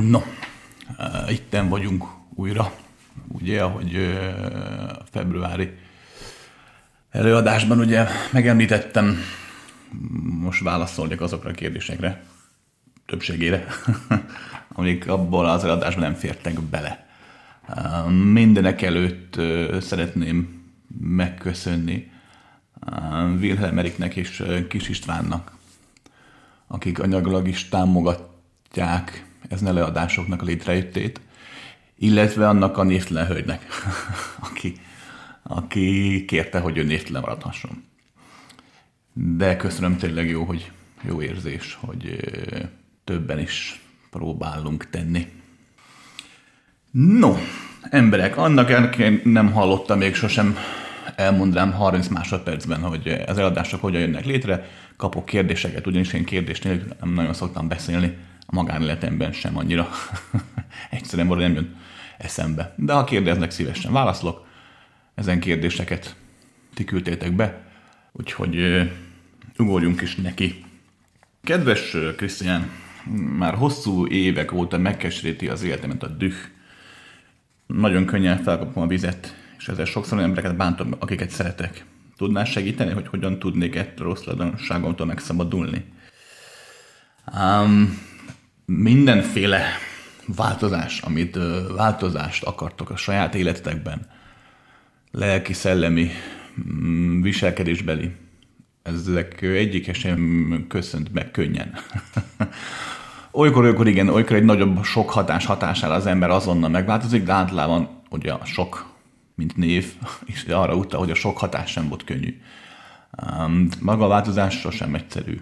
No, itten vagyunk újra, ugye, ahogy februári előadásban ugye megemlítettem, most válaszolnék azokra a kérdésekre, többségére, amik abból az előadásban nem fértek bele. Mindenek előtt szeretném megköszönni Wilhelm Eriknek és Kis Istvánnak, akik anyagilag is támogatják ezen előadásoknak a létrejöttét, illetve annak a névtelen hölgynek, aki, aki kérte, hogy ő névtelen maradhasson. De köszönöm tényleg jó, hogy jó érzés, hogy többen is próbálunk tenni. No, emberek, annak nem hallottam még sosem, elmondanám 30 másodpercben, hogy az eladások hogyan jönnek létre, kapok kérdéseket, ugyanis én kérdést nem nagyon szoktam beszélni, a magánéletemben sem annyira. Egyszerűen valahogy nem jön eszembe. De ha kérdeznek, szívesen válaszolok. Ezen kérdéseket ti küldtétek be, úgyhogy ugorjunk is neki. Kedves Krisztián, már hosszú évek óta megkeseríti az életemet a düh. Nagyon könnyen felkapom a vizet, és ezzel sokszor olyan embereket bántom, akiket szeretek. Tudnál segíteni, hogy hogyan tudnék ettől rossz megszabadulni? Um, mindenféle változás, amit változást akartok a saját életetekben, lelki, szellemi, mm, viselkedésbeli, ezek egyik sem köszönt meg könnyen. olykor, olykor igen, olykor egy nagyobb sok hatás hatására az ember azonnal megváltozik, de általában ugye a sok, mint név, és arra utal, hogy a sok hatás sem volt könnyű. Maga a változás sosem egyszerű.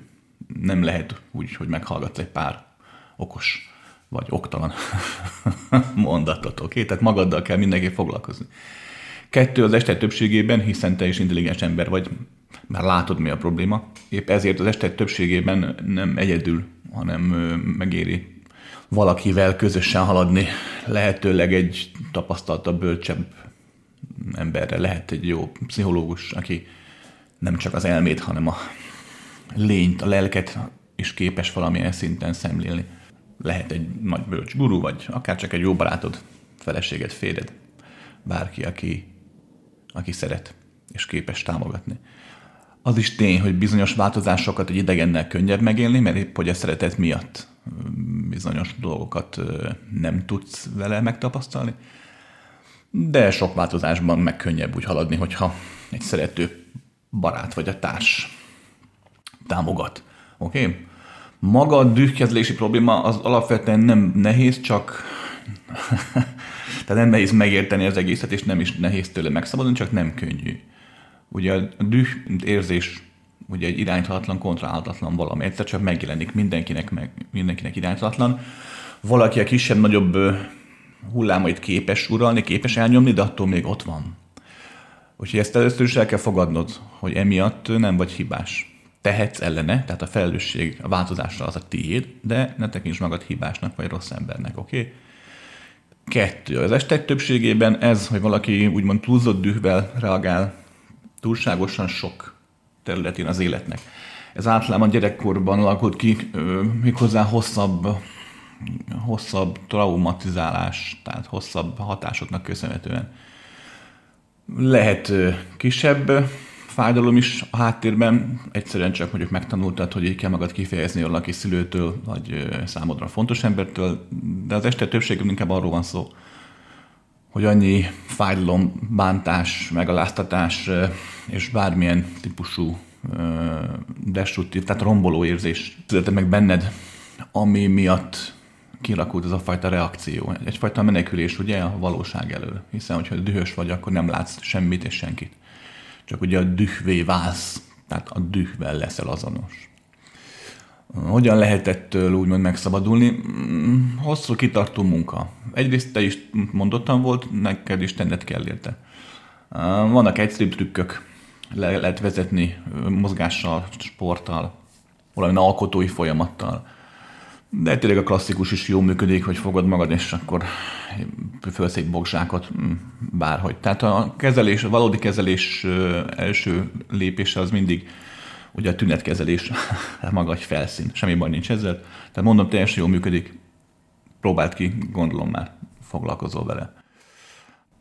Nem lehet úgy, hogy meghallgatsz egy pár okos vagy oktalan mondatot, oké? Okay? Tehát magaddal kell mindenki foglalkozni. Kettő az este többségében, hiszen te is intelligens ember vagy, már látod, mi a probléma. Épp ezért az este többségében nem egyedül, hanem megéri valakivel közösen haladni. Lehetőleg egy tapasztaltabb, bölcsebb emberre lehet egy jó pszichológus, aki nem csak az elmét, hanem a lényt, a lelket is képes valamilyen szinten szemlélni. Lehet egy nagy bölcs guru, vagy akár csak egy jó barátod, feleséged, férjed, bárki, aki, aki szeret és képes támogatni. Az is tény, hogy bizonyos változásokat egy idegennel könnyebb megélni, mert épp hogy a szeretet miatt bizonyos dolgokat nem tudsz vele megtapasztalni. De sok változásban meg könnyebb úgy haladni, hogyha egy szerető barát vagy a társ támogat. Oké? Okay? Maga a dühkezlési probléma az alapvetően nem nehéz, csak tehát nem nehéz megérteni az egészet, és nem is nehéz tőle megszabadulni, csak nem könnyű. Ugye a düh érzés ugye egy iránytalatlan, kontrollálhatatlan valami. Egyszer csak megjelenik mindenkinek, meg, mindenkinek iránytalatlan. Valaki a kisebb-nagyobb hullámait képes uralni, képes elnyomni, de attól még ott van. Úgyhogy ezt először is el kell fogadnod, hogy emiatt nem vagy hibás tehetsz ellene, tehát a felelősség a változásra az a tiéd, de ne tekints magad hibásnak vagy rossz embernek, oké? Okay? Kettő. Az estek többségében ez, hogy valaki úgymond túlzott dühvel reagál túlságosan sok területén az életnek. Ez általában gyerekkorban alakult ki, méghozzá hosszabb, hosszabb traumatizálás, tehát hosszabb hatásoknak köszönhetően. Lehet kisebb fájdalom is a háttérben, egyszerűen csak mondjuk megtanultad, hogy így kell magad kifejezni valaki szülőtől, vagy számodra fontos embertől, de az este többségünk inkább arról van szó, hogy annyi fájdalom, bántás, megaláztatás és bármilyen típusú destruktív, tehát romboló érzés született meg benned, ami miatt kilakult ez a fajta reakció. Egyfajta menekülés ugye a valóság elől. Hiszen, hogyha dühös vagy, akkor nem látsz semmit és senkit csak ugye a dühvé válsz, tehát a dühvel leszel azonos. Hogyan lehet ettől úgymond megszabadulni? Mm, hosszú kitartó munka. Egyrészt te is mondottam volt, neked is tenned kell érte. Vannak egyszerűbb trükkök, le lehet vezetni mozgással, sporttal, valami alkotói folyamattal. De tényleg a klasszikus is jó működik, hogy fogod magad, és akkor fölsz egy bogzsákot, mm, bárhogy. Tehát a kezelés, a valódi kezelés első lépése az mindig ugye a tünetkezelés, maga egy felszín, semmi baj nincs ezzel. Tehát mondom, teljesen jól működik, próbált ki, gondolom már foglalkozol vele.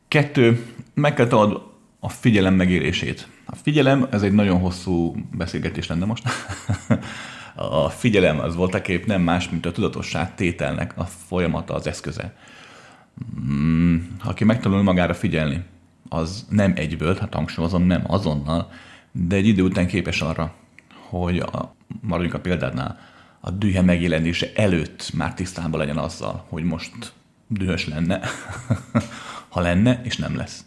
Kettő, meg kell találnod a figyelem megérését. A figyelem, ez egy nagyon hosszú beszélgetés lenne most. a figyelem az voltak épp nem más, mint a tudatosság tételnek a folyamata, az eszköze. Mm, aki megtanul magára figyelni, az nem egyből, hát hangsúlyozom, nem azonnal, de egy idő után képes arra, hogy a, maradjunk a példánál, a dühe megjelenése előtt már tisztában legyen azzal, hogy most dühös lenne, ha lenne, és nem lesz.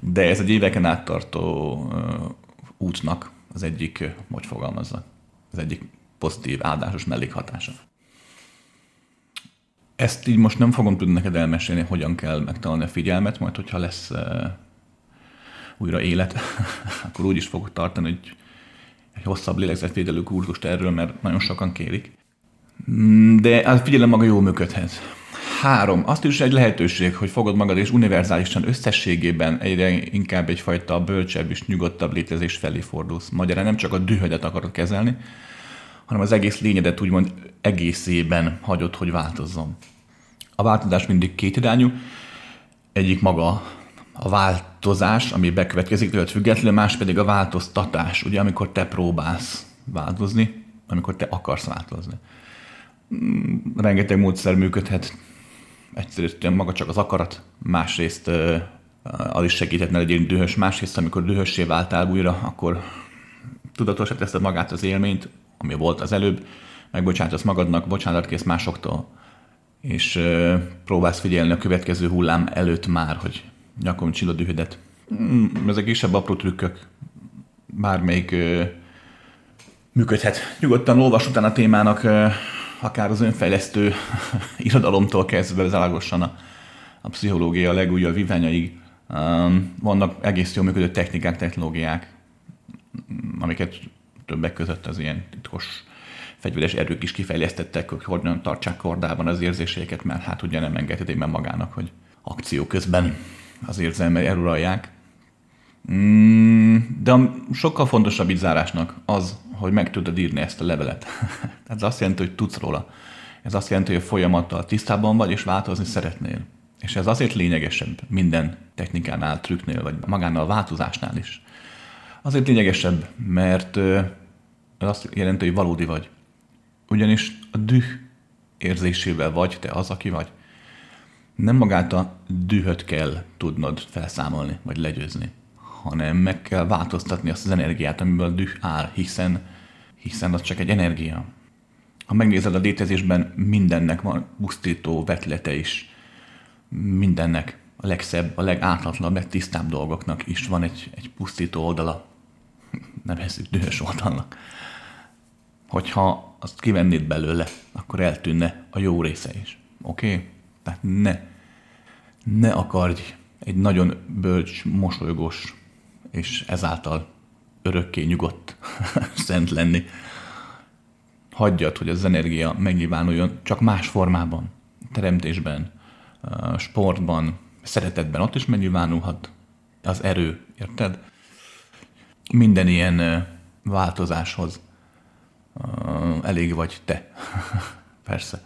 De ez egy éveken áttartó uh, útnak az egyik, hogy fogalmazza, az egyik pozitív, áldásos mellékhatása. Ezt így most nem fogom tudni neked elmesélni, hogyan kell megtalálni a figyelmet, majd hogyha lesz uh, újra élet, akkor úgy is fogok tartani, hogy egy hosszabb lélegzetvédelő kurzust erről, mert nagyon sokan kérik. De hát figyelem maga jó működhet. Három. Azt is egy lehetőség, hogy fogod magad és univerzálisan összességében egyre inkább egyfajta bölcsebb és nyugodtabb létezés felé fordulsz. Magyarán nem csak a dühödet akarod kezelni, hanem az egész lényedet úgymond egészében hagyod, hogy változzon. A változás mindig kétirányú. Egyik maga a változás, ami bekövetkezik tőled függetlenül, más pedig a változtatás, ugye, amikor te próbálsz változni, amikor te akarsz változni. Mm, rengeteg módszer működhet, egyszerűen maga csak az akarat, másrészt az is segíthetne legyél dühös, másrészt amikor dühössé váltál újra, akkor tudatosat teszed magát az élményt, ami volt az előbb, megbocsátasz magadnak, bocsánatot kész másoktól, és uh, próbálsz figyelni a következő hullám előtt már, hogy nyakon csillag dühödet. Mm, ezek kisebb apró trükkök, bármelyik uh, működhet. Nyugodtan olvas utána a témának, uh, akár az önfejlesztő irodalomtól kezdve zálagosan a, a pszichológia legújabb víványaig. Um, vannak egész jól működő technikák, technológiák, amiket többek között az ilyen titkos fegyveres erők is kifejlesztettek, hogy hogyan tartsák kordában az érzéseiket, mert hát ugye nem engedhetik meg magának, hogy akció közben az érzelmei eluralják. Mm, de a sokkal fontosabb így zárásnak az, hogy meg tudod írni ezt a levelet. Ez azt jelenti, hogy tudsz róla. Ez azt jelenti, hogy a folyamattal tisztában vagy, és változni szeretnél. És ez azért lényegesebb minden technikánál, trükknél, vagy magánál a változásnál is. Azért lényegesebb, mert ez azt jelenti, hogy valódi vagy. Ugyanis a düh érzésével vagy te az, aki vagy. Nem magát a dühöt kell tudnod felszámolni, vagy legyőzni hanem meg kell változtatni azt az energiát, amiből a düh áll, hiszen, hiszen az csak egy energia. Ha megnézed a létezésben, mindennek van pusztító vetlete is. Mindennek, a legszebb, a legátlatatlanabb, legtisztább dolgoknak is van egy, egy pusztító oldala. Nevezzük dühös oldalnak. Hogyha azt kivennéd belőle, akkor eltűnne a jó része is. Oké? Okay? Tehát ne, ne akarj egy nagyon bölcs, mosolygós, és ezáltal örökké nyugodt szent lenni. Hagyjad, hogy az energia megnyilvánuljon csak más formában, teremtésben, sportban, szeretetben, ott is megnyilvánulhat az erő, érted? Minden ilyen változáshoz elég vagy te. Persze.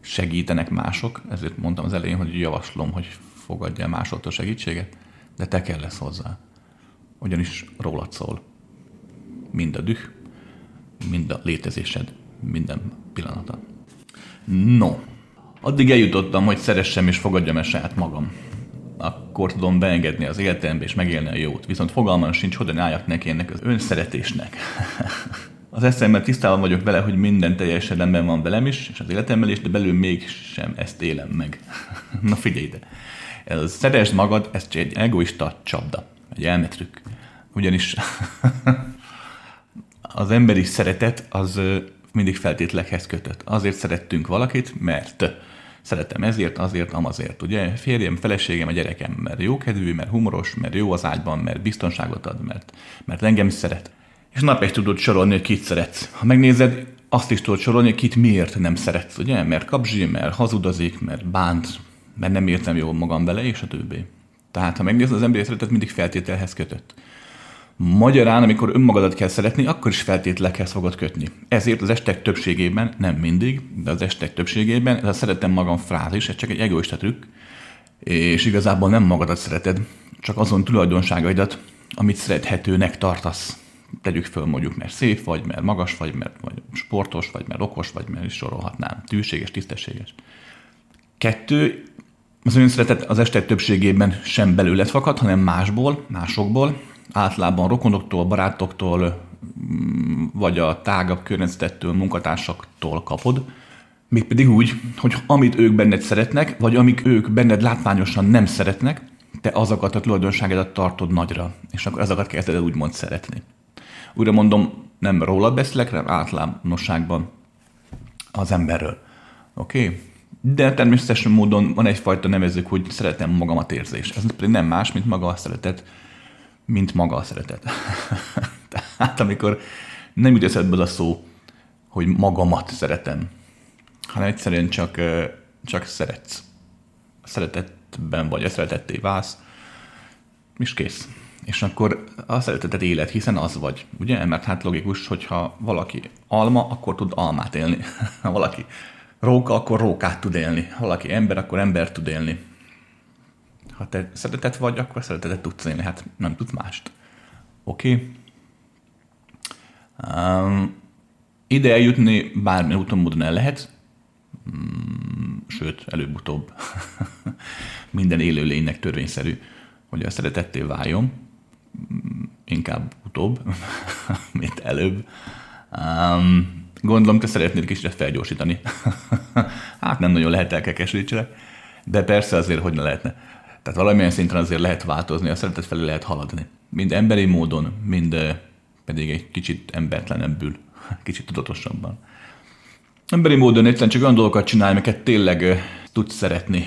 Segítenek mások, ezért mondtam az elején, hogy javaslom, hogy fogadjál másoktól segítséget, de te kell lesz hozzá ugyanis rólad szól. Mind a düh, mind a létezésed, minden pillanata. No, addig eljutottam, hogy szeressem és fogadjam el saját magam. Akkor tudom beengedni az életembe és megélni a jót. Viszont fogalmam sincs, hogyan álljak neki ennek az önszeretésnek. az eszemben tisztában vagyok vele, hogy minden teljesen rendben van velem is, és az életemmel is, de belül mégsem ezt élem meg. Na figyelj ide. Ez szeresd magad, ez egy egoista csapda egy elmetrük. Ugyanis az emberi szeretet az mindig feltételekhez kötött. Azért szerettünk valakit, mert szeretem ezért, azért, amazért. Ugye férjem, feleségem, a gyerekem, mert jó kedvű, mert humoros, mert jó az ágyban, mert biztonságot ad, mert, mert engem szeret. És nap egy tudod sorolni, hogy kit szeretsz. Ha megnézed, azt is tudod sorolni, hogy kit miért nem szeretsz, ugye? Mert kapzsi, mert hazudozik, mert bánt, mert nem értem jól magam vele, és a többi. Tehát, ha megnézed, az emberi szeretet mindig feltételhez kötött. Magyarán, amikor önmagadat kell szeretni, akkor is feltételekhez fogod kötni. Ezért az estek többségében, nem mindig, de az estek többségében ez a szeretem magam frázis, ez csak egy egoista trükk, és igazából nem magadat szereted, csak azon tulajdonságaidat, amit szerethetőnek tartasz. Tegyük föl mondjuk, mert szép vagy, mert magas vagy, mert vagy sportos vagy, mert okos vagy, mert is sorolhatnám. Tűséges, tisztességes. Kettő, az önszeretet az estek többségében sem belőled fakad, hanem másból, másokból, általában rokonoktól, barátoktól, mm, vagy a tágabb környezetettől, munkatársaktól kapod, mégpedig úgy, hogy amit ők benned szeretnek, vagy amik ők benned látványosan nem szeretnek, te azokat a tulajdonságodat tartod nagyra, és akkor azokat kezded el úgymond szeretni. Újra mondom, nem róla beszélek, hanem általánosságban az emberről. Oké? Okay? De természetesen módon van egyfajta nevezők, hogy szeretem magamat érzés. Ez pedig nem más, mint maga a szeretet, mint maga a szeretet. Tehát amikor nem jut eszedbe a szó, hogy magamat szeretem, hanem egyszerűen csak, csak szeretsz. A szeretetben vagy, a szeretetté válsz, és kész. És akkor a szeretetet élet, hiszen az vagy, ugye? Mert hát logikus, hogyha valaki alma, akkor tud almát élni. Ha valaki róka, akkor rókát tud élni. Ha valaki ember, akkor ember tud élni. Ha te szeretet vagy, akkor szeretetet tudsz élni, hát nem tudsz mást. Oké? Okay? Um, ide eljutni bármilyen úton módon el lehet, mm, sőt, előbb-utóbb minden élőlénynek törvényszerű, hogy a szeretetté váljon, inkább utóbb, mint előbb. Um, gondolom, te szeretnéd kicsit felgyorsítani. hát nem nagyon lehet elkekesítsenek, de persze azért, hogy ne lehetne. Tehát valamilyen szinten azért lehet változni, a szeretet felé lehet haladni. Mind emberi módon, mind pedig egy kicsit embertlenebbül, kicsit tudatosabban. Emberi módon egyszerűen csak olyan dolgokat csinálj, amiket tényleg tudsz szeretni.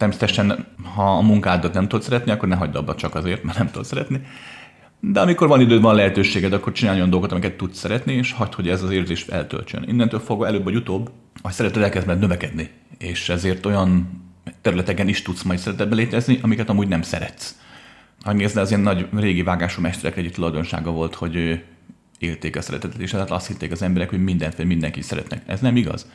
Természetesen, ha a munkádat nem tudod szeretni, akkor ne hagyd abba csak azért, mert nem tudod szeretni. De amikor van időd, van lehetőséged, akkor csinálj olyan dolgokat, amiket tudsz szeretni, és hagyd, hogy ez az érzés eltöltsön. Innentől fogva előbb vagy utóbb a szeretet elkezd növekedni, és ezért olyan területeken is tudsz majd szeretetbe létezni, amiket amúgy nem szeretsz. Ami ez az ilyen nagy régi vágású mesterek egyik tulajdonsága volt, hogy élték a szeretetet, és hát azt hitték az emberek, hogy mindent vagy mindenki szeretnek. Ez nem igaz.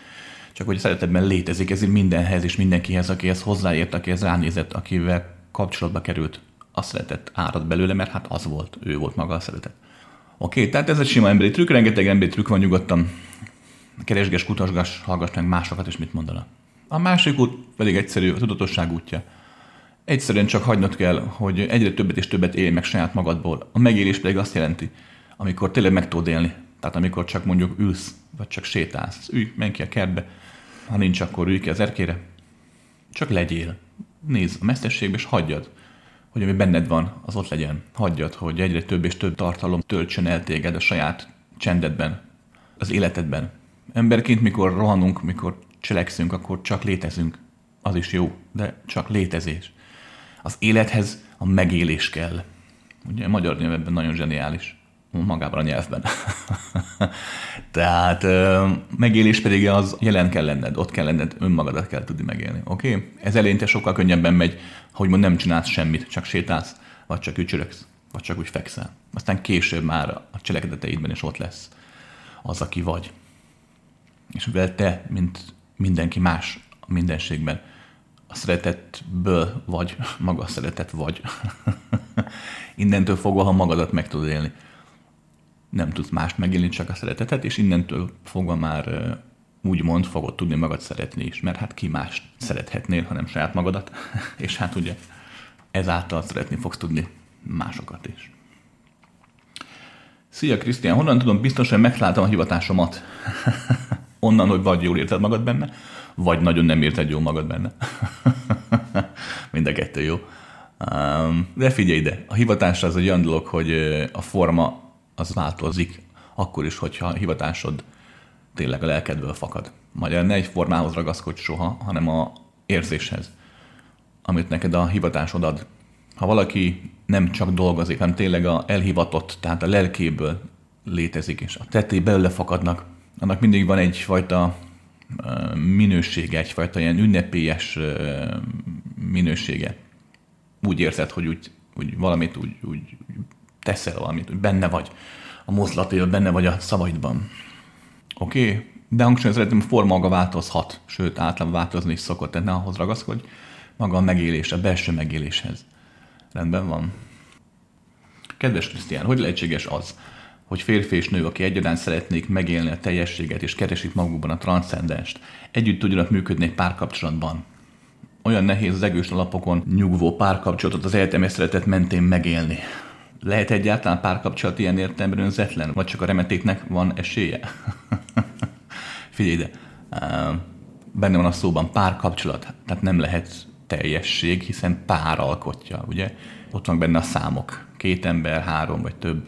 Csak hogy a szeretetben létezik, ezért mindenhez és mindenkihez, akihez hozzáért, akihez ránézett, akivel kapcsolatba került, a szeretet árad belőle, mert hát az volt, ő volt maga a szeretet. Oké, okay, tehát ez egy sima emberi trükk, rengeteg emberi trükk van nyugodtan. Keresges, kutasgass, hallgass meg másokat, és mit mondanak. A másik út pedig egyszerű, a tudatosság útja. Egyszerűen csak hagynod kell, hogy egyre többet és többet élj meg saját magadból. A megélés pedig azt jelenti, amikor tényleg meg tudod élni. Tehát amikor csak mondjuk ülsz, vagy csak sétálsz. Ülj, menj ki a kertbe. Ha nincs, akkor ülj ki az erkére. Csak legyél. Nézd a mesterségbe, és hagyjad, hogy ami benned van, az ott legyen. Hagyjad, hogy egyre több és több tartalom töltsön el téged a saját csendedben, az életedben. Emberként, mikor rohanunk, mikor cselekszünk, akkor csak létezünk. Az is jó, de csak létezés. Az élethez a megélés kell. Ugye a magyar nyelv ebben nagyon zseniális. Magában a nyelvben. Tehát megélés pedig az jelen kell lenned, ott kell lenned, önmagadat kell tudni megélni. Oké? Okay? Ez eleinte sokkal könnyebben megy, hogy mond nem csinálsz semmit, csak sétálsz, vagy csak ücsöröksz, vagy csak úgy fekszel. Aztán később már a cselekedeteidben is ott lesz az, aki vagy. És mivel te, mint mindenki más a mindenségben. A szeretetből vagy, maga a szeretet vagy. innentől fogva, ha magadat meg tudod élni, nem tudsz mást megélni, csak a szeretetet, és innentől fogva már úgymond fogod tudni magad szeretni is, mert hát ki mást szerethetnél, hanem saját magadat, és hát ugye ezáltal szeretni fogsz tudni másokat is. Szia Krisztián, honnan tudom biztosan megtaláltam a hivatásomat? onnan, hogy vagy jól érted magad benne, vagy nagyon nem érted jól magad benne. Mind a kettő jó. De figyelj ide, a hivatás az egy olyan dolog, hogy a forma az változik, akkor is, hogyha a hivatásod tényleg a lelkedből fakad. Magyar ne egy formához ragaszkodj soha, hanem a érzéshez, amit neked a hivatásod ad. Ha valaki nem csak dolgozik, hanem tényleg a elhivatott, tehát a lelkéből létezik, és a tetté belőle fakadnak, annak mindig van egyfajta minősége, egyfajta ilyen ünnepélyes minősége. Úgy érzed, hogy úgy, úgy valamit úgy, úgy teszel valamit, hogy benne vagy a mozlatében, benne vagy a szavaidban. Oké? Okay? De hangsúlyozni szeretném, a forma maga változhat, sőt általában változni is szokott, tehát ne ahhoz ragaszkodj, maga a megélés, a belső megéléshez. Rendben van. Kedves Krisztián, hogy lehetséges az, hogy férfi és nő, aki egyaránt szeretnék megélni a teljességet és keresik magukban a transzcendenst, együtt tudjanak működni egy párkapcsolatban? Olyan nehéz az egős alapokon nyugvó párkapcsolatot az egyetemes szeretet mentén megélni. Lehet egyáltalán párkapcsolat ilyen értelemben önzetlen, vagy csak a remetéknek van esélye? Figyelj ide, benne van a szóban párkapcsolat, tehát nem lehet teljesség, hiszen pár alkotja, ugye? Ott van benne a számok. Két ember, három vagy több,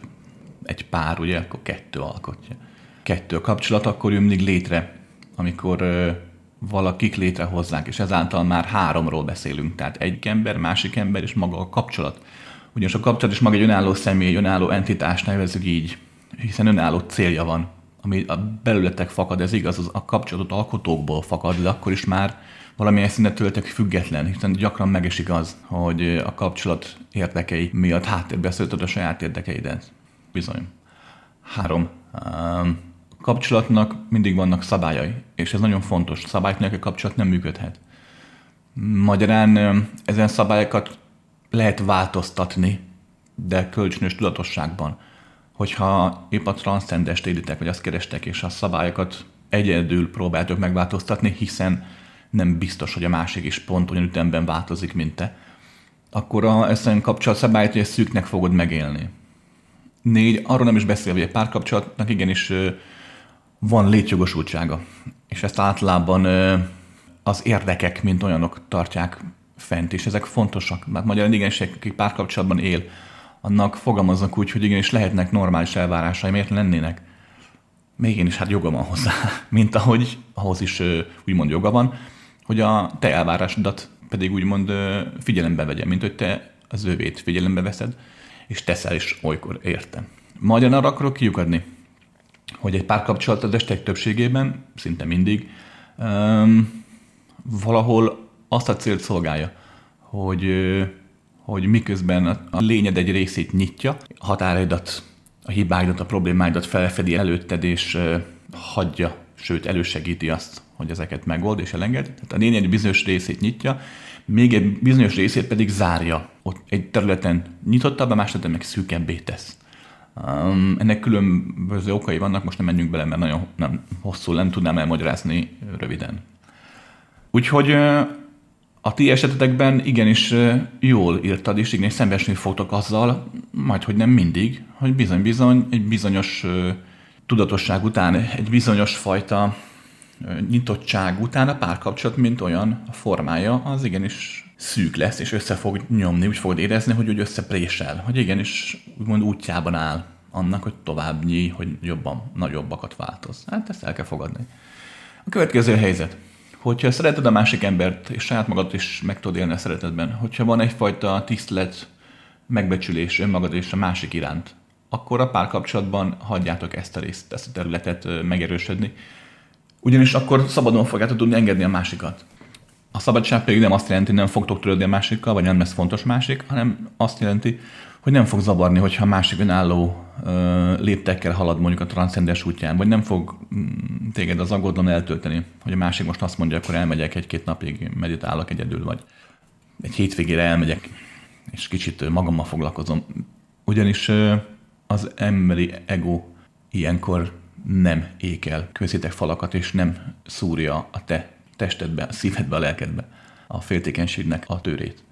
egy pár, ugye, akkor kettő alkotja. Kettő a kapcsolat akkor jön létre, amikor ö, valakik létrehozzák, és ezáltal már háromról beszélünk. Tehát egy ember, másik ember és maga a kapcsolat. Ugyanis a kapcsolat is maga egy önálló személy, egy önálló entitás, nevezzük így, hiszen önálló célja van, ami a belületek fakad, ez igaz, az a kapcsolatot alkotókból fakad, de akkor is már valamilyen szinten tőletek független, hiszen gyakran megesik az, hogy a kapcsolat érdekei miatt háttérbe szöltöd a saját érdekeidet. Bizony. Három. Kapcsolatnak mindig vannak szabályai, és ez nagyon fontos. Szabályok nélkül kapcsolat nem működhet. Magyarán ezen szabályokat lehet változtatni, de kölcsönös tudatosságban. Hogyha épp a transzcendest élitek, vagy azt kerestek, és a szabályokat egyedül próbáltok megváltoztatni, hiszen nem biztos, hogy a másik is pont olyan ütemben változik, mint te, akkor a, ezt kapcsolat szabályt, hogy ezt szűknek fogod megélni. Négy, arról nem is beszél, hogy egy párkapcsolatnak igenis van létjogosultsága, és ezt általában az érdekek, mint olyanok tartják fent, és ezek fontosak. Mert magyarán igenis, aki párkapcsolatban él, annak fogalmaznak úgy, hogy igenis lehetnek normális elvárásai, miért lennének. Még én is hát joga van hozzá, mint ahogy ahhoz is úgymond joga van, hogy a te elvárásodat pedig úgymond figyelembe vegye, mint hogy te az övét figyelembe veszed, és teszel is olykor érte. Magyarán arra akarok kiukadni, hogy egy párkapcsolat az estek többségében, szinte mindig, um, valahol azt a célt szolgálja, hogy, hogy miközben a lényed egy részét nyitja, a határaidat, a hibáidat, a problémáidat felfedi előtted, és hagyja, sőt elősegíti azt, hogy ezeket megold és elenged. Tehát a lényeg egy bizonyos részét nyitja, még egy bizonyos részét pedig zárja. Ott egy területen nyitottabb, a más területen meg szűkebbé tesz. Um, ennek különböző okai vannak, most nem menjünk bele, mert nagyon nem hosszú, nem tudnám elmagyarázni röviden. Úgyhogy a ti esetetekben igenis jól írtad, és igenis szembesülni fogtok azzal, majd hogy nem mindig, hogy bizony-bizony egy bizonyos tudatosság után, egy bizonyos fajta nyitottság után a párkapcsolat, mint olyan a formája, az igenis szűk lesz, és össze fog nyomni, úgy fogod érezni, hogy úgy összeprésel, hogy igenis úgymond útjában áll annak, hogy tovább nyíj, hogy jobban, nagyobbakat változ. Hát ezt el kell fogadni. A következő helyzet. Hogyha szereted a másik embert, és saját magad is meg tudod élni a szeretetben, hogyha van egyfajta tisztelet, megbecsülés önmagad és a másik iránt, akkor a párkapcsolatban hagyjátok ezt a részt, ezt a területet megerősödni, ugyanis akkor szabadon fogjátok tudni engedni a másikat. A szabadság pedig nem azt jelenti, hogy nem fogtok törődni a másikkal, vagy nem lesz fontos másik, hanem azt jelenti, hogy nem fog zavarni, hogyha másik önálló léptekkel halad mondjuk a transzcendens útján, vagy nem fog mm, téged az aggodalom eltölteni, hogy a másik most azt mondja, akkor elmegyek egy-két napig, meditálok egyedül, vagy egy hétvégére elmegyek, és kicsit magammal foglalkozom. Ugyanis az emberi ego ilyenkor nem ékel közétek falakat, és nem szúrja a te testedbe, a szívedbe, a lelkedbe a féltékenységnek a tőrét.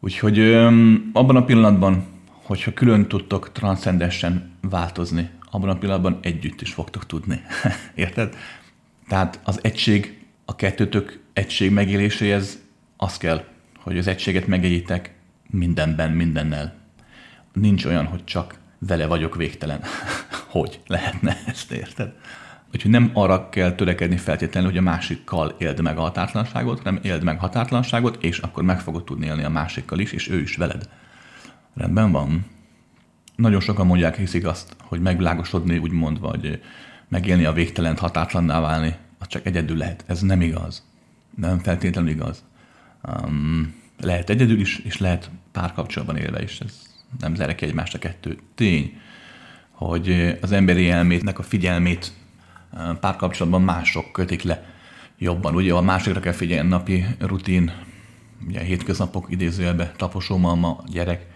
Úgyhogy öm, abban a pillanatban, hogyha külön tudtok transzcendensen változni, abban a pillanatban együtt is fogtok tudni. Érted? Tehát az egység, a kettőtök egység megéléséhez az kell, hogy az egységet megéljétek mindenben, mindennel. Nincs olyan, hogy csak vele vagyok végtelen. hogy lehetne ezt, érted? Úgyhogy nem arra kell törekedni feltétlenül, hogy a másikkal éld meg a határtlanságot, hanem éld meg határtlanságot, és akkor meg fogod tudni élni a másikkal is, és ő is veled. Rendben van. Nagyon sokan mondják, hiszik azt, hogy megvilágosodni, úgymond, vagy megélni a végtelent, határtlanná válni, az csak egyedül lehet. Ez nem igaz. Nem feltétlenül igaz. Um, lehet egyedül is, és lehet párkapcsolatban élve is. Ez nem zárja ki egymást a kettő. Tény, hogy az emberi elmétnek a figyelmét párkapcsolatban mások kötik le jobban. Ugye a másikra kell figyelni, napi rutin, ugye a hétköznapok idézőjelbe, taposómalma, gyerek,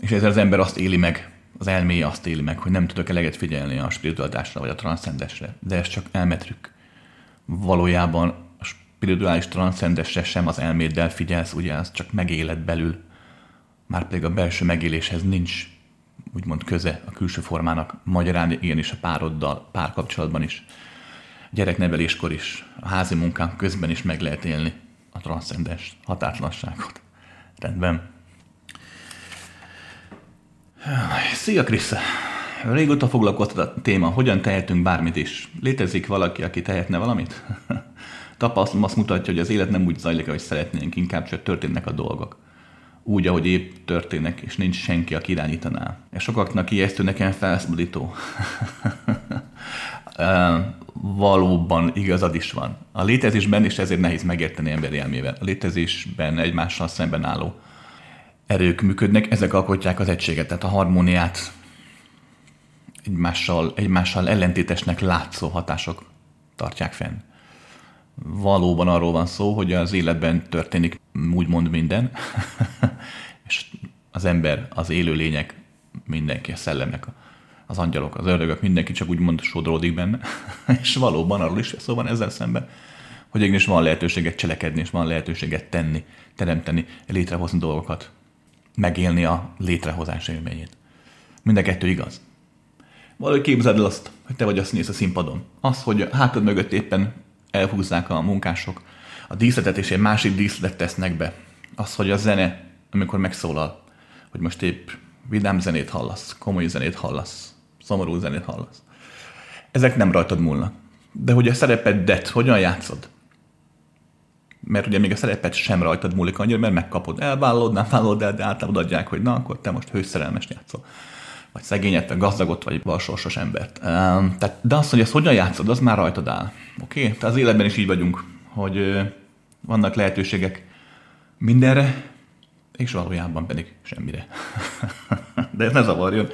és ezzel az ember azt éli meg, az elméje azt éli meg, hogy nem tudok eleget figyelni a spiritualitásra vagy a transzcendesre. De ez csak elmetrük. Valójában a spirituális transzcendesre sem az elméddel figyelsz, ugye ez csak megéled belül. Már pedig a belső megéléshez nincs úgymond köze a külső formának, magyarán is a pároddal, párkapcsolatban is, gyerekneveléskor is, a házi munkánk közben is meg lehet élni a transzcendens határtlanságot. Rendben. Szia, Krisz! Régóta foglalkoztat a téma, hogyan tehetünk bármit is. Létezik valaki, aki tehetne valamit? Tapasztalom azt mutatja, hogy az élet nem úgy zajlik, ahogy szeretnénk, inkább csak történnek a dolgok. Úgy, ahogy épp történnek, és nincs senki, aki irányítaná. És sokaknak ijesztő, nekem felszabadító. valóban igazad is van. A létezésben, és ezért nehéz megérteni emberi elmével, a létezésben egymással szemben álló erők működnek, ezek alkotják az egységet, tehát a harmóniát egymással, egymással ellentétesnek látszó hatások tartják fenn. Valóban arról van szó, hogy az életben történik úgymond minden, és az ember, az élőlények, mindenki, a szellemnek, az angyalok, az ördögök, mindenki csak úgymond sodródik benne, és valóban arról is szó van ezzel szemben, hogy igenis van lehetőséget cselekedni, és van lehetőséget tenni, teremteni, létrehozni dolgokat, megélni a létrehozás élményét. Mind a kettő igaz. Valahogy képzeld el azt, hogy te vagy azt néz a színpadon. Az, hogy hátad mögött éppen elhúzzák a munkások a díszletet, és egy másik díszletet tesznek be. Az, hogy a zene, amikor megszólal, hogy most épp vidám zenét hallasz, komoly zenét hallasz, szomorú zenét hallasz. Ezek nem rajtad múlnak. De hogy a szerepedet hogyan játszod, mert ugye még a szerepet sem rajtad múlik annyira, mert megkapod, elvállod, nem vállod el, de általában adják, hogy na, akkor te most hőszerelmes játszol. Vagy szegényet, vagy gazdagot, vagy valsorsos embert. Tehát, de azt, hogy ezt hogyan játszod, az már rajtad áll. Oké? Okay? Tehát az életben is így vagyunk, hogy vannak lehetőségek mindenre, és valójában pedig semmire. de ez ne zavarjon.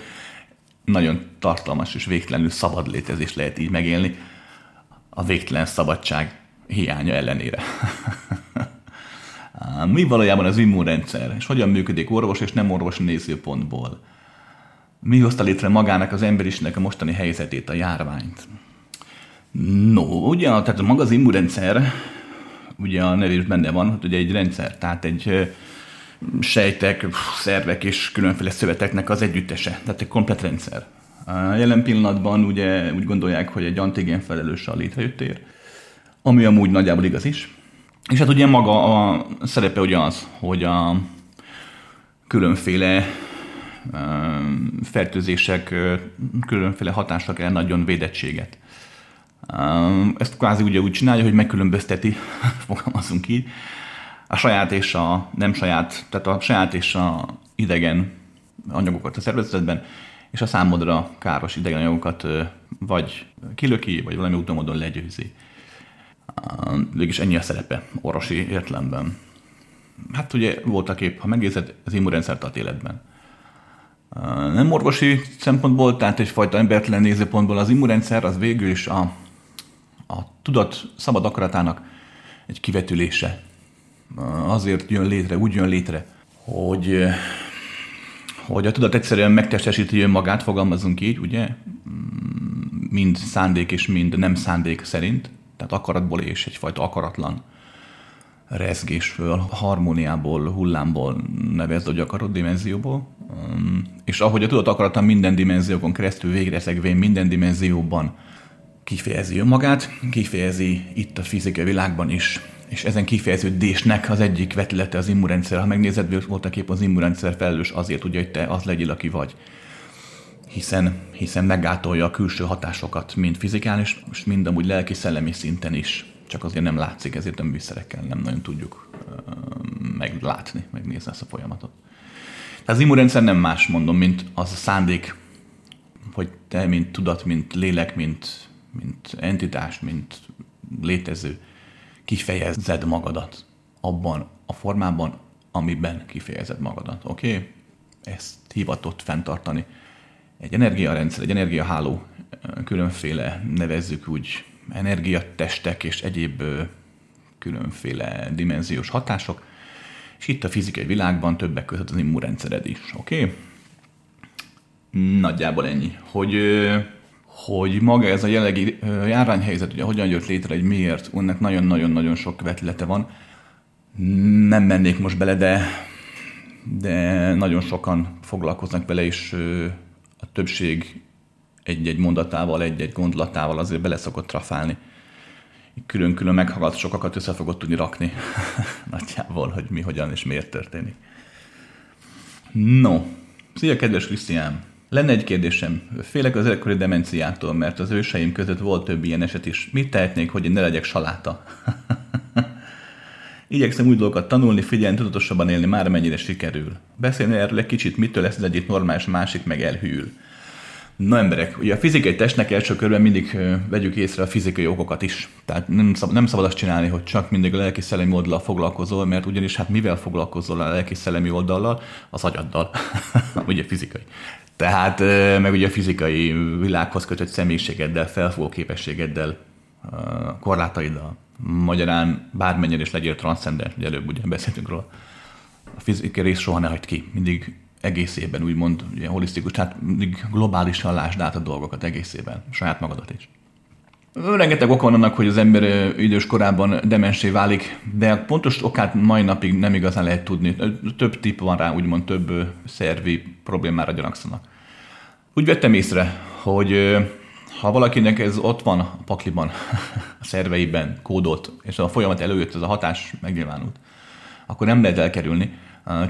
Nagyon tartalmas és végtelenül szabad létezés lehet így megélni. A végtelen szabadság hiánya ellenére. Mi valójában az immunrendszer, és hogyan működik orvos és nem orvos nézőpontból? Mi hozta létre magának az emberisnek a mostani helyzetét, a járványt? No, ugye, tehát maga az immunrendszer, ugye a nev is benne van, hogy ugye egy rendszer, tehát egy sejtek, szervek és különféle szöveteknek az együttese, tehát egy komplet rendszer. A jelen pillanatban ugye úgy gondolják, hogy egy antigén felelős a létrejöttér, ami amúgy nagyjából igaz is. És hát ugye maga a szerepe ugye az, hogy a különféle fertőzések, különféle hatások el nagyon védettséget. Ezt kvázi ugye úgy csinálja, hogy megkülönbözteti, fogalmazunk így, a saját és a nem saját, tehát a saját és a idegen anyagokat a szervezetben, és a számodra káros idegen anyagokat vagy kilöki, vagy valami úton módon legyőzi. Végülis ennyi a szerepe orvosi értelemben. Hát ugye voltak épp, ha megnézed, az immunrendszer tart életben. Nem orvosi szempontból, tehát egyfajta embertelen nézőpontból az immunrendszer az végül is a, a tudat szabad akaratának egy kivetülése. Azért jön létre, úgy jön létre, hogy, hogy a tudat egyszerűen megtestesíti önmagát, fogalmazunk így, ugye? Mind szándék és mind nem szándék szerint tehát akaratból és egyfajta akaratlan rezgésből, harmóniából, hullámból nevezd, hogy akarod dimenzióból. És ahogy a tudat akarata minden dimenziókon keresztül végrezegvén minden dimenzióban kifejezi önmagát, kifejezi itt a fizikai világban is, és ezen kifejeződésnek az egyik vetülete az immunrendszer. Ha megnézed, voltak épp az immunrendszer felelős azért, ugye, hogy te az legyél, aki vagy hiszen, hiszen meggátolja a külső hatásokat, mind fizikális, most mind amúgy lelki-szellemi szinten is. Csak azért nem látszik, ezért a műszerekkel nem nagyon tudjuk meglátni, megnézni ezt a folyamatot. Tehát az immunrendszer nem más, mondom, mint az a szándék, hogy te, mint tudat, mint lélek, mint, mint entitás, mint létező, kifejezed magadat abban a formában, amiben kifejezed magadat. Oké? Okay? ezt hivatott fenntartani. Egy energiarendszer, egy energiaháló, különféle nevezzük úgy energiatestek és egyéb különféle dimenziós hatások, és itt a fizikai világban többek között az immunrendszered is, oké? Okay? Nagyjából ennyi. Hogy, hogy maga ez a jelenlegi járványhelyzet, ugye hogyan jött létre, egy miért, ennek nagyon-nagyon-nagyon sok vetlete van. Nem mennék most bele, de, de nagyon sokan foglalkoznak vele, és a többség egy-egy mondatával, egy-egy gondolatával azért bele szokott trafálni. Külön-külön meghallgat sokakat össze fogod tudni rakni nagyjából, hogy mi, hogyan és miért történik. No, szia kedves Krisztián! Lenne egy kérdésem. Félek az életkori demenciától, mert az őseim között volt több ilyen eset is. Mit tehetnék, hogy én ne legyek saláta? Igyekszem új dolgokat tanulni, figyelni, tudatosabban élni, már mennyire sikerül. Beszélni erről egy kicsit, mitől lesz az egyik normális, másik meg elhűl. Na emberek, ugye a fizikai testnek első körben mindig vegyük észre a fizikai okokat is. Tehát nem szabad, nem szabad azt csinálni, hogy csak mindig a lelki szellemi oldalal foglalkozol, mert ugyanis hát mivel foglalkozol a lelki szellemi oldallal? Az agyaddal. ugye fizikai. Tehát meg ugye a fizikai világhoz kötött személyiségeddel, felfogó képességeddel, korlátaiddal. Magyarán bármennyire is legyél transzcendent, ugye előbb ugye beszéltünk róla. A fizikai rész soha ne hagyd ki, mindig egészében úgymond ugye holisztikus, tehát globálisan lásd át a dolgokat egészében, saját magadat is. Rengeteg ok van annak, hogy az ember idős korában demensé válik, de a pontos okát mai napig nem igazán lehet tudni. Több tip van rá, úgymond több szervi problémára gyanakszanak. Úgy vettem észre, hogy ha valakinek ez ott van a pakliban, a szerveiben kódolt, és a folyamat előjött, ez a hatás megnyilvánult, akkor nem lehet elkerülni.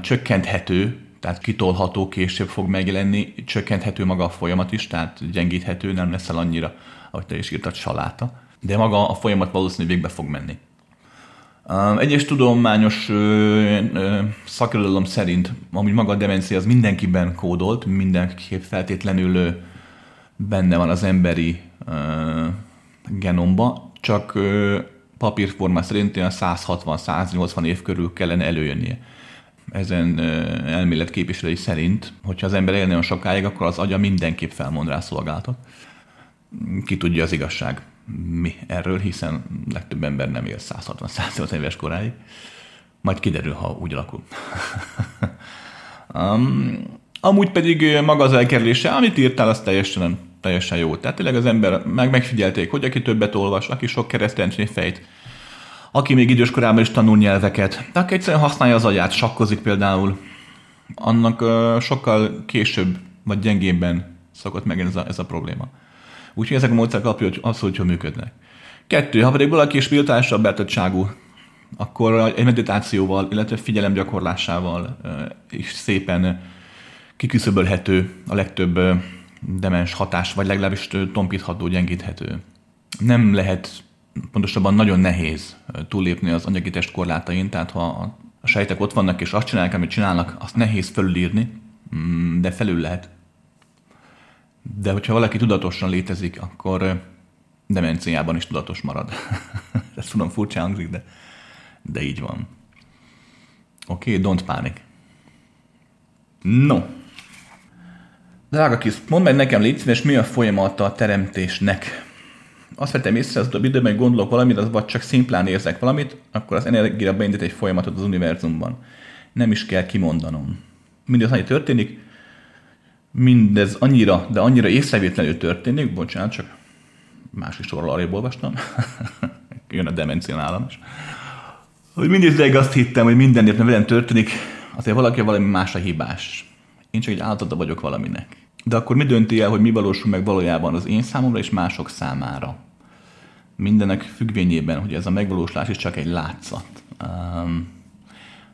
Csökkenthető, tehát kitolható, később fog megjelenni, csökkenthető maga a folyamat is, tehát gyengíthető, nem leszel annyira ahogy te is írtad, saláta. De maga a folyamat valószínűleg végbe fog menni. Egyes tudományos szakirodalom szerint, amúgy maga a demencia az mindenkiben kódolt, mindenképp feltétlenül benne van az emberi genomba, csak papírforma szerint olyan 160-180 év körül kellene előjönnie. Ezen elmélet képviselői szerint, hogyha az ember élne olyan sokáig, akkor az agya mindenképp felmond rá szolgáltat ki tudja az igazság mi erről, hiszen legtöbb ember nem él 160-180 éves koráig. Majd kiderül, ha úgy alakul. um, amúgy pedig maga az elkerülése, amit írtál, az teljesen, teljesen jó. Tehát tényleg az ember meg megfigyelték, hogy aki többet olvas, aki sok keresztényi fejt, aki még idős korában is tanul nyelveket, de aki egyszerűen használja az agyát, sakkozik például, annak uh, sokkal később vagy gyengébben szokott meg ez a, ez a probléma. Úgyhogy ezek a módszerek alapja abszolút jól működnek. Kettő, ha pedig valaki spirituálisabb betettságú, akkor egy meditációval, illetve figyelem gyakorlásával is szépen kiküszöbölhető a legtöbb demens hatás, vagy legalábbis tompítható, gyengíthető. Nem lehet, pontosabban nagyon nehéz túllépni az anyagi test korlátain, tehát ha a sejtek ott vannak és azt csinálják, amit csinálnak, azt nehéz felülírni, mm, de felül lehet. De hogyha valaki tudatosan létezik, akkor demenciában is tudatos marad. Ezt tudom, furcsa hangzik, de, de így van. Oké, okay, don't panic. No. Drága kis, mondd meg nekem, légy szíves, mi a folyamata a teremtésnek? Azt vettem észre az időben, hogy gondolok valamit, az vagy csak szimplán érzek valamit, akkor az energia beindít egy folyamatot az univerzumban. Nem is kell kimondanom. Mindez annyi történik, mindez annyira, de annyira észrevétlenül történik, bocsánat, csak másik sorral arrébb olvastam, jön a demencia nálam is, hogy mindig azt hittem, hogy minden nép velem történik, azért valaki valami más a hibás. Én csak egy áldozata vagyok valaminek. De akkor mi dönti el, hogy mi valósul meg valójában az én számomra és mások számára? Mindenek függvényében, hogy ez a megvalósulás is csak egy látszat. Um,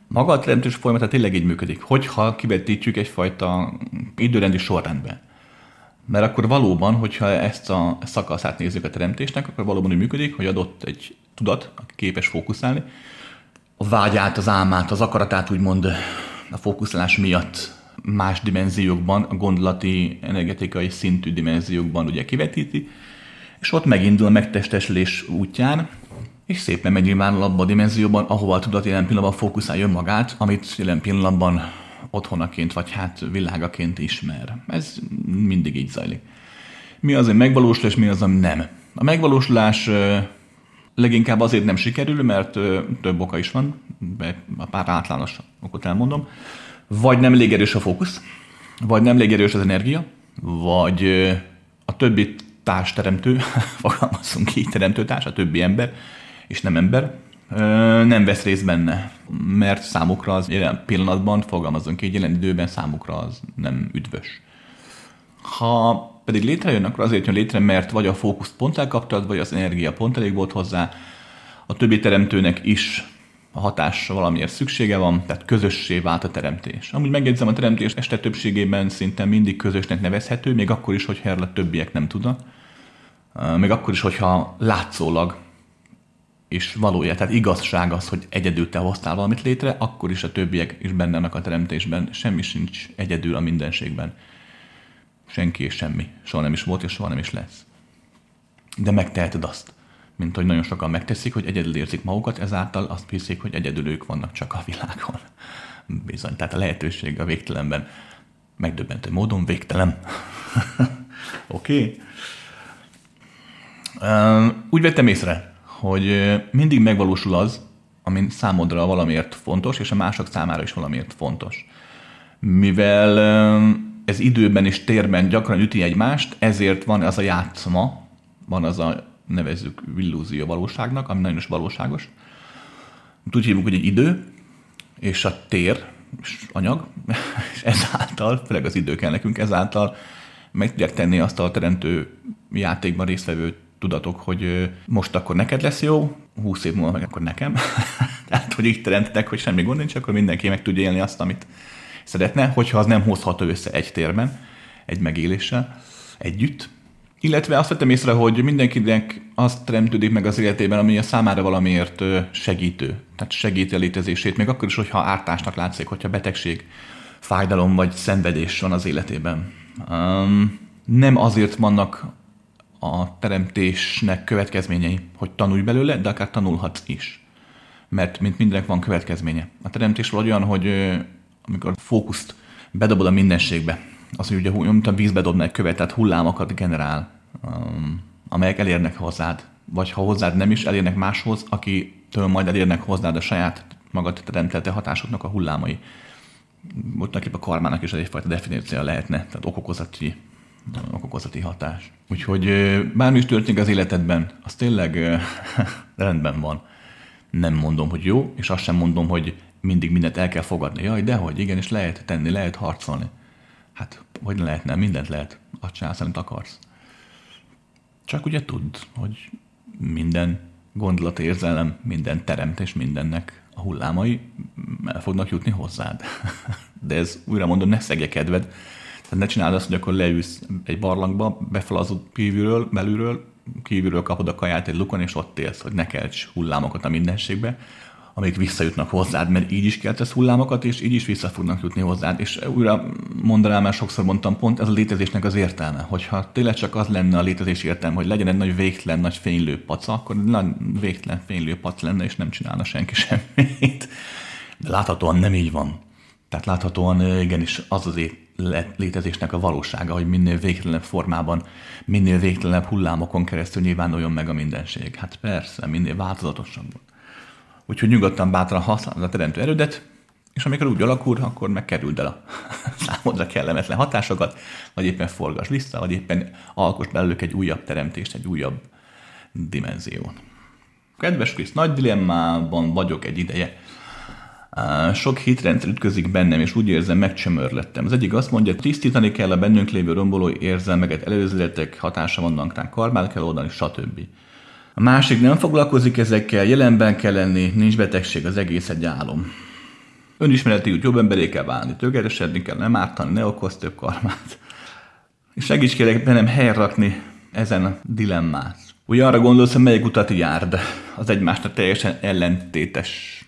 maga a teremtés folyamata tényleg így működik, hogyha kivetítjük egyfajta időrendi sorrendbe. Mert akkor valóban, hogyha ezt a szakaszát nézzük a teremtésnek, akkor valóban úgy működik, hogy adott egy tudat, aki képes fókuszálni, a vágyát, az álmát, az akaratát úgymond a fókuszálás miatt más dimenziókban, a gondolati, energetikai szintű dimenziókban ugye kivetíti, és ott megindul a megtestesülés útján, és szépen megnyilvánul abban a dimenzióban, ahova a tudat jelen pillanatban fókuszálja magát, amit jelen pillanatban otthonaként, vagy hát világaként ismer. Ez mindig így zajlik. Mi az, ami megvalósul, és mi az, ami nem. A megvalósulás leginkább azért nem sikerül, mert több oka is van, a pár általános okot elmondom. Vagy nem elég erős a fókusz, vagy nem elég erős az energia, vagy a többi társteremtő, fogalmazunk így, teremtőtárs, a többi ember, és nem ember, nem vesz részt benne, mert számukra az jelen pillanatban, fogalmazunk így, jelen időben számukra az nem üdvös. Ha pedig létrejön, akkor azért jön létre, mert vagy a fókuszt pont elkaptad, vagy az energia pont elég volt hozzá, a többi teremtőnek is a hatás valamiért szüksége van, tehát közössé vált a teremtés. Amúgy megjegyzem, a teremtés este többségében szinte mindig közösnek nevezhető, még akkor is, hogyha erről a többiek nem tudnak. Még akkor is, hogyha látszólag és valója, tehát igazság az, hogy egyedül te hoztál valamit létre, akkor is a többiek is benne vannak a teremtésben, semmi sincs egyedül a mindenségben. Senki és semmi. Soha nem is volt, és soha nem is lesz. De megteheted azt, mint hogy nagyon sokan megteszik, hogy egyedül érzik magukat, ezáltal azt hiszik, hogy egyedül ők vannak csak a világon. Bizony, tehát a lehetőség a végtelenben megdöbbentő módon végtelen. Oké? okay. Úgy vettem észre, hogy mindig megvalósul az, ami számodra valamiért fontos, és a mások számára is valamiért fontos. Mivel ez időben és térben gyakran üti egymást, ezért van az a játszma, van az a nevezzük illúzió valóságnak, ami nagyon is valóságos. Úgy hívjuk, hogy egy idő, és a tér, és anyag, és ezáltal, főleg az idő kell nekünk, ezáltal meg tudják tenni azt a teremtő játékban résztvevő tudatok, hogy most akkor neked lesz jó, 20 év múlva meg akkor nekem. Tehát, hogy így teremtetek, hogy semmi gond nincs, akkor mindenki meg tudja élni azt, amit szeretne, hogyha az nem hozható össze egy térben, egy megéléssel, együtt. Illetve azt vettem észre, hogy mindenkinek azt teremtődik meg az életében, ami a számára valamiért segítő. Tehát segíti a létezését, még akkor is, hogyha ártásnak látszik, hogyha betegség, fájdalom vagy szenvedés van az életében. Um, nem azért vannak a teremtésnek következményei, hogy tanulj belőle, de akár tanulhatsz is. Mert mint mindenek van következménye. A teremtés olyan, hogy amikor fókuszt bedobod a mindenségbe, az, hogy ugye, mint a vízbe dobna egy követ, tehát hullámokat generál, amelyek elérnek hozzád, vagy ha hozzád nem is, elérnek máshoz, akitől majd elérnek hozzád a saját magad teremtette hatásoknak a hullámai. Ott a karmának is egyfajta definíciója lehetne, tehát okokozati okokozati hatás. Úgyhogy bármi is történik az életedben, az tényleg rendben van. Nem mondom, hogy jó, és azt sem mondom, hogy mindig mindent el kell fogadni. Jaj, dehogy, igen, és lehet tenni, lehet harcolni. Hát, hogy ne lehetne, mindent lehet, azt csinálsz, amit akarsz. Csak ugye tudd, hogy minden gondolat, érzelem, minden teremtés, mindennek a hullámai el fognak jutni hozzád. De ez, újra mondom, ne szegje kedved, tehát ne csináld azt, hogy akkor leülsz egy barlangba, befalazod kívülről, belülről, kívülről kapod a kaját egy lukon, és ott élsz, hogy ne kelts hullámokat a mindenségbe, amik visszajutnak hozzád, mert így is keltesz hullámokat, és így is vissza fognak jutni hozzád. És újra mondanám, már sokszor mondtam, pont ez a létezésnek az értelme, hogyha tényleg csak az lenne a létezés értelme, hogy legyen egy nagy végtelen, nagy fénylő paca, akkor nagy végtelen fénylő pac lenne, és nem csinálna senki semmit. De láthatóan nem így van. Tehát láthatóan igenis az az létezésnek a valósága, hogy minél végtelenebb formában, minél végtelenebb hullámokon keresztül nyilvánuljon meg a mindenség. Hát persze, minél változatosabban. Úgyhogy nyugodtan bátran használod a teremtő erődet, és amikor úgy alakul, akkor megkerüld el a számodra kellemetlen hatásokat, vagy éppen forgas vissza, vagy éppen alkos belőlük egy újabb teremtést, egy újabb dimenziót. Kedves Krisz, nagy dilemmában vagyok egy ideje. Sok hitrendszer ütközik bennem, és úgy érzem, megcsömörlettem. Az egyik azt mondja, tisztítani kell a bennünk lévő romboló érzelmeket, előzületek hatása vannak ránk, karmát kell oldani, stb. A másik nem foglalkozik ezekkel, jelenben kell lenni, nincs betegség, az egész egy álom. Önismereti úgy jobb emberé kell válni, tökéletesedni kell, nem ártani, ne okoz több karmát. És segíts kérlek bennem helyrakni ezen a dilemmát. Ugye arra gondolsz, hogy melyik utat járd, az egymásnak teljesen ellentétes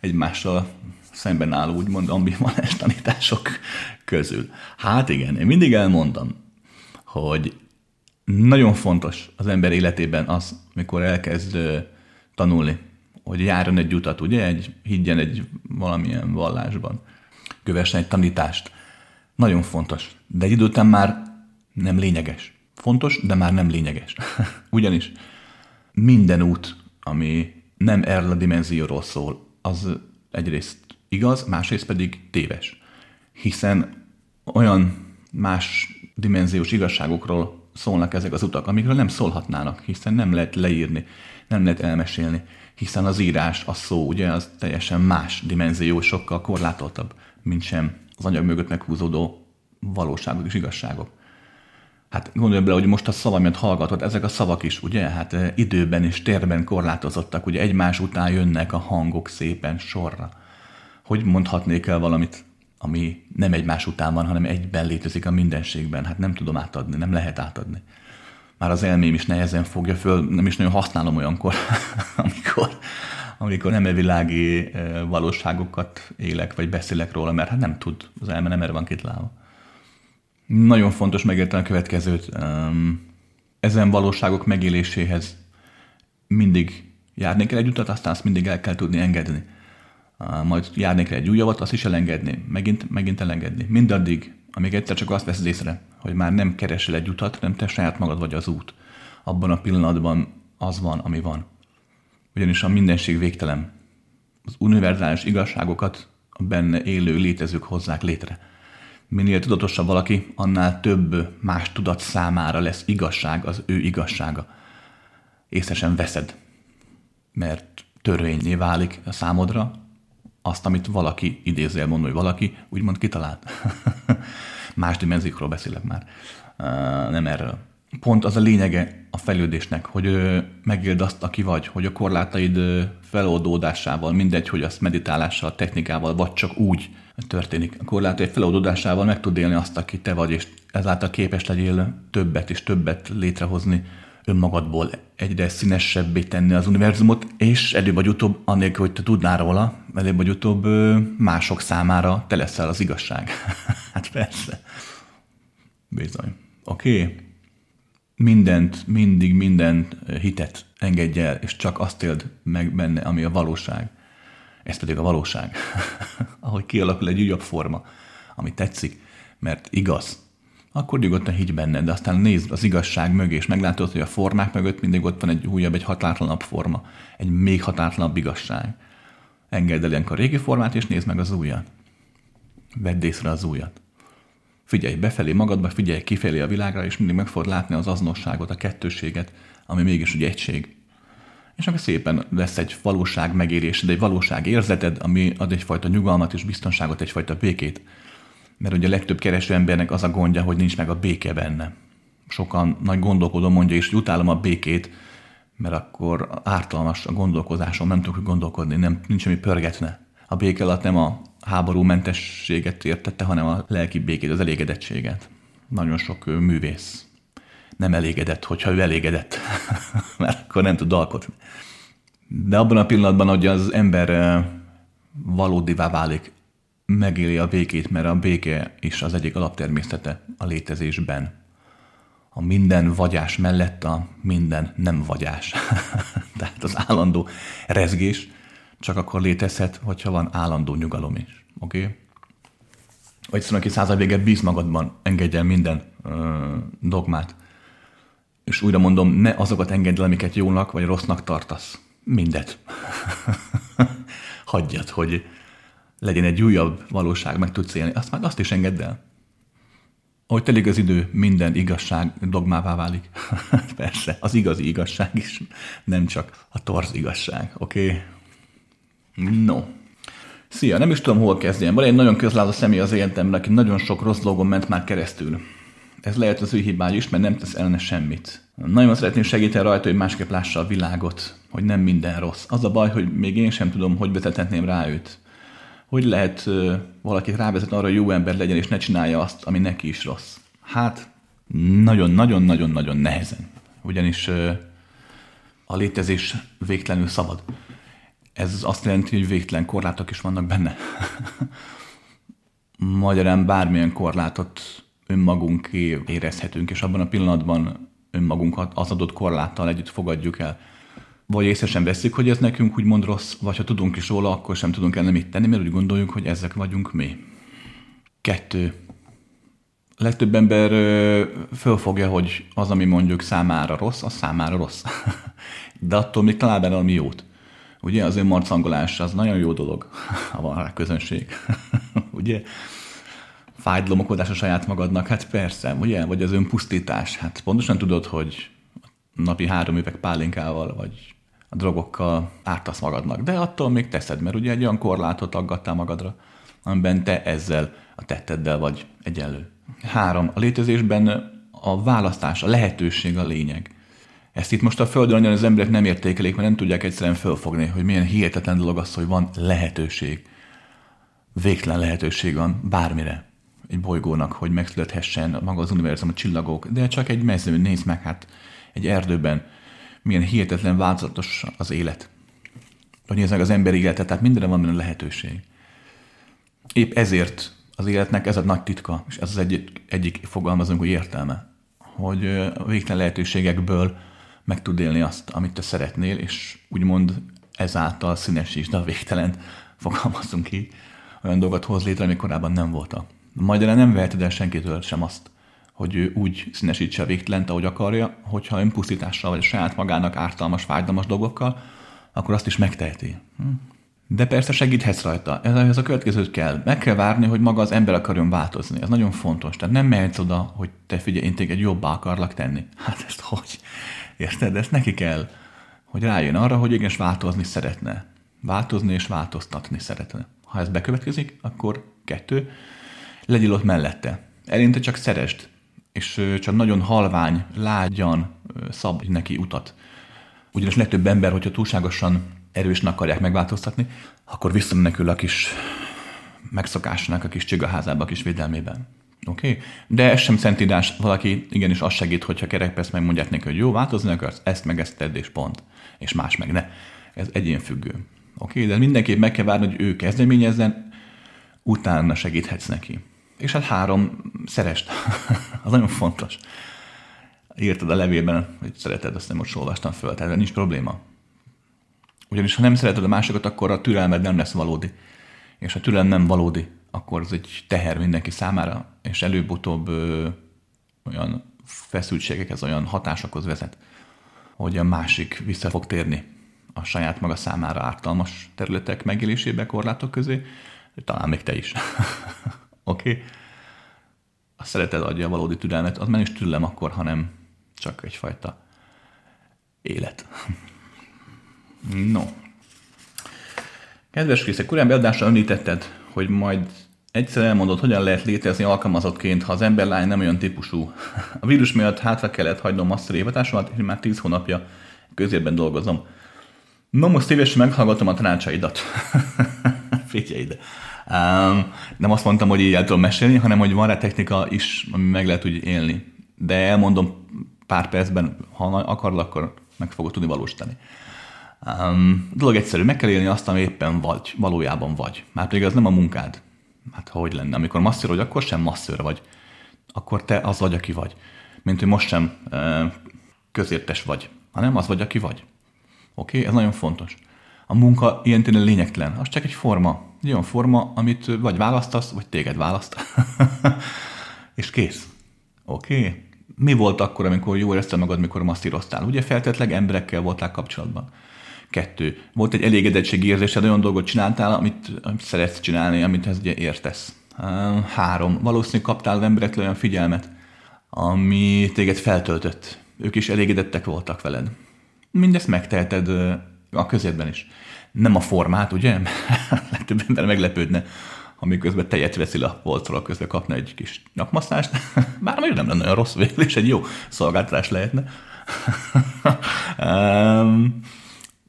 egymással szemben álló úgymond ambivalens tanítások közül. Hát igen, én mindig elmondom, hogy nagyon fontos az ember életében az, mikor elkezd tanulni, hogy járjon egy utat, ugye, egy, higgyen egy valamilyen vallásban. kövessen egy tanítást. Nagyon fontos. De egy idő után már nem lényeges. Fontos, de már nem lényeges. Ugyanis minden út, ami nem erről a dimenzióról szól, az egyrészt igaz, másrészt pedig téves. Hiszen olyan más dimenziós igazságokról szólnak ezek az utak, amikről nem szólhatnának, hiszen nem lehet leírni, nem lehet elmesélni, hiszen az írás, a szó, ugye, az teljesen más dimenzió, sokkal korlátoltabb, mint sem az anyag mögött meghúzódó valóságok és igazságok. Hát gondolj bele, hogy most a szavamiat hallgatod, ezek a szavak is, ugye, hát eh, időben és térben korlátozottak, ugye egymás után jönnek a hangok szépen sorra. Hogy mondhatnék el valamit, ami nem egymás után van, hanem egyben létezik a mindenségben? Hát nem tudom átadni, nem lehet átadni. Már az elmém is nehezen fogja föl, nem is nagyon használom olyankor, amikor, amikor nem világi eh, valóságokat élek, vagy beszélek róla, mert hát nem tud, az elme nem erre van kitalálva. Nagyon fontos megérteni a következőt. Ezen valóságok megéléséhez mindig járni kell egy utat, aztán azt mindig el kell tudni engedni. Majd járni kell egy újabbat, azt is elengedni, megint, megint elengedni. Mindaddig, amíg egyszer csak azt veszed észre, hogy már nem keresel egy utat, nem te saját magad vagy az út. Abban a pillanatban az van, ami van. Ugyanis a mindenség végtelen. Az univerzális igazságokat a benne élő létezők hozzák létre minél tudatosabb valaki, annál több más tudat számára lesz igazság az ő igazsága. Észesen veszed, mert törvényé válik a számodra azt, amit valaki, idézőjel mondom, hogy valaki úgymond kitalált. más dimenziókról beszélek már, nem erről. Pont az a lényege a fejlődésnek, hogy megéld azt, aki vagy, hogy a korlátaid feloldódásával, mindegy, hogy azt meditálással, technikával, vagy csak úgy történik. A korlát egy feloldódásával meg tud élni azt, aki te vagy, és ezáltal képes legyél többet és többet létrehozni önmagadból, egyre színesebbé tenni az univerzumot, és előbb vagy utóbb, annélkül, hogy te tudnál róla, előbb vagy utóbb mások számára te leszel az igazság. hát persze. Bizony. Oké. Okay. Mindent, mindig minden hitet engedj el, és csak azt éld meg benne, ami a valóság. Ez pedig a valóság. Ahogy kialakul egy újabb forma, ami tetszik, mert igaz, akkor nyugodtan higgy benne, de aztán nézd az igazság mögé, és meglátod, hogy a formák mögött mindig ott van egy újabb, egy hatátlanabb forma, egy még hatátlanabb igazság. Engedd el ilyenkor a régi formát, és nézd meg az újat. Vedd észre az újat. Figyelj befelé magadba, figyelj kifelé a világra, és mindig meg fogod látni az azonosságot, a kettőséget, ami mégis egy egység és akkor szépen lesz egy valóság megérésed, egy valóság érzeted, ami ad egyfajta nyugalmat és biztonságot, egyfajta békét. Mert ugye a legtöbb kereső embernek az a gondja, hogy nincs meg a béke benne. Sokan nagy gondolkodó mondja is, hogy utálom a békét, mert akkor ártalmas a gondolkozásom, nem tudok gondolkodni, nem, nincs ami pörgetne. A béke alatt nem a háború mentességet értette, hanem a lelki békét, az elégedettséget. Nagyon sok művész nem elégedett, hogyha ő elégedett, mert akkor nem tud alkotni. De abban a pillanatban, hogy az ember valódivá válik, megéli a békét, mert a béke is az egyik alaptermészete a létezésben. A minden vagyás mellett a minden nem vagyás. Tehát az állandó rezgés csak akkor létezhet, hogyha van állandó nyugalom is. Oké? Okay? Vagy szóval aki véget bíz magadban, engedj el minden ö, dogmát, és újra mondom, ne azokat engedd el, amiket jónak vagy rossznak tartasz. Mindet. Hagyjad, hogy legyen egy újabb valóság, meg tudsz élni. Azt már azt is engedd el. Ahogy telik az idő, minden igazság dogmává válik. Persze, az igazi igazság is, nem csak a torz igazság, oké? Okay? No. Szia, nem is tudom, hol kezdjem. Van egy nagyon közlázó személy az életemben, aki nagyon sok rossz dolgon ment már keresztül ez lehet az ő hibája is, mert nem tesz ellene semmit. Nagyon szeretném segíteni rajta, hogy másképp lássa a világot, hogy nem minden rossz. Az a baj, hogy még én sem tudom, hogy vezethetném rá őt. Hogy lehet valakit rávezetni arra, hogy jó ember legyen, és ne csinálja azt, ami neki is rossz. Hát, nagyon-nagyon-nagyon-nagyon nehezen. Ugyanis a létezés végtelenül szabad. Ez azt jelenti, hogy végtelen korlátok is vannak benne. Magyarán bármilyen korlátot önmagunké érezhetünk, és abban a pillanatban önmagunkat az adott korláttal együtt fogadjuk el. Vagy észre sem veszik, hogy ez nekünk úgymond rossz, vagy ha tudunk is róla, akkor sem tudunk el mit tenni, mert úgy gondoljuk, hogy ezek vagyunk mi. Kettő. Legtöbb ember fölfogja, hogy az, ami mondjuk számára rossz, az számára rossz. De attól még talál benne valami jót. Ugye az önmarcangolás az nagyon jó dolog, ha van rá közönség. ugye? Fájdalomokodás a saját magadnak, hát persze, ugye? Vagy az önpusztítás. Hát pontosan tudod, hogy napi három üveg pálinkával, vagy a drogokkal ártasz magadnak. De attól még teszed, mert ugye egy olyan korlátot aggattál magadra, amiben te ezzel a tetteddel vagy egyenlő. Három. A létezésben a választás, a lehetőség a lényeg. Ezt itt most a Földön az emberek nem értékelik, mert nem tudják egyszerűen fölfogni, hogy milyen hihetetlen dolog az, hogy van lehetőség. Végtelen lehetőség van bármire egy bolygónak, hogy megszülethessen maga az univerzum, a csillagok, de csak egy mezőn, nézd meg, hát egy erdőben milyen hihetetlen változatos az élet. Hogy nézd meg az emberi életet, tehát mindenre van benne lehetőség. Épp ezért az életnek ez a nagy titka, és ez az egyik, egyik fogalmazunk, hogy értelme, hogy a végtelen lehetőségekből meg tud élni azt, amit te szeretnél, és úgymond ezáltal színesítsd a végtelen, fogalmazunk ki, olyan dolgot hoz létre, ami korábban nem voltak. Magyarán nem veheted el senkitől sem azt, hogy ő úgy színesítse a végtelent, ahogy akarja, hogyha önpusztítással vagy saját magának ártalmas, fájdalmas dolgokkal, akkor azt is megteheti. Hm? De persze segíthetsz rajta. Ez, a következőt kell. Meg kell várni, hogy maga az ember akarjon változni. Ez nagyon fontos. Tehát nem mehetsz oda, hogy te figyelj, én téged jobbá akarlak tenni. Hát ezt hogy? Érted? Ezt neki kell, hogy rájön arra, hogy igenis változni szeretne. Változni és változtatni szeretne. Ha ez bekövetkezik, akkor kettő, legyél ott mellette. Elinte csak szeresd, és csak nagyon halvány, lágyan szab neki utat. Ugyanis legtöbb ember, hogyha túlságosan erősnek akarják megváltoztatni, akkor visszamenekül a kis megszokásnak, a kis csigaházába, a kis védelmében. Oké? Okay? De ez sem szentidás, valaki igenis azt segít, hogyha kerekperc megmondják neki, hogy jó, változni akarsz, ezt meg ezt tedd, és pont. És más meg ne. Ez egyén függő. Oké? Okay? De mindenképp meg kell várni, hogy ő kezdeményezzen, utána segíthetsz neki. És hát három, szerest. az nagyon fontos. Írtad a levélben, hogy szereted, azt nem most olvastam föl, tehát nincs probléma. Ugyanis ha nem szereted a másokat, akkor a türelmed nem lesz valódi. És ha türelem nem valódi, akkor az egy teher mindenki számára, és előbb-utóbb ö, olyan feszültségekhez, olyan hatásokhoz vezet, hogy a másik vissza fog térni a saját maga számára ártalmas területek megélésébe korlátok közé, talán még te is. Oké? A szeretet adja a valódi türelmet, az már is türelem akkor, hanem csak egyfajta élet. No. Kedves Krisz, egy korábbi adásra említetted, hogy majd egyszer elmondod, hogyan lehet létezni alkalmazottként, ha az emberlány nem olyan típusú. A vírus miatt hátra kellett hagynom azt a révatásomat, és már tíz hónapja közérben dolgozom. No, most szívesen meghallgatom a tanácsaidat. Figyelj ide. Um, nem azt mondtam, hogy így el tudom mesélni, hanem hogy van rá technika is, ami meg lehet úgy élni. De elmondom pár percben, ha akarod, akkor meg fogod tudni valósítani. Um, dolog egyszerű, meg kell élni azt, ami éppen vagy, valójában vagy. Már pedig az nem a munkád. Hát hogy lenne? Amikor masször vagy, akkor sem masször vagy. Akkor te az vagy, aki vagy. Mint hogy most sem uh, közértes vagy, hanem az vagy, aki vagy. Oké? Okay? Ez nagyon fontos. A munka ilyen tényleg lényegtelen. Az csak egy forma. Egy olyan forma, amit vagy választasz, vagy téged választ. és kész. Oké? Okay? Mi volt akkor, amikor jól érezted magad, mikor masszíroztál? Ugye feltétleg emberekkel voltál kapcsolatban. Kettő. Volt egy elégedettségi érzésed, olyan dolgot csináltál, amit, amit szeretsz csinálni, amit ez ugye értesz. Három. Valószínűleg kaptál emberektől olyan figyelmet, ami téged feltöltött. Ők is elégedettek voltak veled. Mindezt megteheted a közétben is. Nem a formát, ugye? Legtöbb ember meglepődne, ha miközben tejet veszi a polcról, közben kapna egy kis nyakmasszást. Bár még nem lenne olyan rossz végül, és egy jó szolgáltatás lehetne.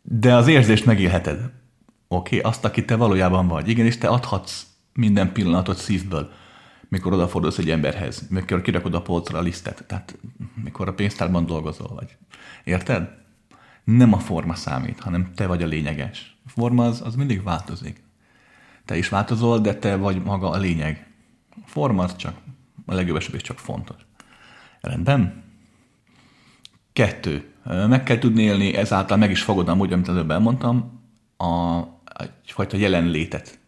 De az érzést megélheted. Oké, okay, azt, aki te valójában vagy. Igen, és te adhatsz minden pillanatot szívből, mikor odafordulsz egy emberhez, mikor kirakod a polcra a lisztet, tehát mikor a pénztárban dolgozol, vagy. Érted? Nem a forma számít, hanem te vagy a lényeges. A forma az, az mindig változik. Te is változol, de te vagy maga a lényeg. A forma az csak a legjobb esetben csak fontos. Rendben? Kettő. Meg kell tudni élni, ezáltal meg is fogod amúgy, amit előbb elmondtam, a, egyfajta jelenlétet.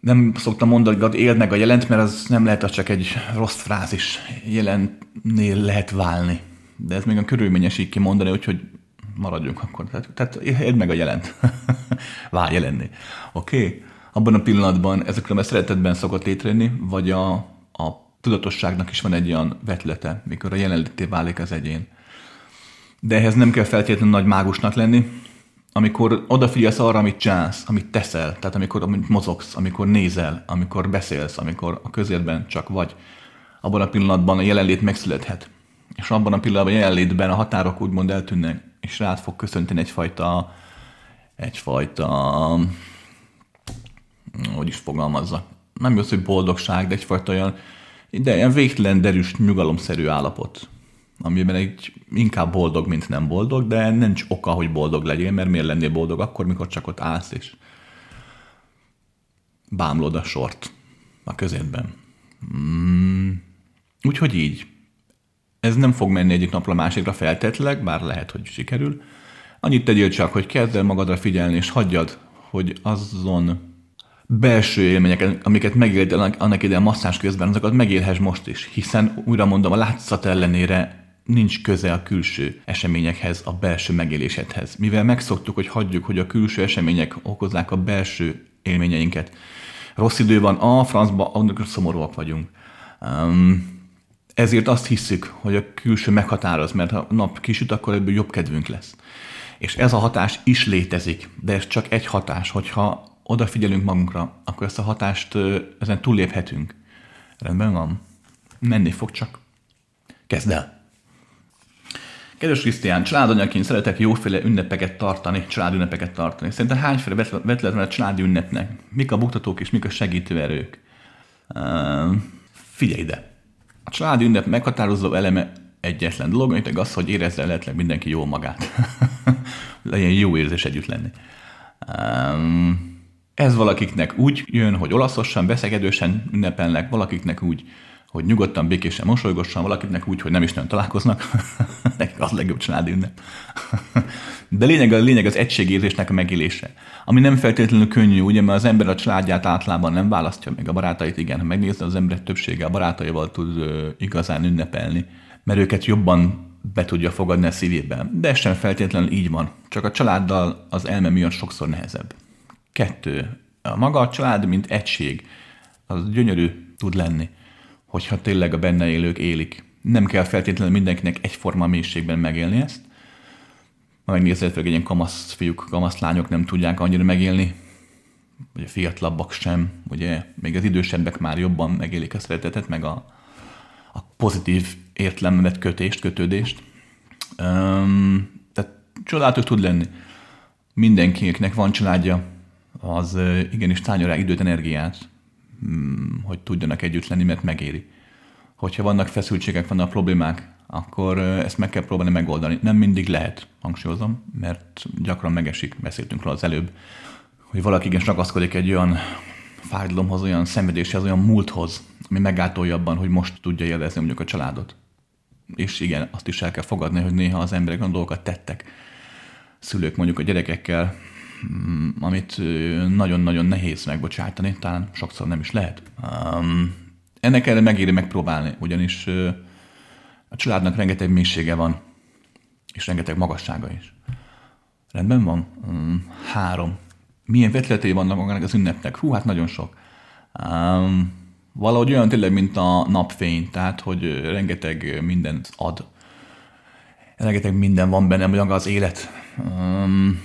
nem szoktam mondani, hogy éld meg a jelent, mert az nem lehet, az csak egy rossz frázis. Jelennél lehet válni. De ez még a körülményes így kimondani, úgyhogy maradjunk akkor. Tehát, tehát éld meg a jelent. Válj jelenni. Oké? Okay? Abban a pillanatban ezekről a szeretetben szokott létrejönni, vagy a, a tudatosságnak is van egy olyan vetlete, mikor a jelenlété válik az egyén. De ehhez nem kell feltétlenül nagy mágusnak lenni, amikor odafigyelsz arra, amit csinálsz, amit teszel, tehát amikor amit mozogsz, amikor nézel, amikor beszélsz, amikor a közérben csak vagy, abban a pillanatban a jelenlét megszülethet. És abban a pillanatban a jelenlétben a határok úgymond eltűnnek, és rád fog köszönteni egyfajta, egyfajta, hogy is fogalmazza, nem az, hogy boldogság, de egyfajta olyan, de ilyen végtelen derűs, nyugalomszerű állapot amiben egy inkább boldog, mint nem boldog, de nincs oka, hogy boldog legyél, mert miért lennél boldog akkor, mikor csak ott állsz és bámlod a sort a közétben. Mm, úgyhogy így. Ez nem fog menni egyik napra másikra feltétleg, bár lehet, hogy sikerül. Annyit tegyél csak, hogy kezd el magadra figyelni, és hagyjad, hogy azon belső élményeket, amiket megéltél annak idején masszás közben, azokat megélhess most is, hiszen újra mondom, a látszat ellenére nincs köze a külső eseményekhez, a belső megélésedhez. Mivel megszoktuk, hogy hagyjuk, hogy a külső események okozzák a belső élményeinket. Rossz idő van, a francba, amikor szomorúak vagyunk. Um, ezért azt hiszük, hogy a külső meghatároz, mert ha a nap kisüt, akkor ebből jobb kedvünk lesz. És ez a hatás is létezik, de ez csak egy hatás. Hogyha odafigyelünk magunkra, akkor ezt a hatást ezen túlléphetünk. Rendben van? Menni fog csak. Kezd el! Kedves Krisztián, családanyaként szeretek jóféle ünnepeket tartani, családünnepeket tartani. Szerintem hányféle vetlet van a családi ünnepnek? Mik a buktatók és mik a segítőerők? Uh, figyelj ide! A családi ünnep meghatározó eleme egyetlen dolog, amit az, hogy érezze lehetleg mindenki jó magát. Legyen jó érzés együtt lenni. Um, ez valakiknek úgy jön, hogy olaszosan, beszegedősen ünnepelnek, valakiknek úgy, hogy nyugodtan, békésen mosolygossan, valakinek úgy, hogy nem is nagyon találkoznak. Nekik az legjobb családi ünnep. De lényeg, a lényeg az egységérzésnek a megélése. Ami nem feltétlenül könnyű, ugye, mert az ember a családját általában nem választja meg, a barátait igen. Ha megnézed, az ember többsége a barátaival tud ö, igazán ünnepelni, mert őket jobban be tudja fogadni a szívében. De ez sem feltétlenül így van. Csak a családdal az elme miatt sokszor nehezebb. Kettő. A maga a család, mint egység, az gyönyörű tud lenni hogyha tényleg a benne élők élik. Nem kell feltétlenül mindenkinek egyforma mélységben megélni ezt. Megnézed, hogy ilyen kamasz fiúk, kamasz lányok nem tudják annyira megélni, vagy a fiatalabbak sem, ugye még az idősebbek már jobban megélik a szeretetet, meg a, a pozitív értelemben kötést, kötődést. Um, tehát csodálatos tud lenni. Mindenkinek van családja, az igenis tányol rá időt, energiát, Mm, hogy tudjanak együtt lenni, mert megéri. Hogyha vannak feszültségek, vannak problémák, akkor ezt meg kell próbálni megoldani. Nem mindig lehet, hangsúlyozom, mert gyakran megesik, beszéltünk róla az előbb, hogy valaki igen ragaszkodik egy olyan fájdalomhoz, olyan szenvedéshez, olyan múlthoz, ami megátolja abban, hogy most tudja élvezni mondjuk a családot. És igen, azt is el kell fogadni, hogy néha az emberek olyan dolgokat tettek, szülők mondjuk a gyerekekkel, Mm, amit nagyon-nagyon nehéz megbocsátani, talán sokszor nem is lehet. Um, ennek erre megéri megpróbálni, ugyanis a családnak rengeteg mélysége van, és rengeteg magassága is. Rendben van? Um, három. Milyen vetületei vannak magának az ünnepnek? Hú, hát nagyon sok. Um, valahogy olyan tényleg, mint a napfény, tehát, hogy rengeteg mindent ad. Rengeteg minden van benne, maga az élet. Um,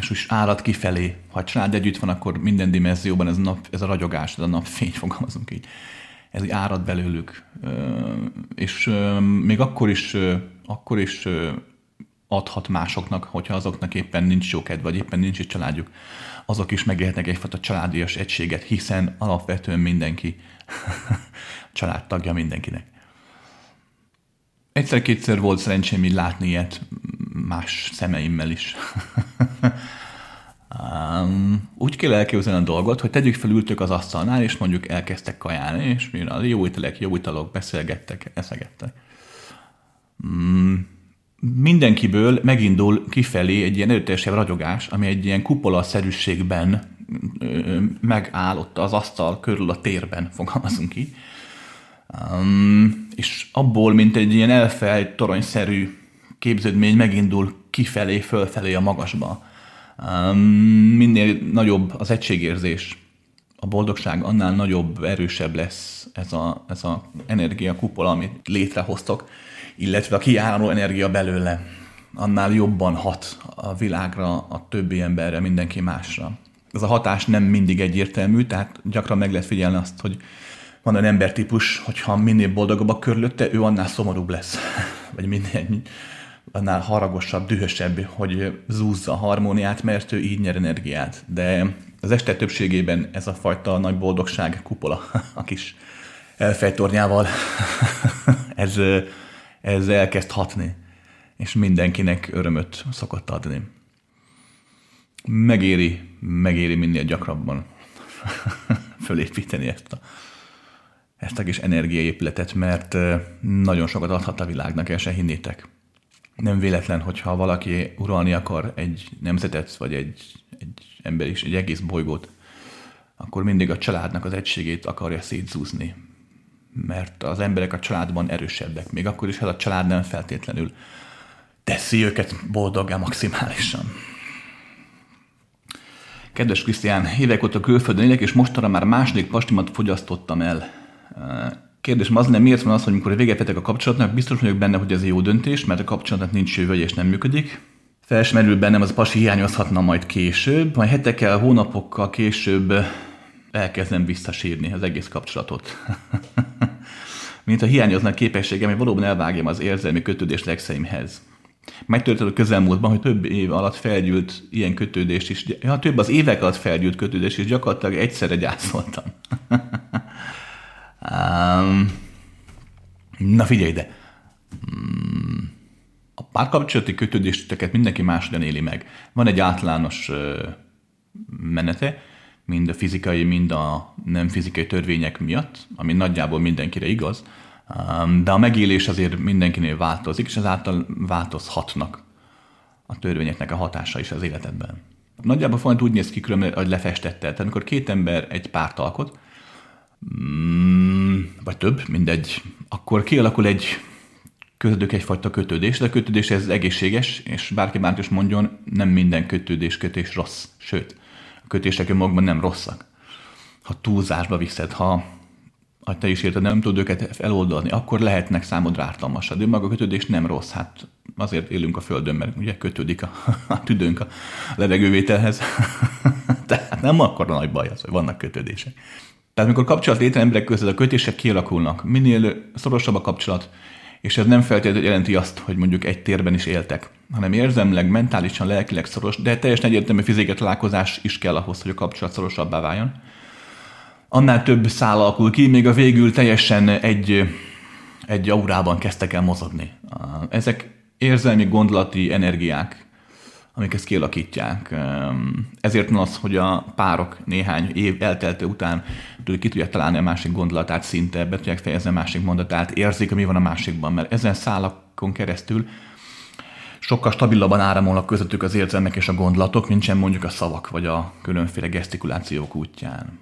és úgy árad kifelé. Ha a család együtt van, akkor minden dimenzióban ez a, nap, ez a ragyogás, ez a napfény, fogalmazunk így. Ez így árad belőlük. És még akkor is, akkor is adhat másoknak, hogyha azoknak éppen nincs jó kedv, vagy éppen nincs egy családjuk. Azok is megélhetnek egyfajta családias egységet, hiszen alapvetően mindenki családtagja mindenkinek. Egyszer-kétszer volt szerencsém így látni ilyet más szemeimmel is. um, úgy kell elképzelni a dolgot, hogy tegyük fel ültök az asztalnál, és mondjuk elkezdtek kajálni, és a jó ételek, jó italok, beszélgettek, eszegettek. Um, mindenkiből megindul kifelé egy ilyen erőteljesebb ragyogás, ami egy ilyen kupola-szerűségben megáll ott az asztal körül a térben, fogalmazunk ki. Um, és abból, mint egy ilyen elfejt toronyszerű képződmény megindul kifelé, fölfelé a magasba. Minél nagyobb az egységérzés, a boldogság, annál nagyobb, erősebb lesz ez a, ez a energia kupola, amit létrehoztok, illetve a kiálló energia belőle, annál jobban hat a világra, a többi emberre, mindenki másra. Ez a hatás nem mindig egyértelmű, tehát gyakran meg lehet figyelni azt, hogy van olyan embertípus, hogyha minél boldogabb a körülötte, ő annál szomorúbb lesz. Vagy minél annál haragosabb, dühösebb, hogy zúzza a harmóniát, mert ő így nyer energiát. De az este többségében ez a fajta nagy boldogság kupola, a kis elfejtornyával, ez, ez elkezd hatni, és mindenkinek örömöt szokott adni. Megéri, megéri minél gyakrabban fölépíteni ezt a, ezt a kis energiaépületet, mert nagyon sokat adhat a világnak, el se hinnétek nem véletlen, hogyha valaki uralni akar egy nemzetet, vagy egy, egy ember is, egy egész bolygót, akkor mindig a családnak az egységét akarja szétzúzni. Mert az emberek a családban erősebbek, még akkor is, ha a család nem feltétlenül teszi őket boldoggá maximálisan. Kedves Krisztián, évek óta külföldön élek, és mostanra már második pastimat fogyasztottam el. Kérdésem az nem miért van az, hogy amikor véget vetek a kapcsolatnak, biztos vagyok benne, hogy ez jó döntés, mert a kapcsolatnak nincs jövő és nem működik. Felsmerül bennem, az a pasi hiányozhatna majd később, majd hetekkel, hónapokkal később elkezdem visszasírni az egész kapcsolatot. Mint a hiányozna képességem, hogy valóban elvágjam az érzelmi kötődést legszeimhez. Megtörtént a közelmúltban, hogy több év alatt felgyűlt ilyen kötődés is, ja, több az évek alatt felgyűlt kötődés is, gyakorlatilag egyszerre gyászoltam. Um, na figyelj ide! Um, a párkapcsolati kötődéseket mindenki máshogyan éli meg. Van egy általános uh, menete, mind a fizikai, mind a nem fizikai törvények miatt, ami nagyjából mindenkire igaz, um, de a megélés azért mindenkinél változik, és ezáltal változhatnak a törvényeknek a hatása is az életedben. Nagyjából folyamatosan úgy néz ki, különben, hogy lefestette. Tehát amikor két ember egy párt alkot, Mm, vagy több, mindegy, akkor kialakul egy közöttük egyfajta kötődés, de a kötődés ez egészséges, és bárki már is mondjon, nem minden kötődés kötés rossz. Sőt, a kötések önmagukban nem rosszak. Ha túlzásba viszed, ha ha te is érted, nem tudod őket eloldani, akkor lehetnek számodra ártalmasak. De maga a kötődés nem rossz, hát azért élünk a Földön, mert ugye kötődik a, a tüdőnk a levegővételhez. Tehát nem akkor a nagy baj az, hogy vannak kötődések. Tehát amikor kapcsolat létre emberek között a kötések kialakulnak, minél szorosabb a kapcsolat, és ez nem feltétlenül jelenti azt, hogy mondjuk egy térben is éltek, hanem érzemleg, mentálisan, lelkileg szoros, de teljesen egyértelmű fizikai találkozás is kell ahhoz, hogy a kapcsolat szorosabbá váljon. Annál több szál alakul ki, még a végül teljesen egy, egy aurában kezdtek el mozogni. Ezek érzelmi, gondolati energiák, amik ezt kialakítják. Ezért van az, hogy a párok néhány év eltelte után ki tudják találni a másik gondolatát szinte, be tudják fejezni a másik mondatát, érzik, mi van a másikban, mert ezen szálakon keresztül sokkal stabilabban áramolnak közöttük az érzelmek és a gondolatok, mint sem mondjuk a szavak vagy a különféle gesztikulációk útján.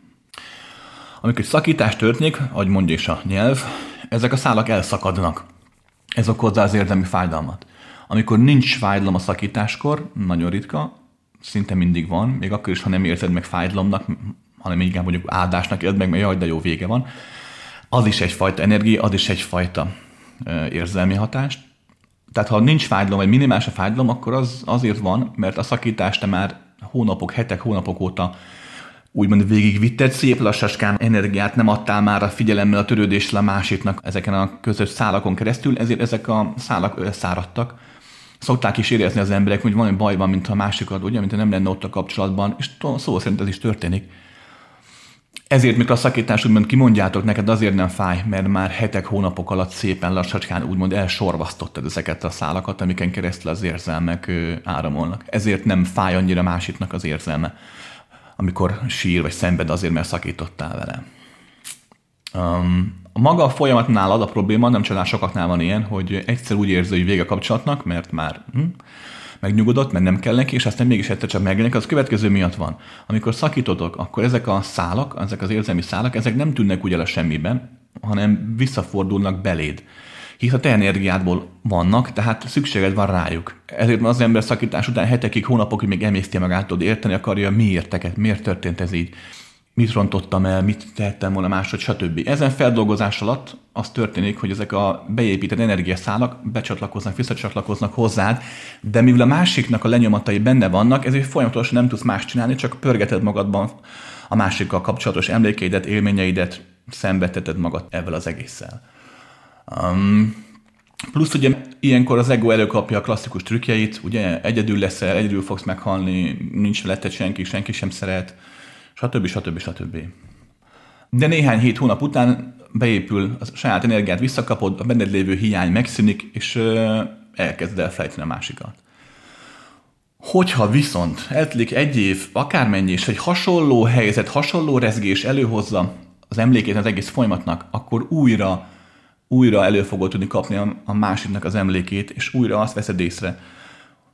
Amikor szakítás történik, ahogy mondja is a nyelv, ezek a szálak elszakadnak. Ez okozza az érzelmi fájdalmat. Amikor nincs fájdalom a szakításkor, nagyon ritka, szinte mindig van, még akkor is, ha nem érzed meg fájdalomnak, hanem inkább mondjuk áldásnak érzed meg, mert jaj, de jó vége van, az is egyfajta energia, az is egyfajta érzelmi hatást. Tehát ha nincs fájdalom, vagy minimális a fájdalom, akkor az azért van, mert a szakítást te már hónapok, hetek, hónapok óta úgymond végigvitted, szép lassaskán energiát nem adtál már a figyelemmel a törődésre a másiknak ezeken a közös szálakon keresztül, ezért ezek a szálak összáradtak, szokták is érezni az emberek, hogy valami baj van, mint a másikat, ugye, mint ha nem lenne ott a kapcsolatban, és szó szerint ez is történik. Ezért, mikor a szakítás úgymond kimondjátok neked, azért nem fáj, mert már hetek, hónapok alatt szépen lassacskán úgymond elsorvasztottad ezeket a szálakat, amiken keresztül az érzelmek áramolnak. Ezért nem fáj annyira másiknak az érzelme, amikor sír vagy szenved azért, mert szakítottál vele. Um, maga a folyamat nálad a probléma, nem csodál sokaknál van ilyen, hogy egyszer úgy érzi, hogy vége a kapcsolatnak, mert már hm, megnyugodott, mert nem kell neki, és aztán mégis egyszer csak megjelenik, az következő miatt van. Amikor szakítotok, akkor ezek a szálak, ezek az érzelmi szálak, ezek nem tűnnek úgy el a semmiben, hanem visszafordulnak beléd. Hisz a te energiádból vannak, tehát szükséged van rájuk. Ezért az ember szakítás után hetekig, hónapokig még emészti magát, tudod, érteni akarja, miért teket, miért történt ez így mit rontottam el, mit tettem volna máshogy, stb. Ezen feldolgozás alatt az történik, hogy ezek a beépített energiaszálak becsatlakoznak, visszacsatlakoznak hozzád, de mivel a másiknak a lenyomatai benne vannak, ezért folyamatosan nem tudsz más csinálni, csak pörgeted magadban a másikkal kapcsolatos emlékeidet, élményeidet, szenvedteted magad ebből az egésszel. Um, plusz ugye ilyenkor az ego előkapja a klasszikus trükkjeit, ugye egyedül leszel, egyedül fogsz meghalni, nincs letted senki, senki sem szeret, stb. stb. stb. De néhány hét hónap után beépül, a saját energiát visszakapod, a benned lévő hiány megszűnik, és elkezd elfelejteni a másikat. Hogyha viszont eltelik egy év, akármennyi, és egy hasonló helyzet, hasonló rezgés előhozza az emlékét az egész folyamatnak, akkor újra, újra elő fogod tudni kapni a, a másiknak az emlékét, és újra azt veszed észre,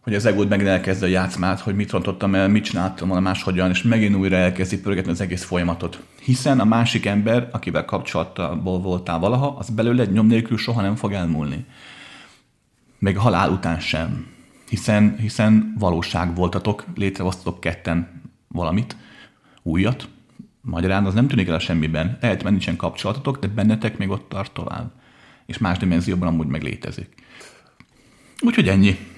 hogy az egód megint elkezd a játszmát, hogy mit rontottam el, mit csináltam volna máshogyan, és megint újra elkezdi pörgetni az egész folyamatot. Hiszen a másik ember, akivel kapcsolatból voltál valaha, az belőle egy nyom nélkül soha nem fog elmúlni. Még halál után sem. Hiszen, hiszen valóság voltatok, létrehoztatok ketten valamit, újat. Magyarán az nem tűnik el a semmiben. Lehet, mert nincsen kapcsolatotok, de bennetek még ott tart tovább. És más dimenzióban amúgy meg létezik. Úgyhogy ennyi.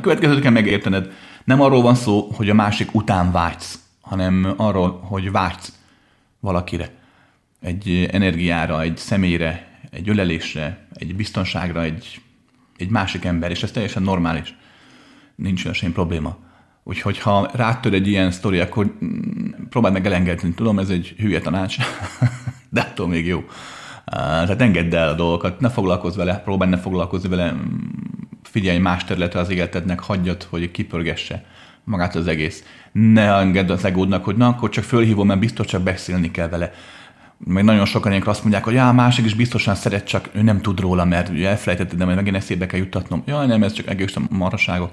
Következőt kell megértened. Nem arról van szó, hogy a másik után vágysz, hanem arról, hogy vágysz valakire. Egy energiára, egy személyre, egy ölelésre, egy biztonságra, egy, egy másik ember, és ez teljesen normális. Nincs olyan semmi probléma. Úgyhogy ha rátör egy ilyen sztori, akkor mm, próbáld meg elengedni. Tudom, ez egy hülye tanács, de attól még jó. Tehát engedd el a dolgokat, ne foglalkozz vele, próbálj ne foglalkozni vele, figyelj más területre az életednek, hagyjad, hogy kipörgesse magát az egész. Ne engedd az egódnak, hogy na, akkor csak fölhívom, mert biztos csak beszélni kell vele. Meg nagyon sokan ilyenkor azt mondják, hogy já, másik is biztosan szeret, csak ő nem tud róla, mert ugye elfelejtetted, de majd megint eszébe kell juttatnom. Jaj, nem, ez csak egész maraságok.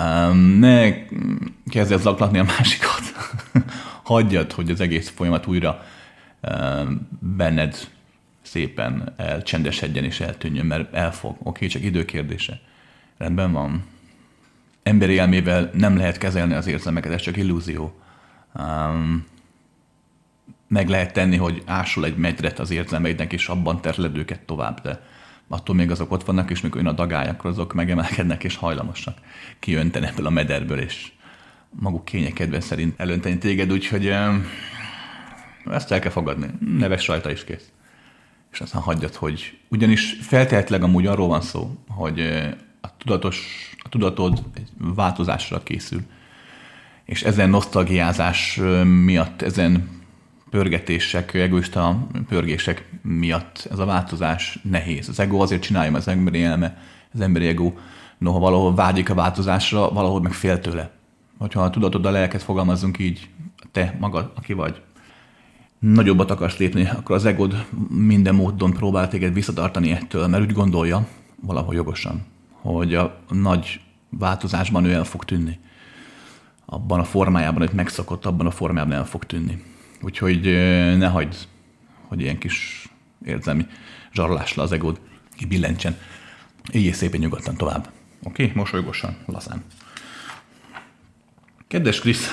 Um, ne kezdj el zaklatni a másikat. Hagyjad, hogy az egész folyamat újra um, benned szépen elcsendesedjen és eltűnjön, mert elfog. Oké, okay, csak időkérdése. Rendben van. Emberi elmével nem lehet kezelni az érzelmeket, ez csak illúzió. Um, meg lehet tenni, hogy ásul egy medret az érzelmeidnek, és abban terled őket tovább, de attól még azok ott vannak, és mikor jön a dagály, akkor azok megemelkednek, és hajlamosak kiönteni ebből a mederből, és maguk kényekedve szerint elönteni téged, úgyhogy ezt el kell fogadni. Neves rajta is kész. És aztán hagyjad, hogy ugyanis feltehetleg amúgy arról van szó, hogy a, tudatos, a tudatod egy változásra készül. És ezen nosztalgiázás miatt, ezen pörgetések, egoista pörgések miatt ez a változás nehéz. Az ego azért csinálja, az emberi elme, az emberi ego, noha valahol vágyik a változásra, valahol meg fél tőle. Hogyha a tudatod a lelket fogalmazunk így, te magad, aki vagy, nagyobbat akarsz lépni, akkor az egod minden módon próbál téged visszatartani ettől, mert úgy gondolja, valahol jogosan, hogy a nagy változásban ő el fog tűnni. Abban a formájában, hogy megszokott, abban a formájában el fog tűnni. Úgyhogy ne hagyd, hogy ilyen kis érzelmi zsarolásra az egód kibillentsen. Éljél szépen nyugodtan tovább. Oké? Okay? Mosolygosan, lazán. Kedves Krisz,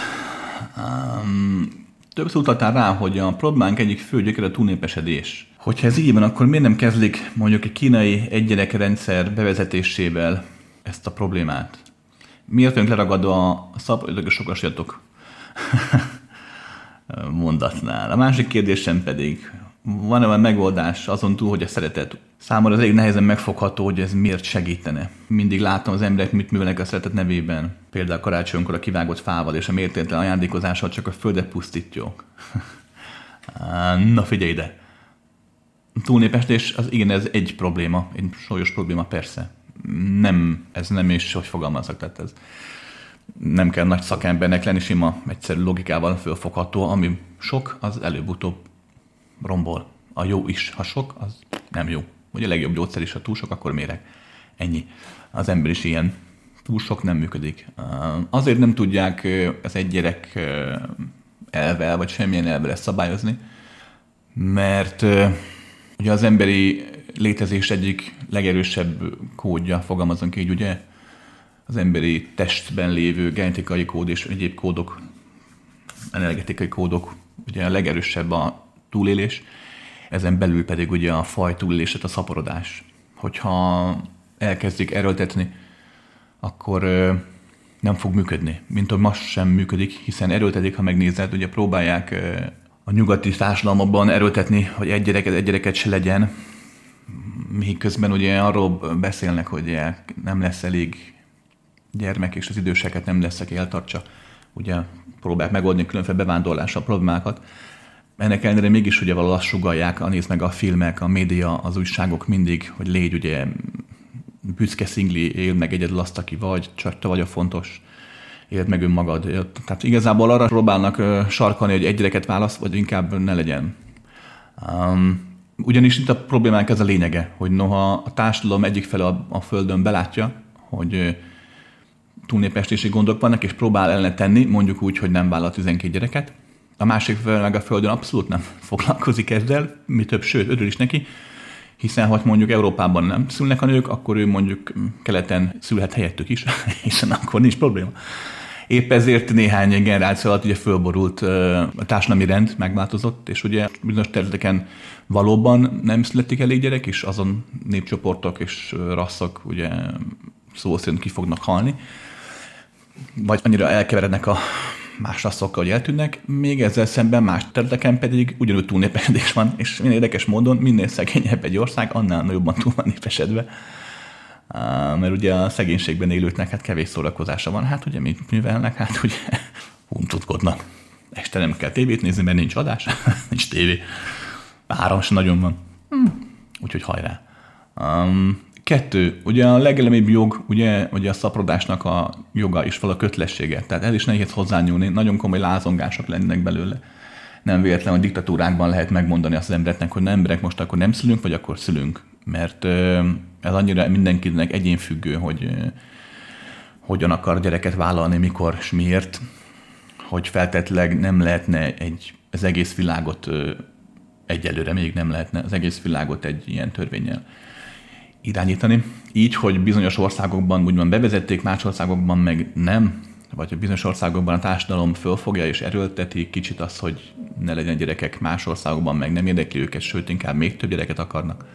um, Többször utaltál rá, hogy a problémánk egyik fő gyökere a túlnépesedés. Hogyha ez így van, akkor miért nem kezdik mondjuk egy kínai egygyerek bevezetésével ezt a problémát? Miért vagyunk leragadva a szabadidős sokasjatok mondatnál? A másik kérdésem pedig, van-e olyan megoldás azon túl, hogy a szeretet számomra az elég nehezen megfogható, hogy ez miért segítene. Mindig látom az emberek mit művelnek a szeretet nevében. Például karácsonykor a kivágott fával és a mértéklen ajándékozással csak a földet pusztítjuk. Na figyelj ide! Túlnépestés, az igen, ez egy probléma, egy súlyos probléma persze. Nem, ez nem is, hogy fogalmazok, tehát ez nem kell nagy szakembernek lenni, sima, egyszerű logikával fölfogható, ami sok, az előbb-utóbb rombol. A jó is, ha sok, az nem jó. Ugye a legjobb gyógyszer is, ha túl sok, akkor méreg. Ennyi. Az ember is ilyen. túl sok nem működik. Azért nem tudják az egy gyerek elvel, vagy semmilyen elvel ezt szabályozni, mert ugye az emberi létezés egyik legerősebb kódja, fogalmazunk így, ugye, az emberi testben lévő genetikai kód és egyéb kódok, energetikai kódok, ugye a legerősebb a túlélés, ezen belül pedig ugye a faj túlélését a szaporodás. Hogyha elkezdik erőltetni, akkor nem fog működni. Mint hogy most sem működik, hiszen erőltetik, ha megnézed, ugye próbálják a nyugati társadalmakban erőltetni, hogy egy gyereket, egy gyereket se legyen, míg közben ugye arról beszélnek, hogy nem lesz elég gyermek, és az időseket nem lesz, aki eltartsa. Ugye próbálják megoldni különféle bevándorlással problémákat. Ennek ellenére mégis ugye valahol azt sugalják, nézd meg a filmek, a média, az újságok mindig, hogy légy ugye büszke szingli, él meg egyedül azt, aki vagy, csak te vagy a fontos, éld meg önmagad. Tehát igazából arra próbálnak sarkalni, hogy egy gyereket választ, vagy inkább ne legyen. Um, ugyanis itt a problémánk ez a lényege, hogy noha a társadalom egyik fele a, a Földön belátja, hogy túlnépestési gondok vannak, és próbál ellene tenni, mondjuk úgy, hogy nem vállal 12 gyereket, a másik fele meg a Földön abszolút nem foglalkozik ezzel, mi több, sőt, örül is neki, hiszen ha mondjuk Európában nem szülnek a nők, akkor ő mondjuk keleten szülhet helyettük is, hiszen akkor nincs probléma. Épp ezért néhány generáció alatt ugye fölborult a társadalmi rend, megváltozott, és ugye bizonyos területeken valóban nem születik elég gyerek, és azon népcsoportok és rasszok ugye szó szerint ki fognak halni, vagy annyira elkeverednek a más rasszokkal, hogy eltűnnek, még ezzel szemben más területeken pedig ugyanúgy túlnépesedés van, és minél érdekes módon minél szegényebb egy ország, annál jobban túl van népesedve. Mert ugye a szegénységben élőknek hát kevés szórakozása van, hát ugye mit művelnek, hát ugye huncutkodnak. Este nem kell tévét nézni, mert nincs adás, nincs tévé. Áram sem nagyon van. Hm. Úgyhogy hajrá. Um, Kettő, ugye a legelemibb jog, ugye, ugye a szaporodásnak a joga is val a kötelessége. Tehát ez is nehéz hozzányúlni, nagyon komoly lázongások lennének belőle. Nem véletlen, hogy diktatúrákban lehet megmondani azt az embereknek, hogy nem emberek most akkor nem szülünk, vagy akkor szülünk. Mert ez annyira mindenkinek egyénfüggő, hogy hogyan akar gyereket vállalni, mikor és miért, hogy feltetleg nem lehetne egy, az egész világot egyelőre még nem lehetne az egész világot egy ilyen törvényel irányítani. Így, hogy bizonyos országokban úgymond bevezették, más országokban meg nem, vagy hogy bizonyos országokban a társadalom fölfogja és erőlteti kicsit az, hogy ne legyen gyerekek, más országokban meg nem érdekli őket, sőt, inkább még több gyereket akarnak.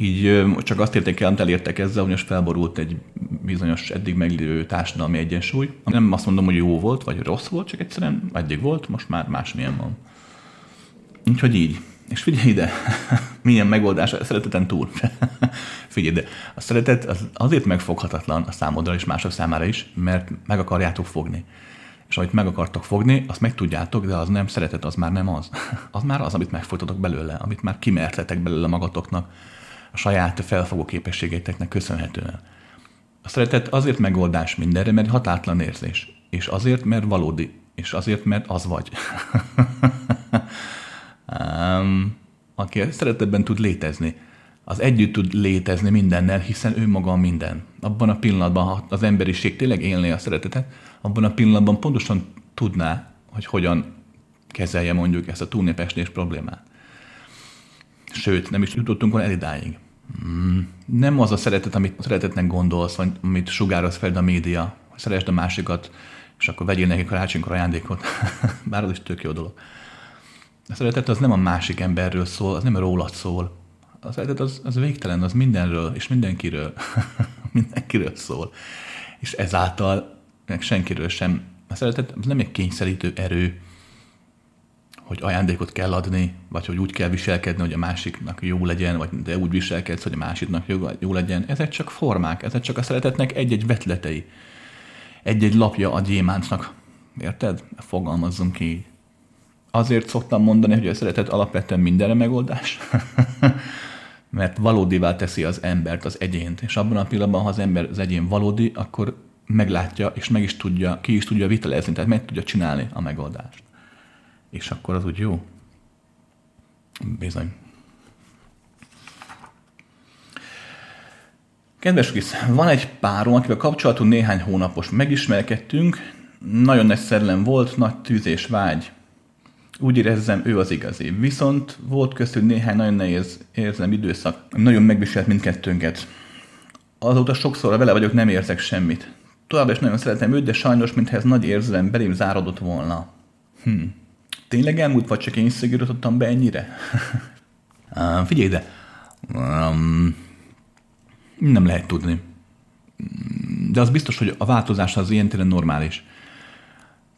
Így csak azt érték el, amit elértek ezzel, hogy most felborult egy bizonyos eddig meglévő társadalmi egyensúly. Nem azt mondom, hogy jó volt, vagy rossz volt, csak egyszerűen eddig volt, most már másmilyen van. Úgyhogy így. És figyelj ide, milyen megoldás a szereteten túl. figyelj ide, a szeretet az azért megfoghatatlan a számodra és mások számára is, mert meg akarjátok fogni. És amit meg akartok fogni, azt meg tudjátok, de az nem szeretet, az már nem az. Az már az, amit megfogtatok belőle, amit már kimertetek belőle magatoknak, a saját felfogó képességeiteknek köszönhetően. A szeretet azért megoldás mindenre, mert hatátlan érzés. És azért, mert valódi. És azért, mert az vagy. um, aki szeretetben tud létezni. Az együtt tud létezni mindennel, hiszen ő maga minden. Abban a pillanatban, ha az emberiség tényleg élné a szeretetet, abban a pillanatban pontosan tudná, hogy hogyan kezelje mondjuk ezt a túlnépestés problémát. Sőt, nem is jutottunk volna el idáig. Hmm. Nem az a szeretet, amit szeretetnek gondolsz, vagy amit sugároz fel a média, hogy szeresd a másikat, és akkor vegyél neki karácsonykor ajándékot. Bár az is tök jó dolog. A szeretet az nem a másik emberről szól, az nem rólad szól. A szeretet az, az végtelen, az mindenről és mindenkiről. mindenkiről szól. És ezáltal meg senkiről sem. A szeretet az nem egy kényszerítő erő, hogy ajándékot kell adni, vagy hogy úgy kell viselkedni, hogy a másiknak jó legyen, vagy de úgy viselkedsz, hogy a másiknak jó, jó legyen. Ezek csak formák, ezek csak a szeretetnek egy-egy vetletei. Egy-egy lapja a gyémántnak. Érted? Fogalmazzunk így. Azért szoktam mondani, hogy a szeretet alapvetően mindenre megoldás, mert valódivá teszi az embert, az egyént. És abban a pillanatban, ha az ember az egyén valódi, akkor meglátja, és meg is tudja, ki is tudja vitelezni, tehát meg tudja csinálni a megoldást. És akkor az úgy jó. Bizony. Kedves Krisz, van egy párom, akivel kapcsolatunk néhány hónapos. Megismerkedtünk, nagyon nagy szellem volt, nagy tűz és vágy. Úgy érezzem, ő az igazi. Viszont volt köztünk néhány nagyon nehéz érzem időszak. Nagyon megviselt mindkettőnket. Azóta sokszor vele vagyok, nem érzek semmit. Továbbra is nagyon szeretem őt, de sajnos, mintha ez nagy érzelem belém zárodott volna. Hm. Tényleg elmúlt, vagy csak én szigorítottam be ennyire? uh, figyelj ide. Um, nem lehet tudni. De az biztos, hogy a változás az ilyen téren normális.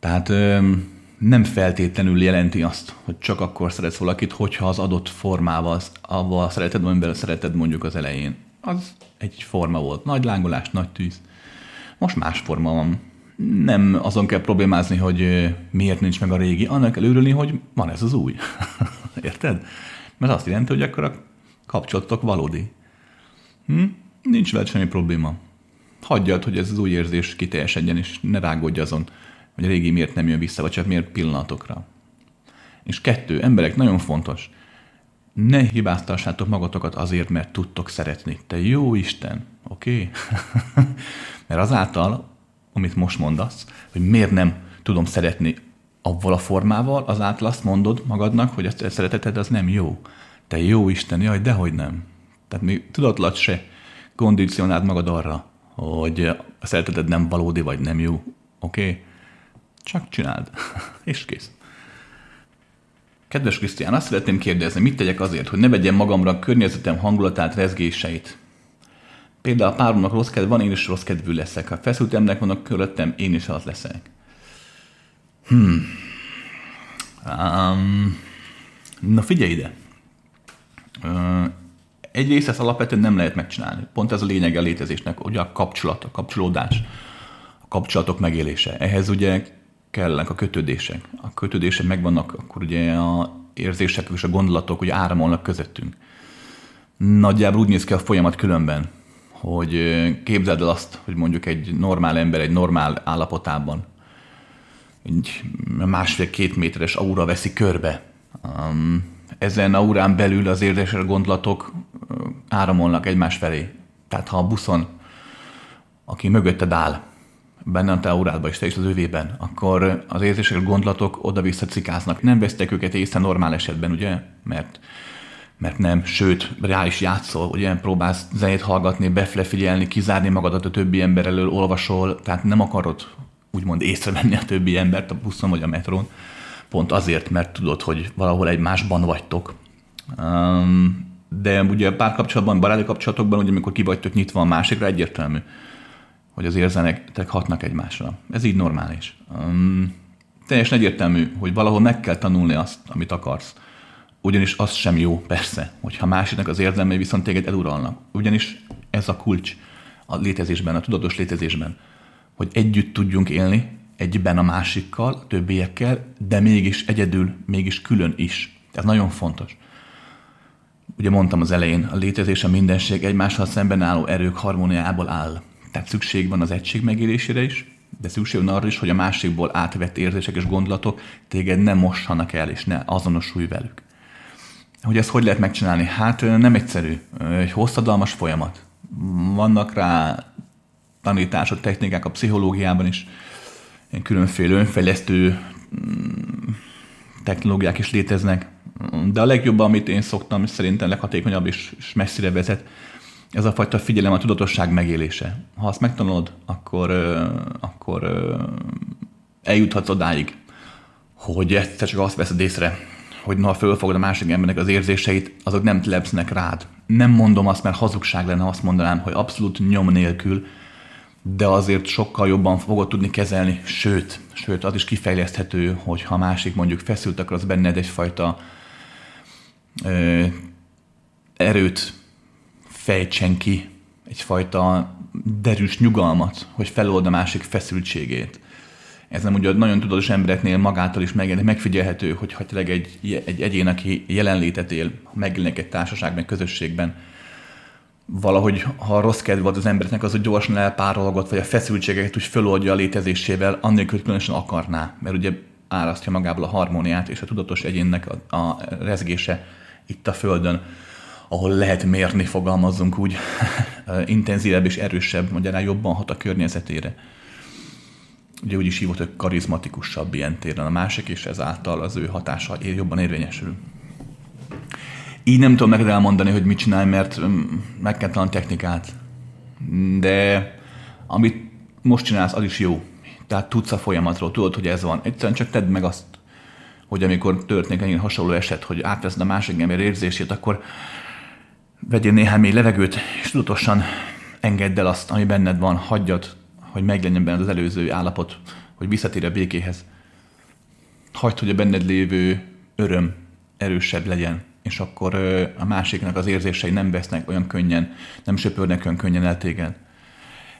Tehát um, nem feltétlenül jelenti azt, hogy csak akkor szeretsz valakit, hogyha az adott formával, avval szereted, amiben szereted mondjuk az elején. Az egy forma volt. Nagy lángolás, nagy tűz. Most más forma van. Nem azon kell problémázni, hogy miért nincs meg a régi, annak kell örülni, hogy van ez az új. Érted? Mert azt jelenti, hogy akkor a kapcsolatok valódi. Hm? Nincs veled semmi probléma. Hagyjad, hogy ez az új érzés kiteljesedjen, és ne rágódj azon, hogy a régi miért nem jön vissza, vagy csak miért pillanatokra. És kettő, emberek, nagyon fontos. Ne hibáztassátok magatokat azért, mert tudtok szeretni. Te jó Isten, oké? Okay? mert azáltal, amit most mondasz, hogy miért nem tudom szeretni avval a formával, azáltal azt mondod magadnak, hogy a szereteted az nem jó. Te jó Isten, jaj, dehogy nem. Tehát mi tudatlat se kondicionáld magad arra, hogy a szereteted nem valódi, vagy nem jó. Oké? Okay? Csak csináld. És kész. Kedves Krisztián, azt szeretném kérdezni, mit tegyek azért, hogy ne vegyem magamra a környezetem hangulatát, rezgéseit. Például páromnak rossz kedv van, én is rossz kedvű leszek. Ha feszült emberek vannak körülöttem, én is az leszek. Hmm. Um, na figyelj ide. Uh, egyrészt ezt alapvetően nem lehet megcsinálni. Pont ez a lényeg a létezésnek, ugye a kapcsolat, a kapcsolódás, a kapcsolatok megélése. Ehhez ugye kellenek a kötődések. A kötődések megvannak, akkor ugye a érzések és a gondolatok ugye áramolnak közöttünk. Nagyjából úgy néz ki a folyamat különben, hogy képzeld el azt, hogy mondjuk egy normál ember egy normál állapotában egy másfél-két méteres aura veszi körbe. Ezen aurán belül az érzések, gondolatok áramolnak egymás felé. Tehát ha a buszon, aki mögötted áll, benne a te aurádban és te is az övében, akkor az érzések, gondolatok oda-vissza cikáznak. Nem vesztek őket észre normál esetben, ugye? Mert mert nem, sőt, rá is játszol, ugye próbálsz zenét hallgatni, befle figyelni, kizárni magadat a többi ember elől, olvasol, tehát nem akarod úgymond észrevenni a többi embert a buszon vagy a metrón, pont azért, mert tudod, hogy valahol egymásban vagytok. Um, de ugye párkapcsolatban, baráti kapcsolatokban, ugye amikor ki vagytok nyitva a másikra, egyértelmű, hogy az érzelmek hatnak egymásra. Ez így normális. Teljesen egyértelmű, hogy valahol meg kell tanulni azt, amit akarsz. Ugyanis az sem jó, persze, hogyha másiknak az érzelmei viszont téged eluralnak. Ugyanis ez a kulcs a létezésben, a tudatos létezésben, hogy együtt tudjunk élni, egyben a másikkal, a többiekkel, de mégis egyedül, mégis külön is. Ez nagyon fontos. Ugye mondtam az elején, a létezés, a mindenség egymással szemben álló erők harmóniából áll. Tehát szükség van az egység megélésére is, de szükség van arra is, hogy a másikból átvett érzések és gondolatok téged nem mossanak el, és ne azonosulj velük. Hogy ezt hogy lehet megcsinálni? Hát nem egyszerű. Egy hosszadalmas folyamat. Vannak rá tanítások, technikák a pszichológiában is, ilyen különféle önfejlesztő mm, technológiák is léteznek, de a legjobb, amit én szoktam, és szerintem leghatékonyabb és, és messzire vezet, ez a fajta figyelem, a tudatosság megélése. Ha azt megtanulod, akkor, akkor eljuthatsz odáig, hogy egyszer csak azt veszed észre, hogy ha fölfogod a másik embernek az érzéseit, azok nem telepsznek rád. Nem mondom azt, mert hazugság lenne, azt mondanám, hogy abszolút nyom nélkül, de azért sokkal jobban fogod tudni kezelni, sőt, sőt, az is kifejleszthető, hogy ha másik mondjuk feszült, akkor az benned egyfajta ö, erőt fejtsen ki, egyfajta derűs nyugalmat, hogy felold a másik feszültségét. Ez nem ugye nagyon tudatos embereknél magától is megjelenik, megfigyelhető, hogy ha tényleg egy, egy egyén, aki jelenlétet él, megjelenik egy társaságban, közösségben, valahogy, ha rossz kedv volt az embereknek, az, hogy gyorsan elpárolgott, vagy a feszültségeket úgy föloldja a létezésével, annélkül, hogy különösen akarná, mert ugye árasztja magából a harmóniát, és a tudatos egyénnek a, a rezgése itt a Földön ahol lehet mérni, fogalmazzunk úgy, intenzívebb és erősebb, magyarán jobban hat a környezetére. Ugye úgy is hívott, hogy karizmatikusabb ilyen téren a másik, és ezáltal az ő hatása jobban érvényesül. Így nem tudom neked elmondani, hogy mit csinálj, mert mm, meg kell talán technikát. De amit most csinálsz, az is jó. Tehát tudsz a folyamatról, tudod, hogy ez van. Egyszerűen csak tedd meg azt, hogy amikor történik egy hasonló eset, hogy átveszed a másik ember érzését, akkor vegyél néhány mély levegőt, és tudatosan engedd el azt, ami benned van, hagyjad, hogy meglegyen benned az előző állapot, hogy visszatér a békéhez. Hagyd, hogy a benned lévő öröm erősebb legyen, és akkor a másiknak az érzései nem vesznek olyan könnyen, nem söpörnek olyan könnyen el téged.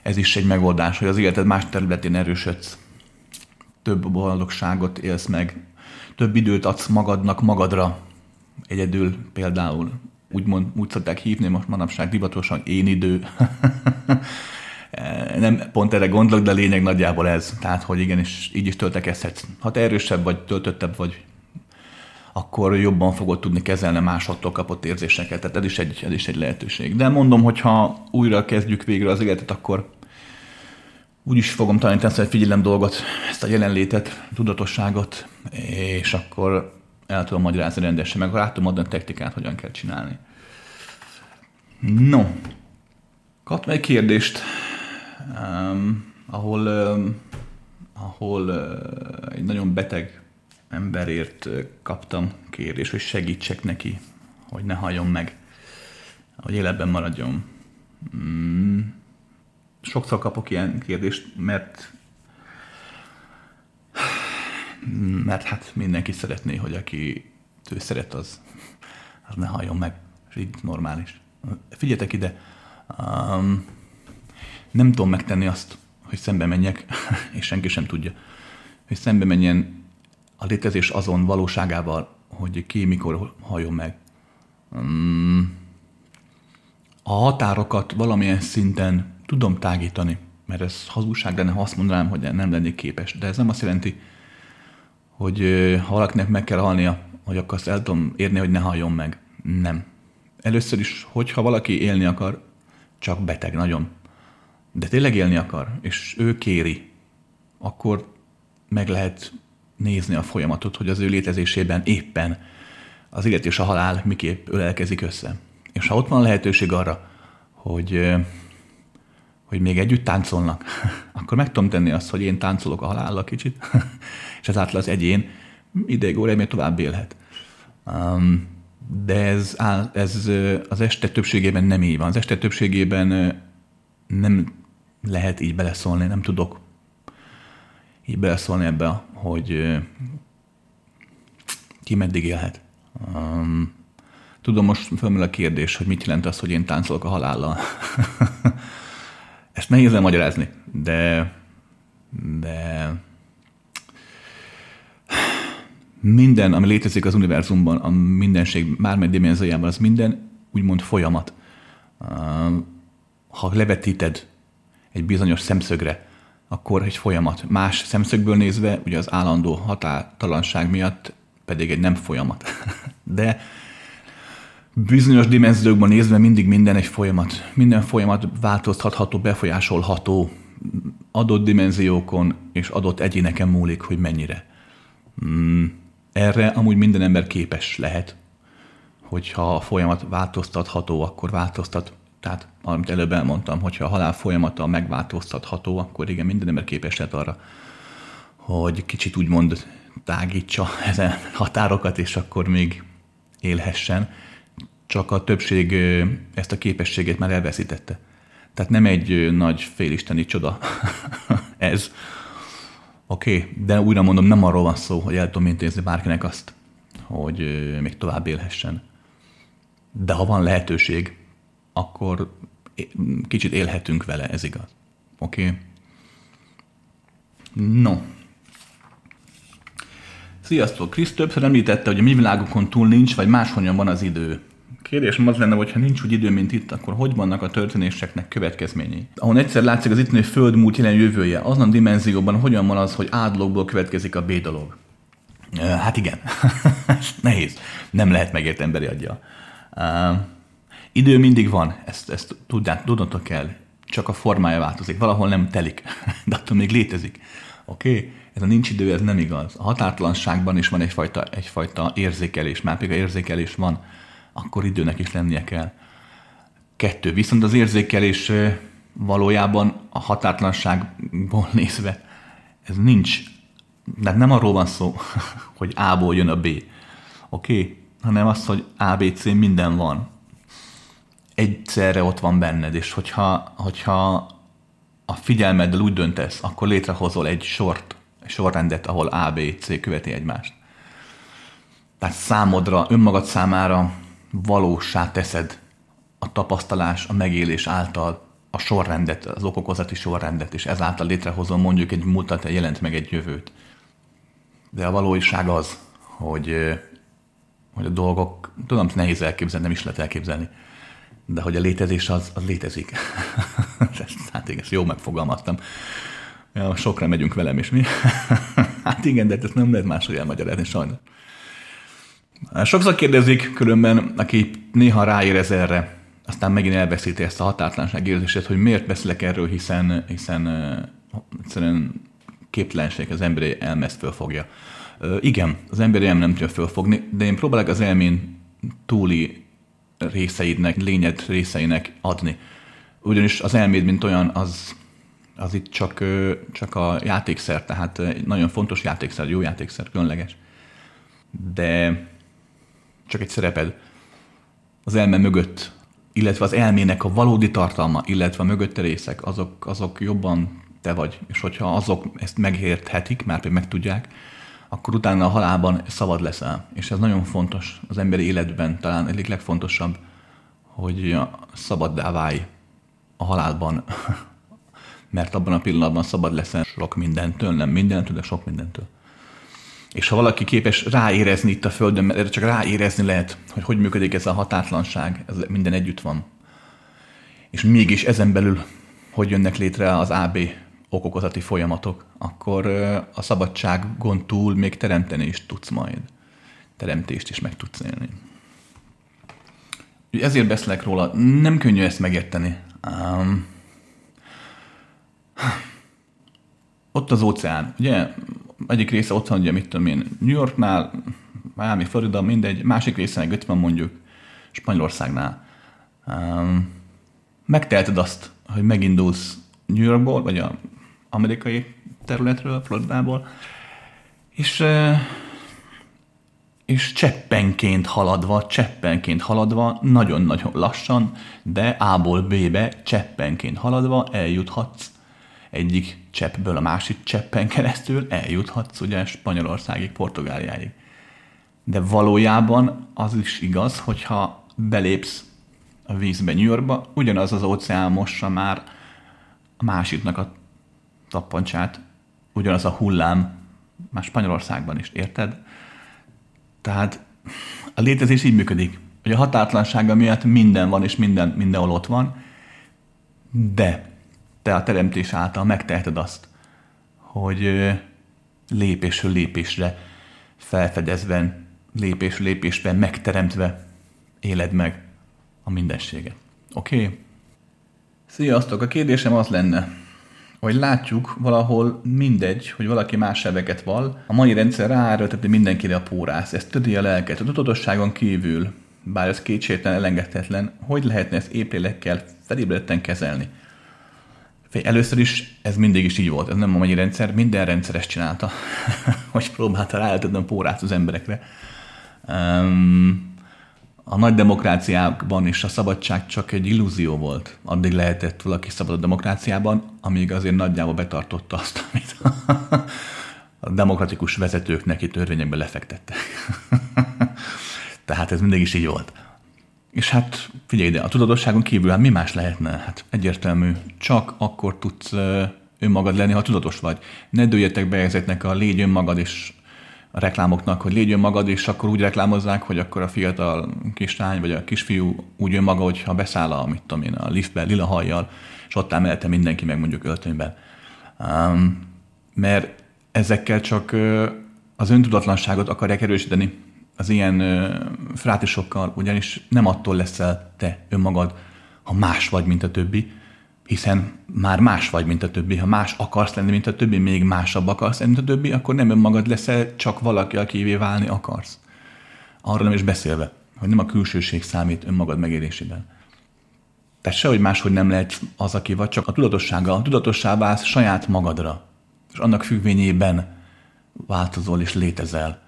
Ez is egy megoldás, hogy az életed más területén erősödsz. Több boldogságot élsz meg, több időt adsz magadnak magadra, egyedül például. Úgy, mond, úgy szokták hívni most manapság divatosan én idő. nem pont erre gondolok, de a lényeg nagyjából ez. Tehát, hogy igenis így is töltekezhetsz. Ha te erősebb vagy, töltöttebb vagy, akkor jobban fogod tudni kezelni másoktól kapott érzéseket. Tehát ez is egy, ez is egy lehetőség. De mondom, hogy ha újra kezdjük végre az életet, akkor úgy is fogom tanítani hogy figyelem dolgot, ezt a jelenlétet, tudatosságot, és akkor el tudom magyarázni rendesen, meg rá tudom adni a technikát, hogyan kell csinálni. No, kaptam egy kérdést, um, ahol, um, ahol uh, egy nagyon beteg emberért kaptam kérdést, hogy segítsek neki, hogy ne halljon meg, hogy életben maradjon. Mm. Sokszor kapok ilyen kérdést, mert mert hát mindenki szeretné, hogy aki ő szeret, az, az ne halljon meg, és így normális. Figyeljetek ide, um, nem tudom megtenni azt, hogy szembe menjek, és senki sem tudja, hogy szembe menjen a létezés azon valóságával, hogy ki mikor halljon meg. Um, a határokat valamilyen szinten tudom tágítani, mert ez hazugság lenne, ha azt mondanám, hogy nem lennék képes. De ez nem azt jelenti, hogy ha valakinek meg kell halnia, hogy akkor azt el tudom érni, hogy ne halljon meg. Nem. Először is, hogyha valaki élni akar, csak beteg nagyon. De tényleg élni akar, és ő kéri, akkor meg lehet nézni a folyamatot, hogy az ő létezésében éppen az élet és a halál miképp ölelkezik össze. És ha ott van lehetőség arra, hogy, hogy még együtt táncolnak, akkor meg tudom tenni azt, hogy én táncolok a halállal kicsit, és ezáltal az egyén ideig óráig tovább élhet. De ez, ez az este többségében nem így van. Az este többségében nem lehet így beleszólni, nem tudok így beleszólni ebbe, hogy ki meddig élhet. Um, tudom, most fölmerül a kérdés, hogy mit jelent az, hogy én táncolok a halállal. Ezt nehéz magyarázni, de, de minden, ami létezik az univerzumban, a mindenség bármely dimenziójában, az minden úgymond folyamat. Ha levetíted egy bizonyos szemszögre, akkor egy folyamat. Más szemszögből nézve, ugye az állandó határtalanság miatt pedig egy nem folyamat. De bizonyos dimenziókban nézve mindig minden egy folyamat. Minden folyamat változtatható, befolyásolható, adott dimenziókon és adott egyéneken múlik, hogy mennyire. Mm, erre amúgy minden ember képes lehet, hogyha a folyamat változtatható, akkor változtat. Tehát, amit előbb elmondtam, hogyha a halál folyamata megváltoztatható, akkor igen, minden ember képes lehet arra, hogy kicsit úgymond tágítsa ezen határokat, és akkor még élhessen. Csak a többség ezt a képességét már elveszítette. Tehát nem egy nagy félisteni csoda ez, Oké, okay, de újra mondom, nem arról van szó, hogy el tudom intézni bárkinek azt, hogy még tovább élhessen. De ha van lehetőség, akkor kicsit élhetünk vele, ez igaz. Oké? Okay? No. Sziasztok! Krisz többször említette, hogy a mi világunkon túl nincs, vagy máshonnan van az idő. Kérdésem az lenne, hogy ha nincs úgy idő, mint itt, akkor hogy vannak a történéseknek következményei? Ahol egyszer látszik az itteni föld múlt jelen jövője, azon a dimenzióban hogyan van az, hogy A dologból következik a B dolog? Hát igen, nehéz. Nem lehet megért emberi agya. Idő mindig van, ezt, ezt tudják, tudnotok kell, csak a formája változik. Valahol nem telik, de attól még létezik. Oké? Okay? Ez a nincs idő, ez nem igaz. A határtalanságban is van egyfajta, egyfajta érzékelés, már pedig a érzékelés van, akkor időnek is lennie kell. Kettő. Viszont az érzékelés valójában a határtlanságból nézve ez nincs. De nem arról van szó, hogy A-ból jön a B. Oké? Okay? Hanem az, hogy ABC minden van. Egyszerre ott van benned, és hogyha, hogyha a figyelmeddel úgy döntesz, akkor létrehozol egy sort, egy sorrendet, ahol A, B, C követi egymást. Tehát számodra, önmagad számára valósá teszed a tapasztalás, a megélés által a sorrendet, az okokozati sorrendet, és ezáltal létrehozom mondjuk egy múltat, jelent meg egy jövőt. De a valóság az, hogy, hogy a dolgok, tudom, nehéz elképzelni, nem is lehet elképzelni, de hogy a létezés az, az létezik. hát igen, ezt jó megfogalmaztam. Ja, sokra megyünk velem, és mi? hát igen, de ezt nem lehet máshogy elmagyarázni, sajnos. Sokszor kérdezik különben, aki néha ráérez erre, aztán megint elveszíti ezt a határtlanság érzését, hogy miért beszélek erről, hiszen, hiszen egyszerűen képtelenség az emberi elme ezt fölfogja. Igen, az emberi elme nem tudja fölfogni, de én próbálok az elmén túli részeidnek, lényed részeinek adni. Ugyanis az elméd, mint olyan, az, az itt csak, csak a játékszer, tehát egy nagyon fontos játékszer, jó játékszer, különleges. De csak egy szereped. Az elme mögött illetve az elmének a valódi tartalma, illetve a mögötte részek, azok, azok jobban te vagy. És hogyha azok ezt megérthetik, már pedig megtudják, akkor utána a halálban szabad leszel. És ez nagyon fontos az emberi életben, talán egyik legfontosabb, hogy szabaddá válj a halálban, mert abban a pillanatban szabad leszel sok mindentől, nem mindentől, de sok mindentől. És ha valaki képes ráérezni itt a Földön, mert csak ráérezni lehet, hogy hogy működik ez a határtlanság, ez minden együtt van. És mégis ezen belül hogy jönnek létre az AB okokozati folyamatok, akkor a szabadságon túl még teremteni is tudsz majd. Teremtést is meg tudsz élni. Ezért beszélek róla. Nem könnyű ezt megérteni. Um, ott az óceán. Ugye egyik része ott van, ugye, mit tudom én, New Yorknál, Miami, Florida, mindegy, másik része meg ott van mondjuk Spanyolországnál. Um, megteheted azt, hogy megindulsz New Yorkból, vagy a amerikai területről, Floridából, és, és cseppenként haladva, cseppenként haladva, nagyon-nagyon lassan, de A-ból B-be cseppenként haladva eljuthatsz egyik cseppből a másik cseppen keresztül eljuthatsz ugye Spanyolországig, Portugáliáig. De valójában az is igaz, hogyha belépsz a vízbe New Yorkba, ugyanaz az óceán mossa már a másiknak a tappancsát, ugyanaz a hullám már Spanyolországban is, érted? Tehát a létezés így működik, hogy a határtlansága miatt minden van, és minden, mindenhol ott van, de te a teremtés által megteheted azt, hogy lépésről lépésre felfedezve, lépés lépésben megteremtve éled meg a mindenséget. Oké? Okay? Sziasztok! A kérdésem az lenne, hogy látjuk valahol mindegy, hogy valaki más sebeket val, a mai rendszer ráerőlteti mindenkire a pórász, ez tödi a lelket, a tudatosságon kívül, bár ez kétségtelen elengedhetetlen, hogy lehetne ezt éplélekkel felébredten kezelni? Először is ez mindig is így volt, ez nem a mai rendszer, minden rendszer ezt csinálta, hogy próbálta ráeltetni a pórát az emberekre. Um, a nagy demokráciákban is a szabadság csak egy illúzió volt. Addig lehetett valaki szabad a demokráciában, amíg azért nagyjából betartotta azt, amit a demokratikus vezetők neki törvényekbe lefektettek. Tehát ez mindig is így volt. És hát figyelj ide, a tudatosságon kívül hát mi más lehetne? Hát egyértelmű, csak akkor tudsz önmagad lenni, ha tudatos vagy. Ne dőljetek be ezeknek a légy önmagad és a reklámoknak, hogy légy önmagad, és akkor úgy reklámozzák, hogy akkor a fiatal kislány vagy a kisfiú úgy önmaga, hogyha beszáll a, mit tudom én, a liftbe lila hajjal, és ott áll mellette mindenki meg mondjuk öltönyben. Um, mert ezekkel csak az öntudatlanságot akarják erősíteni, az ilyen ö, frátisokkal, ugyanis nem attól leszel te önmagad, ha más vagy, mint a többi, hiszen már más vagy, mint a többi. Ha más akarsz lenni, mint a többi, még másabb akarsz lenni, mint a többi, akkor nem önmagad leszel, csak valaki, akivé válni akarsz. Arra nem is beszélve, hogy nem a külsőség számít önmagad megélésében. Tehát sehogy máshogy nem lehet az, aki vagy, csak a tudatossággal. A tudatossá válsz saját magadra, és annak függvényében változol és létezel.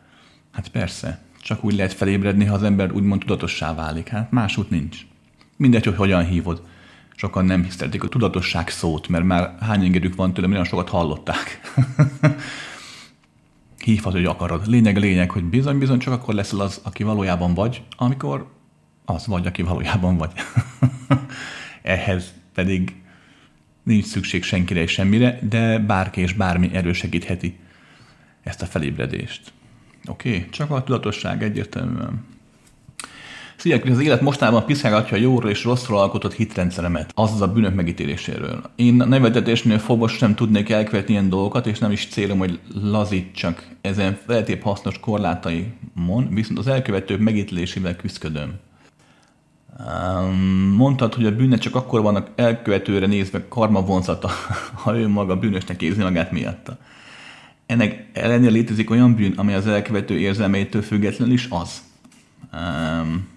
Hát persze, csak úgy lehet felébredni, ha az ember úgymond tudatossá válik. Hát másút nincs. Mindegy, hogy hogyan hívod. Sokan nem hisztelték a tudatosság szót, mert már hány engedük van tőlem, nagyon sokat hallották. Hívhat, hogy akarod. Lényeg, lényeg, hogy bizony-bizony csak akkor leszel az, aki valójában vagy, amikor az vagy, aki valójában vagy. Ehhez pedig nincs szükség senkire és semmire, de bárki és bármi erősegítheti ezt a felébredést. Oké? Okay? Csak a tudatosság egyértelműen. Szia, az élet mostában piszkálgatja a jóról és rosszról alkotott hitrendszeremet, azaz a bűnök megítéléséről. Én a nevetetésnél fogva sem tudnék elkövetni ilyen dolgokat, és nem is célom, hogy lazítsak ezen feltép hasznos korlátaimon, viszont az elkövetők megítélésével küzdködöm. Mondtad, hogy a bűnnek csak akkor vannak elkövetőre nézve karma vonzata, ha ő maga bűnösnek érzi magát miatta. Ennek ellenére létezik olyan bűn, ami az elkövető érzelmeitől függetlenül is az. Um,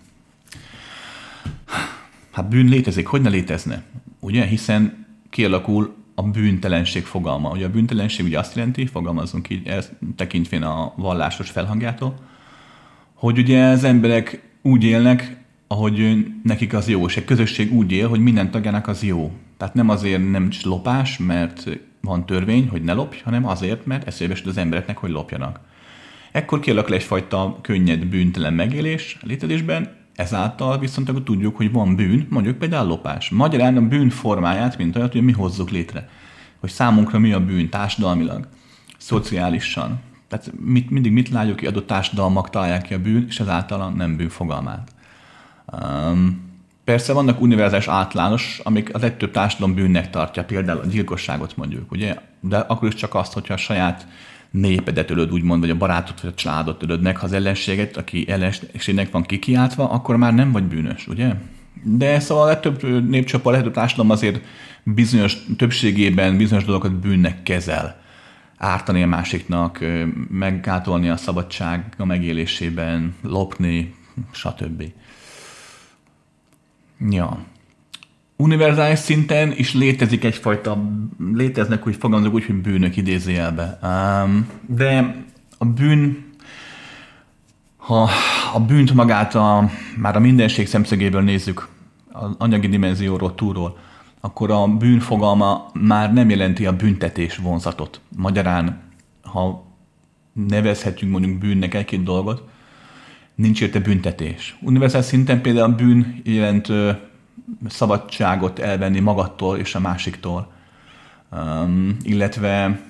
hát bűn létezik, hogy ne létezne? Ugye? Hiszen kialakul a bűntelenség fogalma. Ugye a bűntelenség ugye azt jelenti, fogalmazunk így, ez tekintvén a vallásos felhangjától, hogy ugye az emberek úgy élnek, ahogy nekik az jó, és egy közösség úgy él, hogy minden tagjának az jó. Tehát nem azért nem lopás, mert van törvény, hogy ne lopj, hanem azért, mert eszébe az embereknek, hogy lopjanak. Ekkor kialakul egyfajta könnyed bűntelen megélés létezésben, ezáltal viszont akkor tudjuk, hogy van bűn, mondjuk például lopás. Magyarán a bűn formáját, mint olyat, hogy mi hozzuk létre. Hogy számunkra mi a bűn társadalmilag, szociálisan. Tehát mit, mindig mit látjuk, hogy adott társadalmak találják ki a bűn, és ezáltal nem bűn fogalmát. Um, persze vannak univerzális átlános, amik a legtöbb társadalom bűnnek tartja, például a gyilkosságot mondjuk, ugye? De akkor is csak azt, hogyha a saját népedet ölöd, úgymond, vagy a barátot, vagy a családot ölöd meg, ha az ellenséget, aki ellenségnek van kikiáltva, akkor már nem vagy bűnös, ugye? De szóval a legtöbb népcsoport, a legtöbb társadalom azért bizonyos többségében bizonyos dolgokat bűnnek kezel. Ártani a másiknak, meggátolni a szabadság a megélésében, lopni, stb. Ja. Univerzális szinten is létezik egyfajta, léteznek úgy fogalmazok úgy, hogy bűnök idézőjelbe. Um, de a bűn, ha a bűnt magát a, már a mindenség szemszögéből nézzük, az anyagi dimenzióról, túlról, akkor a bűn fogalma már nem jelenti a büntetés vonzatot. Magyarán, ha nevezhetjük mondjuk bűnnek egy-két dolgot, nincs érte büntetés. Univerzális szinten például a bűn jelent szabadságot elvenni magattól és a másiktól, um, illetve,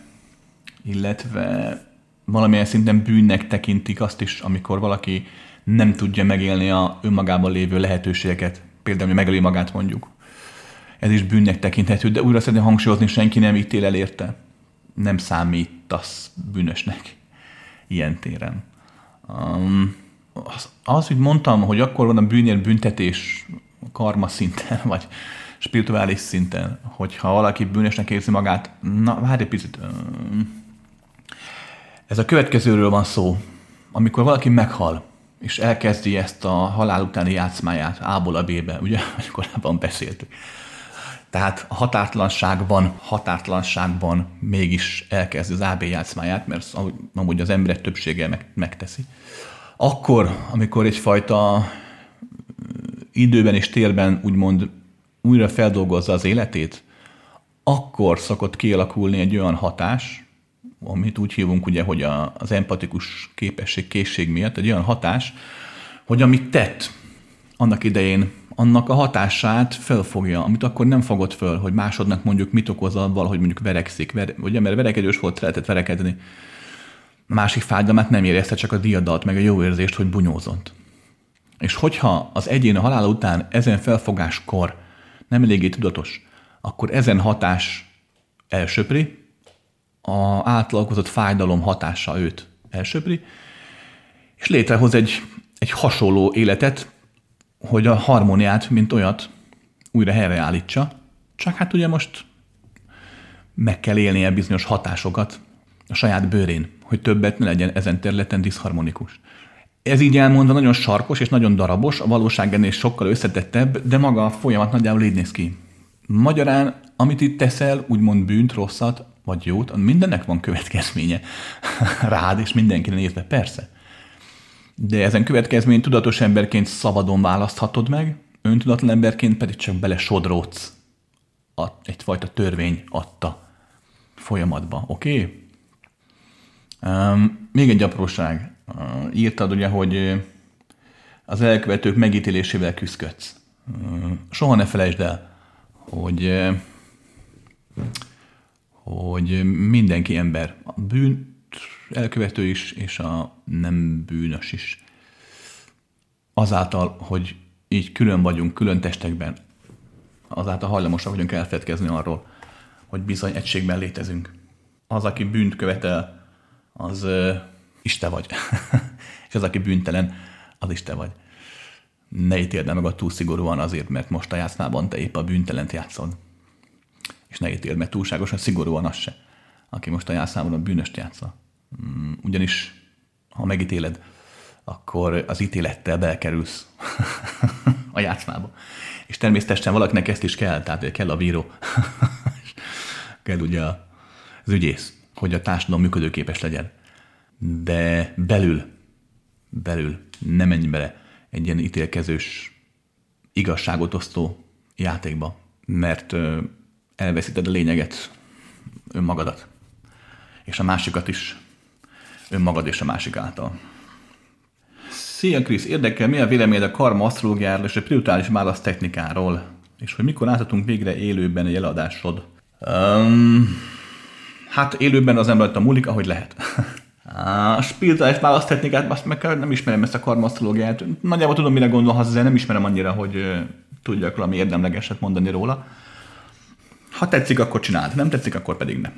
illetve valamilyen szinten bűnnek tekintik azt is, amikor valaki nem tudja megélni a önmagában lévő lehetőségeket, például, hogy megöli magát mondjuk. Ez is bűnnek tekinthető, de újra szeretném hangsúlyozni, senki nem ítél el érte. Nem számítasz bűnösnek ilyen téren. Um, az, az, hogy mondtam, hogy akkor van a bűnért büntetés karma szinten, vagy spirituális szinten, hogyha valaki bűnösnek érzi magát, na, várj egy picit. Ez a következőről van szó. Amikor valaki meghal, és elkezdi ezt a halál utáni játszmáját A-ból a B-be, ugye, korábban beszéltük. Tehát a határtlanságban, határtlanságban mégis elkezdi az AB játszmáját, mert amúgy az emberek többsége meg, megteszi akkor, amikor egyfajta időben és térben úgymond újra feldolgozza az életét, akkor szokott kialakulni egy olyan hatás, amit úgy hívunk ugye, hogy a, az empatikus képesség, készség miatt, egy olyan hatás, hogy amit tett annak idején, annak a hatását felfogja, amit akkor nem fogott föl, hogy másodnak mondjuk mit okoz avval, hogy mondjuk verekszik, ver, ugye, mert verekedős volt, lehetett verekedni, a másik fájdalmát nem érezte, csak a diadalt, meg a jó érzést, hogy bunyózott. És hogyha az egyén a halála után ezen felfogáskor nem eléggé tudatos, akkor ezen hatás elsöpri, a átlagozott fájdalom hatása őt elsöpri, és létrehoz egy, egy hasonló életet, hogy a harmóniát, mint olyat újra helyreállítsa, csak hát ugye most meg kell élnie bizonyos hatásokat a saját bőrén, hogy többet ne legyen ezen területen diszharmonikus. Ez így elmondva nagyon sarkos és nagyon darabos, a valóság ennél sokkal összetettebb, de maga a folyamat nagyjából így néz ki. Magyarán, amit itt teszel, úgymond bűnt, rosszat, vagy jót, mindennek van következménye rád és mindenkire nézve, persze. De ezen következmény tudatos emberként szabadon választhatod meg, öntudatlan emberként pedig csak bele sodródsz egyfajta törvény adta folyamatba, oké? Okay? Um, még egy apróság. Írtad ugye, hogy az elkövetők megítélésével küzdködsz. Soha ne felejtsd el, hogy hogy mindenki ember. A bűn elkövető is, és a nem bűnös is. Azáltal, hogy így külön vagyunk, külön testekben, azáltal hajlamosak vagyunk elfedkezni arról, hogy bizony egységben létezünk. Az, aki bűnt követel, az uh, Isten vagy. és az, aki bűntelen, az Isten vagy. Ne ítéld meg a túl szigorúan azért, mert most a játszmában te épp a bűntelent játszod. És ne ítéld meg túlságosan szigorúan az se, aki most a játszmában a bűnöst játsza. Mm, ugyanis, ha megítéled, akkor az ítélettel belkerülsz a játszmába. És természetesen valakinek ezt is kell, tehát kell a bíró, kell ugye az ügyész, hogy a társadalom működőképes legyen. De belül, belül nem menj bele egy ilyen ítélkezős, igazságot osztó játékba, mert elveszíted a lényeget, önmagadat, és a másikat is, önmagad és a másik által. Szia Krisz, érdekel, mi a véleményed a karma asztrológiáról és a spirituális válasz technikáról? És hogy mikor láthatunk végre élőben egy eladásod? Um, hát élőben az ember a múlik, ahogy lehet. A spirituális választechnikát, azt meg nem ismerem ezt a karmasztológiát. Nagyjából tudom, mire gondolhatsz, de nem ismerem annyira, hogy tudjak valami érdemlegeset mondani róla. Ha tetszik, akkor csináld, nem tetszik, akkor pedig nem.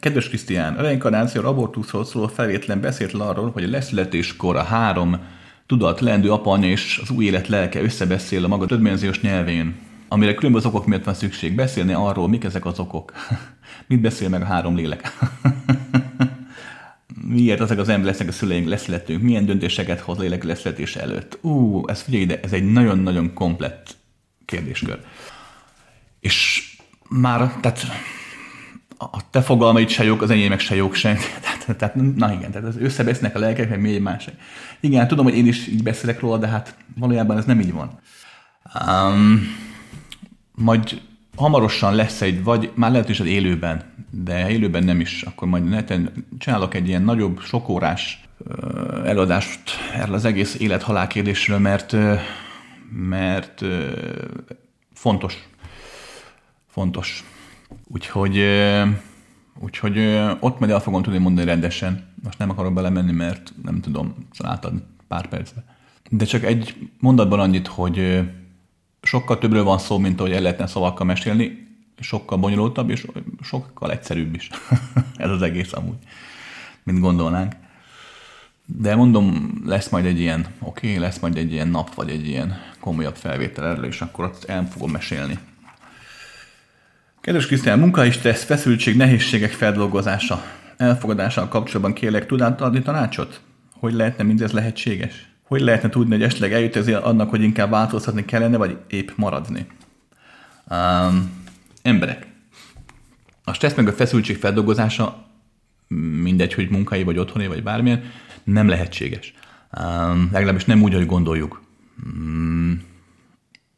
Kedves Krisztián, a reinkarnáció abortuszról szóló felvétlen beszélt arról, hogy a leszületéskor a három tudat, lendő apanya és az új élet lelke összebeszél a maga többdimenziós nyelvén, amire különböző okok miatt van szükség. Beszélni arról, mik ezek az okok. Mit beszél meg a három lélek? Miért ezek az ember lesznek a szüleink, leszületünk? Milyen döntéseket hoz lélek leszületés előtt? Ú, ez figyelj ide, ez egy nagyon-nagyon komplett kérdéskör. És már, tehát a te fogalmaid se jók, az enyémek se jók sem. Tehát, tehát, na igen, tehát az összebesznek a lelkek, meg még másik. Igen, hát tudom, hogy én is így beszélek róla, de hát valójában ez nem így van. Um, majd hamarosan lesz egy, vagy már lehet is az élőben, de élőben nem is, akkor majd neten csinálok egy ilyen nagyobb, sokórás előadást erről az egész élet-halál kérdésről, mert, mert fontos. Fontos. Úgyhogy, úgyhogy ott majd el fogom tudni mondani rendesen. Most nem akarok belemenni, mert nem tudom, látod pár percbe. De csak egy mondatban annyit, hogy sokkal többről van szó, mint ahogy el lehetne szavakkal mesélni, sokkal bonyolultabb, és sokkal egyszerűbb is ez az egész amúgy, mint gondolnánk. De mondom, lesz majd egy ilyen, oké, okay, lesz majd egy ilyen nap, vagy egy ilyen komolyabb felvétel erről, és akkor ott el fogom mesélni Kedves Krisztián, munkai stressz, feszültség, nehézségek feldolgozása, elfogadással kapcsolatban kérlek tudát adni tanácsot? Hogy lehetne mindez lehetséges? Hogy lehetne tudni, hogy esetleg eljut ez annak, hogy inkább változtatni kellene, vagy épp maradni? Um, emberek. A stressz meg a feszültség feldolgozása, mindegy, hogy munkai, vagy otthoni, vagy bármilyen, nem lehetséges. Um, legalábbis nem úgy, hogy gondoljuk. Um,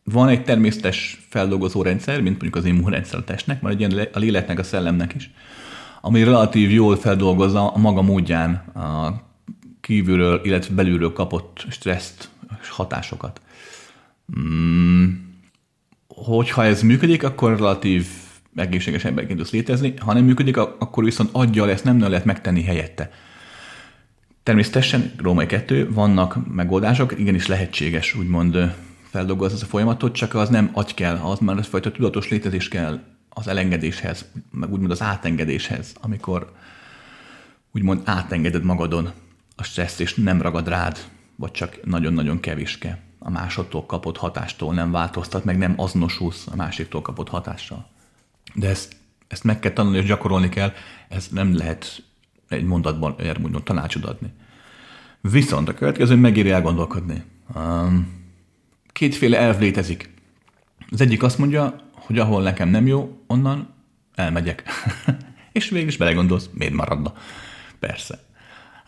van egy természetes feldolgozó rendszer, mint mondjuk az immunrendszer a testnek, egy ilyen a léleknek, a szellemnek is, ami relatív jól feldolgozza a maga módján a kívülről, illetve belülről kapott stresszt és hatásokat. Hmm. Hogyha ez működik, akkor relatív egészséges emberként tudsz létezni, ha nem működik, akkor viszont adja ezt nem lehet megtenni helyette. Természetesen, Római 2, vannak megoldások, igenis lehetséges úgymond feldolgoz ez a folyamatot, csak az nem agy kell, az már fajta tudatos létezés kell az elengedéshez, meg úgymond az átengedéshez, amikor úgymond átengeded magadon a stressz és nem ragad rád, vagy csak nagyon-nagyon kevéske. A másodtól kapott hatástól nem változtat, meg nem azonosulsz a másiktól kapott hatással. De ezt, ezt meg kell tanulni és gyakorolni kell, ez nem lehet egy mondatban erre tanácsot adni. Viszont a következő megéri elgondolkodni. Um, kétféle elv létezik. Az egyik azt mondja, hogy ahol nekem nem jó, onnan elmegyek. és végül is belegondolsz, miért maradna. Persze.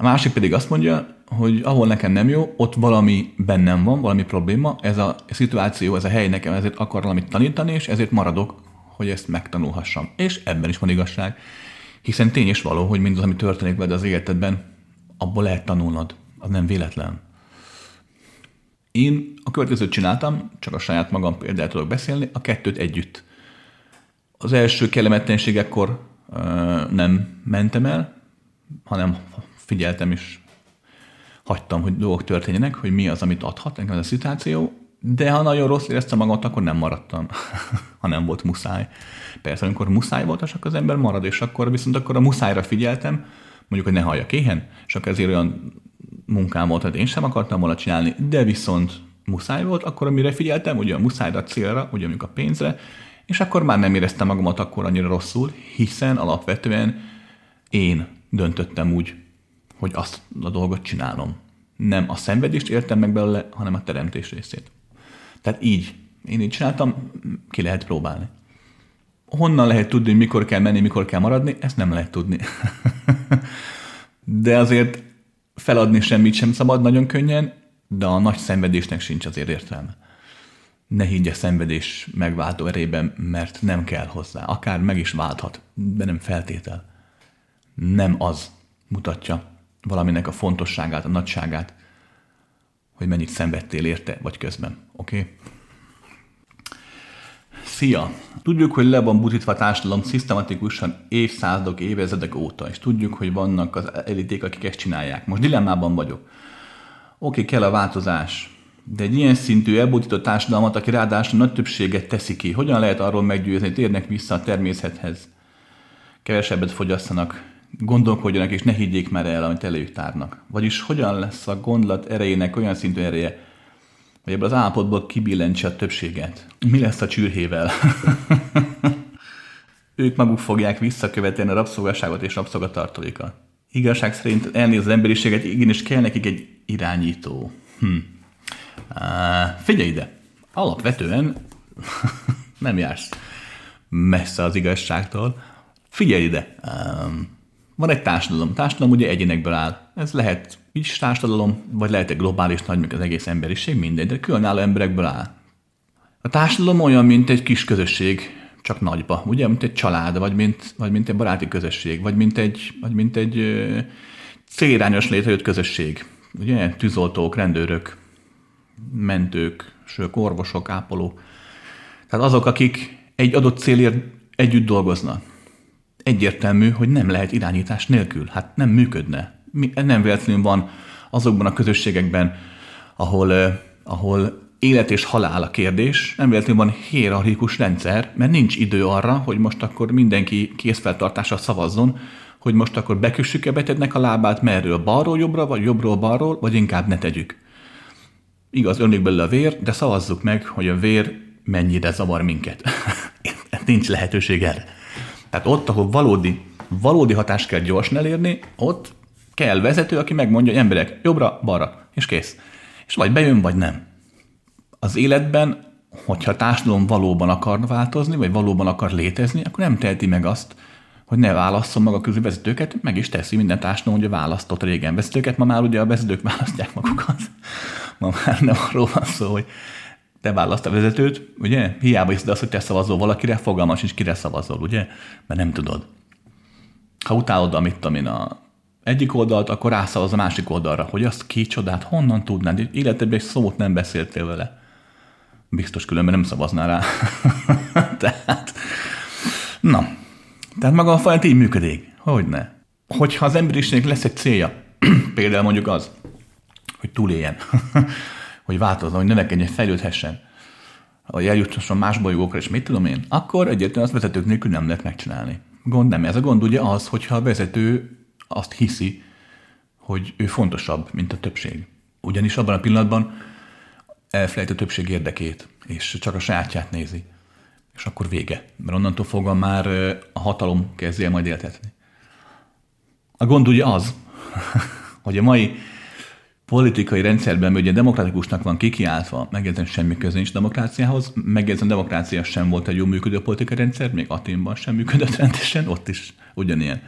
A másik pedig azt mondja, hogy ahol nekem nem jó, ott valami bennem van, valami probléma, ez a szituáció, ez a hely nekem ezért akar valamit tanítani, és ezért maradok, hogy ezt megtanulhassam. És ebben is van igazság. Hiszen tény és való, hogy mindaz, ami történik veled az életedben, abból lehet tanulnod. Az nem véletlen. Én a következőt csináltam, csak a saját magam például tudok beszélni, a kettőt együtt. Az első kellemetlenségekkor nem mentem el, hanem figyeltem és hagytam, hogy dolgok történjenek, hogy mi az, amit adhat nekem ez a szituáció, de ha nagyon rossz éreztem magamat, akkor nem maradtam, ha nem volt muszáj. Persze, amikor muszáj volt, akkor az ember marad, és akkor viszont akkor a muszájra figyeltem, mondjuk, hogy ne halljak éhen, és akkor ezért olyan munkám volt, hogy én sem akartam volna csinálni, de viszont muszáj volt, akkor amire figyeltem, ugye a muszájra, a célra, ugye mondjuk a pénzre, és akkor már nem éreztem magamat akkor annyira rosszul, hiszen alapvetően én döntöttem úgy, hogy azt a dolgot csinálom. Nem a szenvedést értem meg belőle, hanem a teremtés részét. Tehát így, én így csináltam, ki lehet próbálni. Honnan lehet tudni, mikor kell menni, mikor kell maradni, ezt nem lehet tudni. de azért feladni semmit sem szabad nagyon könnyen, de a nagy szenvedésnek sincs azért értelme. Ne higgy a szenvedés megváltó erében, mert nem kell hozzá. Akár meg is válthat, de nem feltétel. Nem az mutatja valaminek a fontosságát, a nagyságát, hogy mennyit szenvedtél érte, vagy közben. Oké? Okay? Szia! Tudjuk, hogy le van butítva a társadalom szisztematikusan évszázadok, évezredek óta, és tudjuk, hogy vannak az eliték, akik ezt csinálják. Most dilemmában vagyok. Oké, okay, kell a változás, de egy ilyen szintű elbutított társadalmat, aki ráadásul nagy többséget teszi ki, hogyan lehet arról meggyőzni, hogy térnek vissza a természethez? Kevesebbet fogyasszanak, gondolkodjanak és ne higgyék már el, amit előtt tárnak. Vagyis hogyan lesz a gondolat erejének olyan szintű ereje, hogy ebből az állapotból kibillentse a többséget. Mi lesz a csürhével? ők maguk fogják visszakövetni a rabszolgaságot és rabszolgatartóikat. Igazság szerint elnéz az emberiséget, igenis kell nekik egy irányító. Hm. Uh, figyelj ide! Alapvetően nem jársz messze az igazságtól. Figyelj ide! Um, van egy társadalom. Társadalom ugye egyénekből áll. Ez lehet is társadalom, vagy lehet egy globális nagy, az egész emberiség, mindegy, de különálló emberekből áll. A társadalom olyan, mint egy kis közösség, csak nagyba, ugye, mint egy család, vagy mint, vagy mint egy baráti közösség, vagy mint egy, vagy mint egy ö, célirányos létrejött közösség. Ugye, tűzoltók, rendőrök, mentők, sők, orvosok, ápolók. Tehát azok, akik egy adott célért együtt dolgoznak egyértelmű, hogy nem lehet irányítás nélkül. Hát nem működne. Nem véletlenül van azokban a közösségekben, ahol, ahol élet és halál a kérdés, nem véletlenül van hierarchikus rendszer, mert nincs idő arra, hogy most akkor mindenki készfeltartásra szavazzon, hogy most akkor bekössük-e betegnek a lábát merről balról jobbra, vagy jobbról balról, vagy inkább ne tegyük. Igaz, önök belőle a vér, de szavazzuk meg, hogy a vér mennyire zavar minket. Nincs lehetőség erre. Tehát ott, ahol valódi, valódi hatást kell gyorsan elérni, ott kell vezető, aki megmondja, hogy emberek jobbra, balra, és kész. És vagy bejön, vagy nem. Az életben, hogyha a társadalom valóban akar változni, vagy valóban akar létezni, akkor nem teheti meg azt, hogy ne válasszon maga közül vezetőket, meg is teszi minden társadalom, hogy választott régen vezetőket, ma már ugye a vezetők választják magukat. Ma már nem arról van szó, hogy te választ a vezetőt, ugye? Hiába hiszed azt, hogy te szavazol valakire, fogalmas is kire szavazol, ugye? Mert nem tudod. Ha utálod, amit én, a egyik oldalt, akkor rászavaz a másik oldalra, hogy azt kicsodát, honnan tudnád? Életedben egy szót nem beszéltél vele. Biztos különben nem szavaznál rá. tehát, na, tehát maga a folyamat így működik. Hogyne? Hogyha az emberiségnek lesz egy célja, például mondjuk az, hogy túléljen, hogy változzon, hogy növekedjen, fejlődhessen, hogy eljuttasson más bolygókra, és mit tudom én, akkor egyetlen az vezetők nélkül nem lehet megcsinálni. Gond nem. Ez a gond ugye az, hogyha a vezető azt hiszi, hogy ő fontosabb, mint a többség. Ugyanis abban a pillanatban elfelejt a többség érdekét, és csak a sajátját nézi. És akkor vége. Mert onnantól fogva már a hatalom kezdi majd éltetni. A gond ugye az, hogy a mai politikai rendszerben, ugye demokratikusnak van kikiáltva, megjegyzem semmi köze nincs demokráciához, megjegyzem demokrácia sem volt egy jó működő politikai rendszer, még Aténban sem működött rendesen, ott is ugyanilyen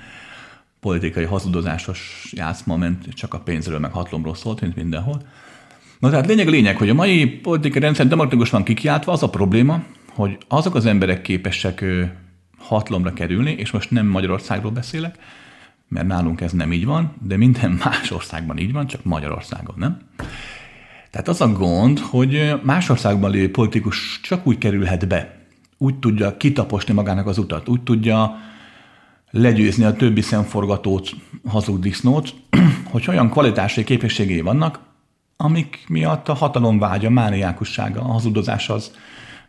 politikai hazudozásos játszma ment, csak a pénzről meg hatalomról szólt, mint mindenhol. Na tehát lényeg a lényeg, hogy a mai politikai rendszer demokratikus van kikiáltva, az a probléma, hogy azok az emberek képesek hatalomra kerülni, és most nem Magyarországról beszélek, mert nálunk ez nem így van, de minden más országban így van, csak Magyarországon nem. Tehát az a gond, hogy más országban lévő politikus csak úgy kerülhet be, úgy tudja kitaposni magának az utat, úgy tudja legyőzni a többi szemforgatót, hazug disznót, hogy olyan kvalitási képességei vannak, amik miatt a hatalom vágya, mániákussága, a hazudozás az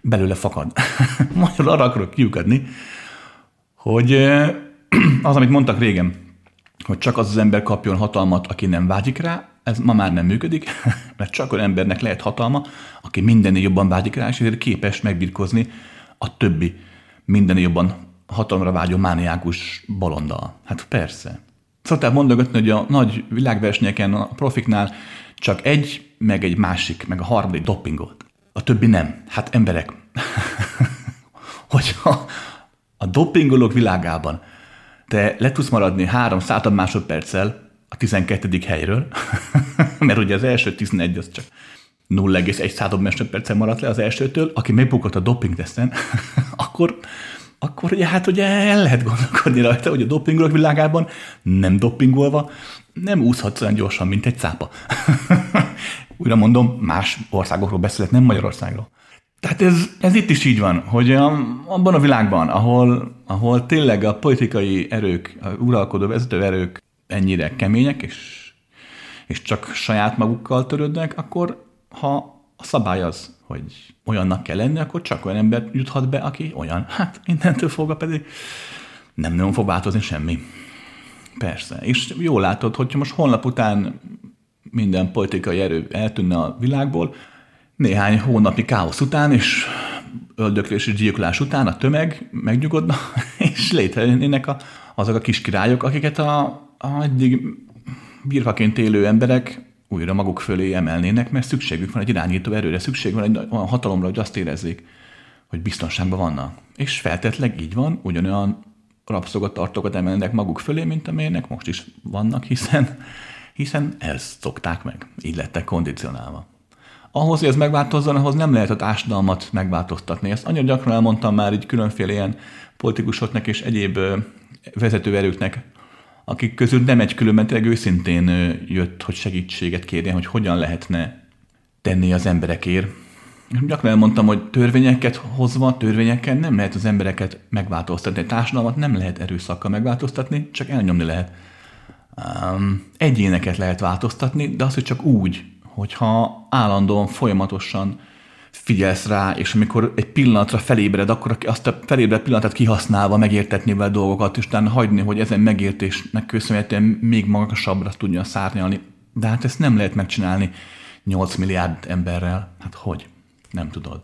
belőle fakad. Magyarul arra akarok kiukadni, hogy az, amit mondtak régen, hogy csak az az ember kapjon hatalmat, aki nem vágyik rá, ez ma már nem működik, mert csak olyan embernek lehet hatalma, aki mindennél jobban vágyik rá, és ezért képes megbirkozni a többi mindennél jobban hatalomra vágyó mániákus bolonddal. Hát persze. Szokták mondogatni, hogy a nagy világversenyeken, a profiknál csak egy, meg egy másik, meg a harmadik dopingolt. A többi nem. Hát emberek, hogyha a dopingolók világában te le tudsz maradni három század másodperccel a 12. helyről, mert ugye az első 11 az csak 0,1 század másodperccel maradt le az elsőtől, aki megbukott a doping teszten, akkor, akkor ugye hát ugye el lehet gondolkodni rajta, hogy a dopingolók világában nem dopingolva nem úszhatsz olyan gyorsan, mint egy cápa. Újra mondom, más országokról beszélek, nem Magyarországról. Tehát ez, ez itt is így van, hogy a, abban a világban, ahol, ahol tényleg a politikai erők, a uralkodó vezető erők ennyire kemények, és, és csak saját magukkal törődnek, akkor ha a szabály az, hogy olyannak kell lenni, akkor csak olyan ember juthat be, aki olyan. Hát innentől fogva pedig nem nagyon fog változni semmi. Persze. És jól látod, hogyha most holnap után minden politikai erő eltűnne a világból, néhány hónapi káosz után, és öldöklés és gyilkolás után a tömeg megnyugodna, és létrejönnének a, azok a kis királyok, akiket a, a eddig birkaként élő emberek újra maguk fölé emelnének, mert szükségük van egy irányító erőre, szükség van egy olyan hatalomra, hogy azt érezzék, hogy biztonságban vannak. És feltetleg így van, ugyanolyan rabszolgatartókat emelnek maguk fölé, mint amilyenek most is vannak, hiszen, hiszen ezt szokták meg. Így lettek kondicionálva. Ahhoz, hogy ez megváltozzon, ahhoz nem lehet a társadalmat megváltoztatni. Ezt annyira gyakran elmondtam már így különféle ilyen politikusoknak és egyéb vezetőerőknek, akik közül nem egy különben tényleg őszintén jött, hogy segítséget kérjen, hogy hogyan lehetne tenni az emberekért. Gyakran elmondtam, hogy törvényeket hozva, törvényekkel nem lehet az embereket megváltoztatni. A társadalmat nem lehet erőszakkal megváltoztatni, csak elnyomni lehet. Um, egyéneket lehet változtatni, de az, hogy csak úgy, hogyha állandóan, folyamatosan figyelsz rá, és amikor egy pillanatra felébred, akkor azt a felébred pillanatát kihasználva megértetni vele dolgokat, és utána hagyni, hogy ezen megértésnek köszönhetően még magasabbra tudja szárnyalni. De hát ezt nem lehet megcsinálni 8 milliárd emberrel. Hát hogy? Nem tudod.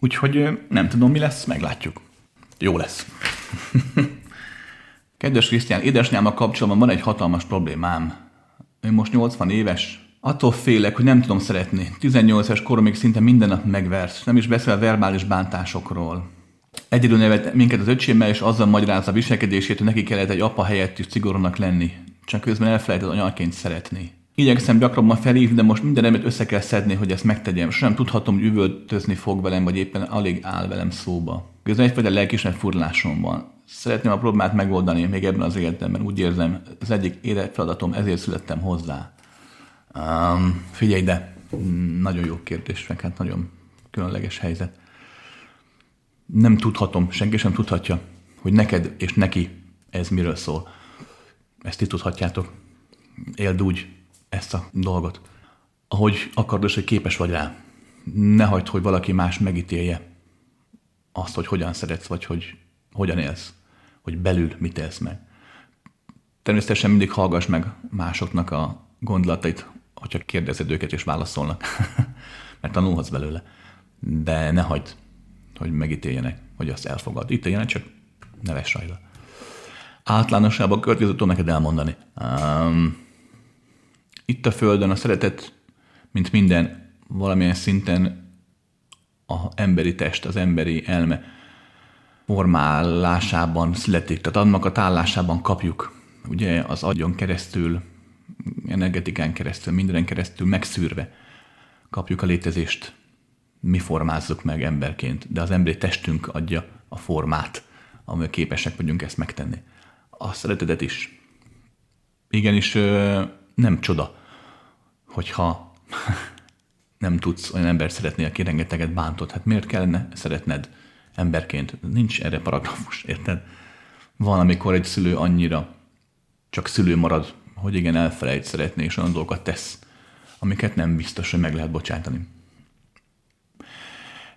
Úgyhogy nem tudom, mi lesz, meglátjuk. Jó lesz. Kedves Krisztián, édesanyámmal kapcsolatban van egy hatalmas problémám. Ő most 80 éves, Attól félek, hogy nem tudom szeretni. 18 es koromig szinte minden nap megvert, nem is beszél verbális bántásokról. Egyedül nevet minket az öcsémmel, és azzal magyarázza a viselkedését, hogy neki kellett egy apa helyett is szigorúnak lenni. Csak közben elfelejtett anyaként szeretni. Igyekszem gyakrabban felhívni, de most minden emet össze kell szedni, hogy ezt megtegyem. Sem tudhatom, hogy üvöltözni fog velem, vagy éppen alig áll velem szóba. Közben egyfajta lelkismert furlásom van. Szeretném a problémát megoldani még ebben az életemben. Úgy érzem, az egyik életfeladatom, ezért születtem hozzá. Um, figyelj, de nagyon jó kérdés, meg hát nagyon különleges helyzet. Nem tudhatom, senki sem tudhatja, hogy neked és neki ez miről szól. Ezt ti tudhatjátok. Éld úgy ezt a dolgot, ahogy akarod, és hogy képes vagy rá. Ne hagyd, hogy valaki más megítélje azt, hogy hogyan szeretsz, vagy hogy hogyan élsz, hogy belül mit élsz meg. Természetesen mindig hallgass meg másoknak a gondolatait, hogyha kérdezed őket és válaszolnak, mert tanulhatsz belőle. De ne hagyd, hogy megítéljenek, hogy azt elfogad. Ítéljenek, csak ne vess rajta. Általánosságban a következőt tudom neked elmondani. Um, itt a Földön a szeretet, mint minden, valamilyen szinten a emberi test, az emberi elme formálásában születik, tehát annak a tállásában kapjuk. Ugye az agyon keresztül, energetikán keresztül, mindenen keresztül megszűrve kapjuk a létezést. Mi formázzuk meg emberként, de az emberi testünk adja a formát, amivel képesek vagyunk ezt megtenni. A szeretetet is. Igenis, nem csoda, hogyha nem tudsz olyan ember szeretni, aki rengeteget bántott. Hát miért kellene szeretned emberként? Nincs erre paragrafus, érted? Van, amikor egy szülő annyira csak szülő marad, hogy igen, elfelejt szeretni, és olyan dolgokat tesz, amiket nem biztos, hogy meg lehet bocsátani.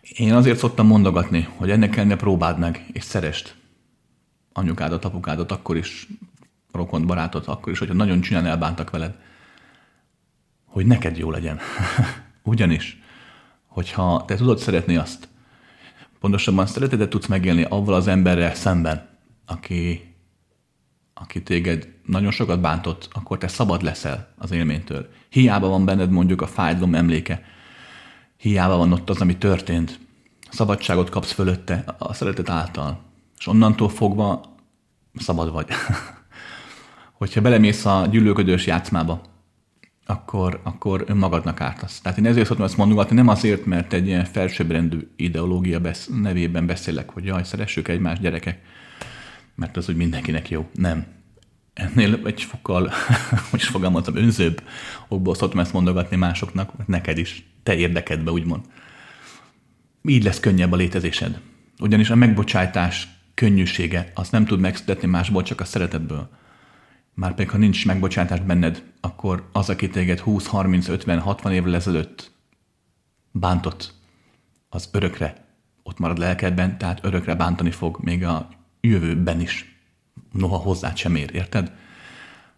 Én azért szoktam mondogatni, hogy ennek kellene próbáld meg, és szerest anyukádat, apukádat, akkor is rokont, barátot, akkor is, hogyha nagyon csinálni elbántak veled, hogy neked jó legyen. Ugyanis, hogyha te tudod szeretni azt, pontosabban szeretetet tudsz megélni avval az emberrel szemben, aki, aki téged nagyon sokat bántott, akkor te szabad leszel az élménytől. Hiába van benned mondjuk a fájdalom emléke, hiába van ott az, ami történt. Szabadságot kapsz fölötte a szeretet által. És onnantól fogva szabad vagy. Hogyha belemész a gyűlölködős játszmába, akkor, akkor önmagadnak ártasz. Tehát én ezért szoktam ezt mondogatni, nem azért, mert egy ilyen felsőbbrendű ideológia besz, nevében beszélek, hogy jaj, szeressük egymást gyerekek, mert az úgy mindenkinek jó. Nem. Ennél egy fokkal, hogy is fogalmazom, önzőbb okból szoktam ezt mondogatni másoknak, neked is, te érdekedbe, úgymond. Így lesz könnyebb a létezésed. Ugyanis a megbocsátás könnyűsége, azt nem tud megszületni másból, csak a szeretetből már ha nincs megbocsátás benned, akkor az, aki téged 20, 30, 50, 60 évvel ezelőtt bántott, az örökre ott marad lelkedben, tehát örökre bántani fog még a jövőben is. Noha hozzád sem ér, érted?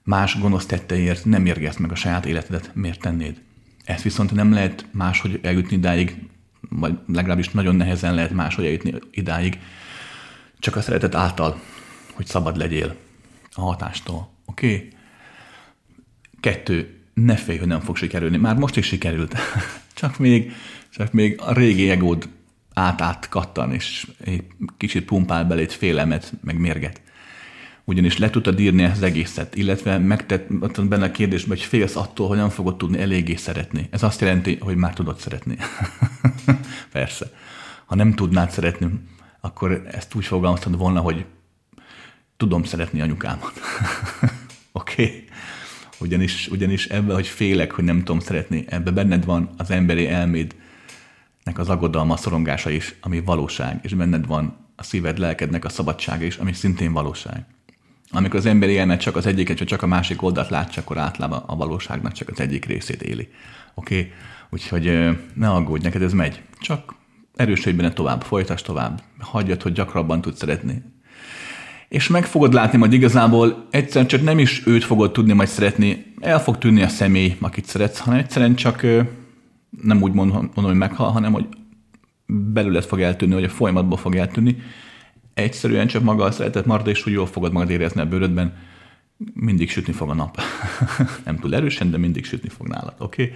Más gonosz tetteért nem érgesz meg a saját életedet, miért tennéd? Ezt viszont nem lehet máshogy eljutni idáig, vagy legalábbis nagyon nehezen lehet máshogy eljutni idáig, csak a szeretet által, hogy szabad legyél a hatástól. Oké? Okay? Kettő, ne félj, hogy nem fog sikerülni. Már most is sikerült. csak még, csak még a régi egód át-át kattan, és egy kicsit pumpál egy félelmet, meg mérget. Ugyanis le tudtad írni az egészet, illetve megtett benne a kérdésben, hogy félsz attól, hogy nem fogod tudni eléggé szeretni. Ez azt jelenti, hogy már tudod szeretni. Persze. Ha nem tudnád szeretni, akkor ezt úgy fogalmaztad volna, hogy tudom szeretni anyukámat. Oké? okay? Ugyanis, ugyanis ebben, hogy félek, hogy nem tudom szeretni, ebbe benned van az emberi elmédnek az aggodalma, szorongása is, ami valóság, és benned van a szíved, lelkednek a szabadsága is, ami szintén valóság. Amikor az emberi elme csak az egyiket, vagy csak a másik oldalt látja, akkor általában a valóságnak csak az egyik részét éli. Oké? Okay? Úgyhogy ne aggódj, neked ez megy. Csak erősödj benne tovább, folytasd tovább. Hagyjad, hogy gyakrabban tudsz szeretni és meg fogod látni majd igazából egyszerűen csak nem is őt fogod tudni majd szeretni, el fog tűnni a személy, akit szeretsz, hanem egyszerűen csak nem úgy mondom, hogy meghal, hanem hogy belőled fog eltűnni, vagy a folyamatból fog eltűnni. Egyszerűen csak maga a szeretet marad, és hogy jól fogod magad érezni a bőrödben, mindig sütni fog a nap. nem túl erősen, de mindig sütni fog nálad, oké? Okay?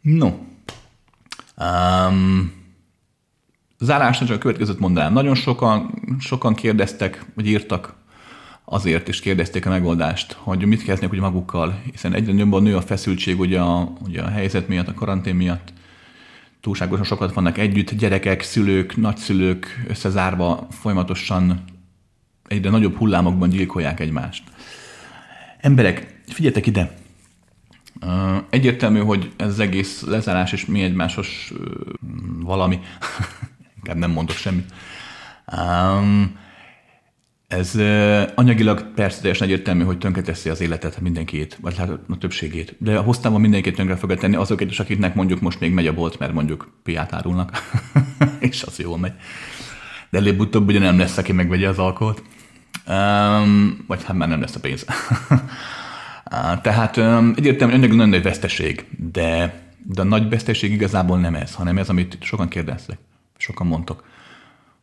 No. Um, Zárásra csak a következőt mondanám. Nagyon sokan, sokan kérdeztek, vagy írtak azért is kérdezték a megoldást, hogy mit kezdnek ugye magukkal, hiszen egyre jobban nő a feszültség ugye a, ugye a helyzet miatt, a karantén miatt. Túlságosan sokat vannak együtt, gyerekek, szülők, nagyszülők összezárva folyamatosan egyre nagyobb hullámokban gyilkolják egymást. Emberek, figyeljetek ide! Egyértelmű, hogy ez egész lezárás és mi egymásos valami inkább nem mondok semmit. Um, ez anyagilag persze teljesen egyértelmű, hogy tönkreteszi az életet mindenkit, vagy hát a többségét. De a hosszában mindenkit tönkre fogja tenni azokat is, akiknek mondjuk most még megy a bolt, mert mondjuk piát árulnak, és az jól megy. De előbb-utóbb ugye nem lesz, aki megvegye az alkoholt. Um, vagy hát már nem lesz a pénz. Tehát um, egyértelműen önnek nagyon nagy veszteség, de, de a nagy veszteség igazából nem ez, hanem ez, amit sokan kérdeztek, sokan mondtok,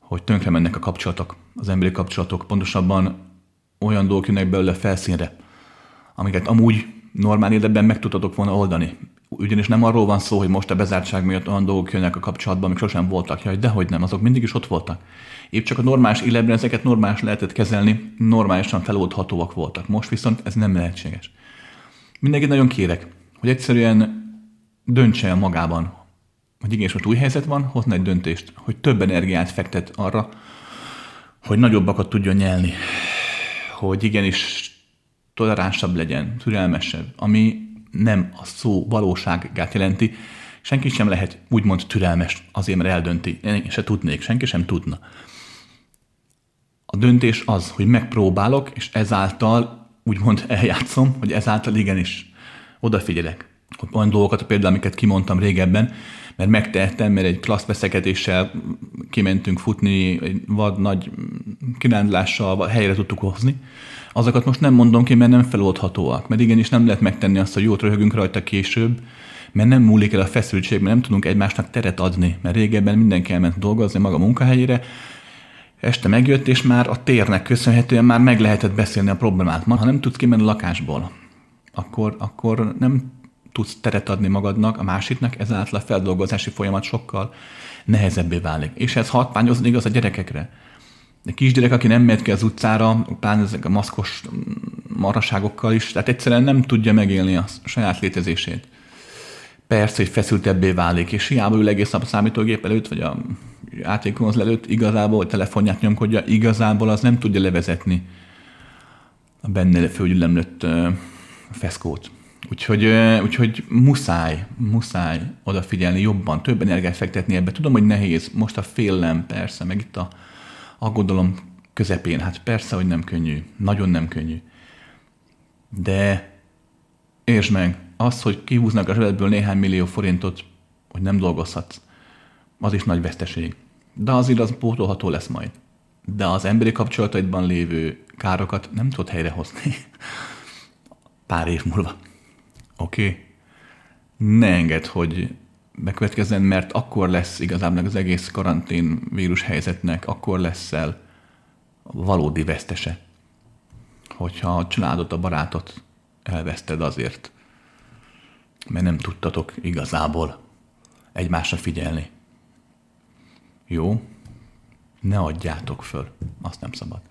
hogy tönkre mennek a kapcsolatok, az emberi kapcsolatok, pontosabban olyan dolgok jönnek belőle felszínre, amiket amúgy normál életben meg tudtatok volna oldani. Ugyanis nem arról van szó, hogy most a bezártság miatt olyan dolgok jönnek a kapcsolatban, amik sosem voltak. Jaj, dehogy nem, azok mindig is ott voltak. Épp csak a normális életben ezeket normális lehetett kezelni, normálisan feloldhatóak voltak. Most viszont ez nem lehetséges. Mindenkit nagyon kérek, hogy egyszerűen döntse el magában, hogy igen, most új helyzet van, hozna egy döntést, hogy több energiát fektet arra, hogy nagyobbakat tudjon nyelni, hogy igenis toleránsabb legyen, türelmesebb, ami nem a szó valóságát jelenti. Senki sem lehet úgymond türelmes azért, mert eldönti. Én se tudnék, senki sem tudna. A döntés az, hogy megpróbálok, és ezáltal úgymond eljátszom, hogy ezáltal igenis odafigyelek. Olyan dolgokat, például, amiket kimondtam régebben, mert megtehettem, mert egy klassz veszekedéssel kimentünk futni, egy vad nagy kirándlással helyre tudtuk hozni. Azokat most nem mondom ki, mert nem feloldhatóak, mert igenis nem lehet megtenni azt, hogy jót röhögünk rajta később, mert nem múlik el a feszültség, mert nem tudunk egymásnak teret adni, mert régebben mindenki elment dolgozni maga munkahelyére, este megjött, és már a térnek köszönhetően már meg lehetett beszélni a problémát. Ha nem tudsz kimenni a lakásból, akkor, akkor nem tudsz teret adni magadnak, a másiknak, ezáltal a feldolgozási folyamat sokkal nehezebbé válik. És ez hatványozni igaz a gyerekekre. A kisgyerek, aki nem megy ki az utcára, pláne ezek a maszkos maraságokkal is, tehát egyszerűen nem tudja megélni a saját létezését. Persze, hogy feszültebbé válik, és hiába ül egész nap a számítógép előtt, vagy a játékonhoz előtt, igazából, a telefonját nyomkodja, igazából az nem tudja levezetni a benne fölgyülemlött feszkót. Úgyhogy, úgyhogy muszáj, muszáj odafigyelni jobban, több energiát fektetni ebbe. Tudom, hogy nehéz, most a félelem persze, meg itt a aggodalom közepén, hát persze, hogy nem könnyű, nagyon nem könnyű. De értsd meg, az, hogy kihúznak a zsebedből néhány millió forintot, hogy nem dolgozhatsz, az is nagy veszteség. De azért az pótolható lesz majd. De az emberi kapcsolataidban lévő károkat nem tudod helyrehozni. Pár év múlva. Oké? Ne engedd, hogy bekövetkezzen, mert akkor lesz igazából az egész karantén vírus helyzetnek, akkor lesz el valódi vesztese. Hogyha a családot, a barátot elveszted azért, mert nem tudtatok igazából egymásra figyelni. Jó? Ne adjátok föl. Azt nem szabad.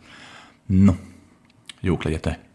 No, jók legyetek.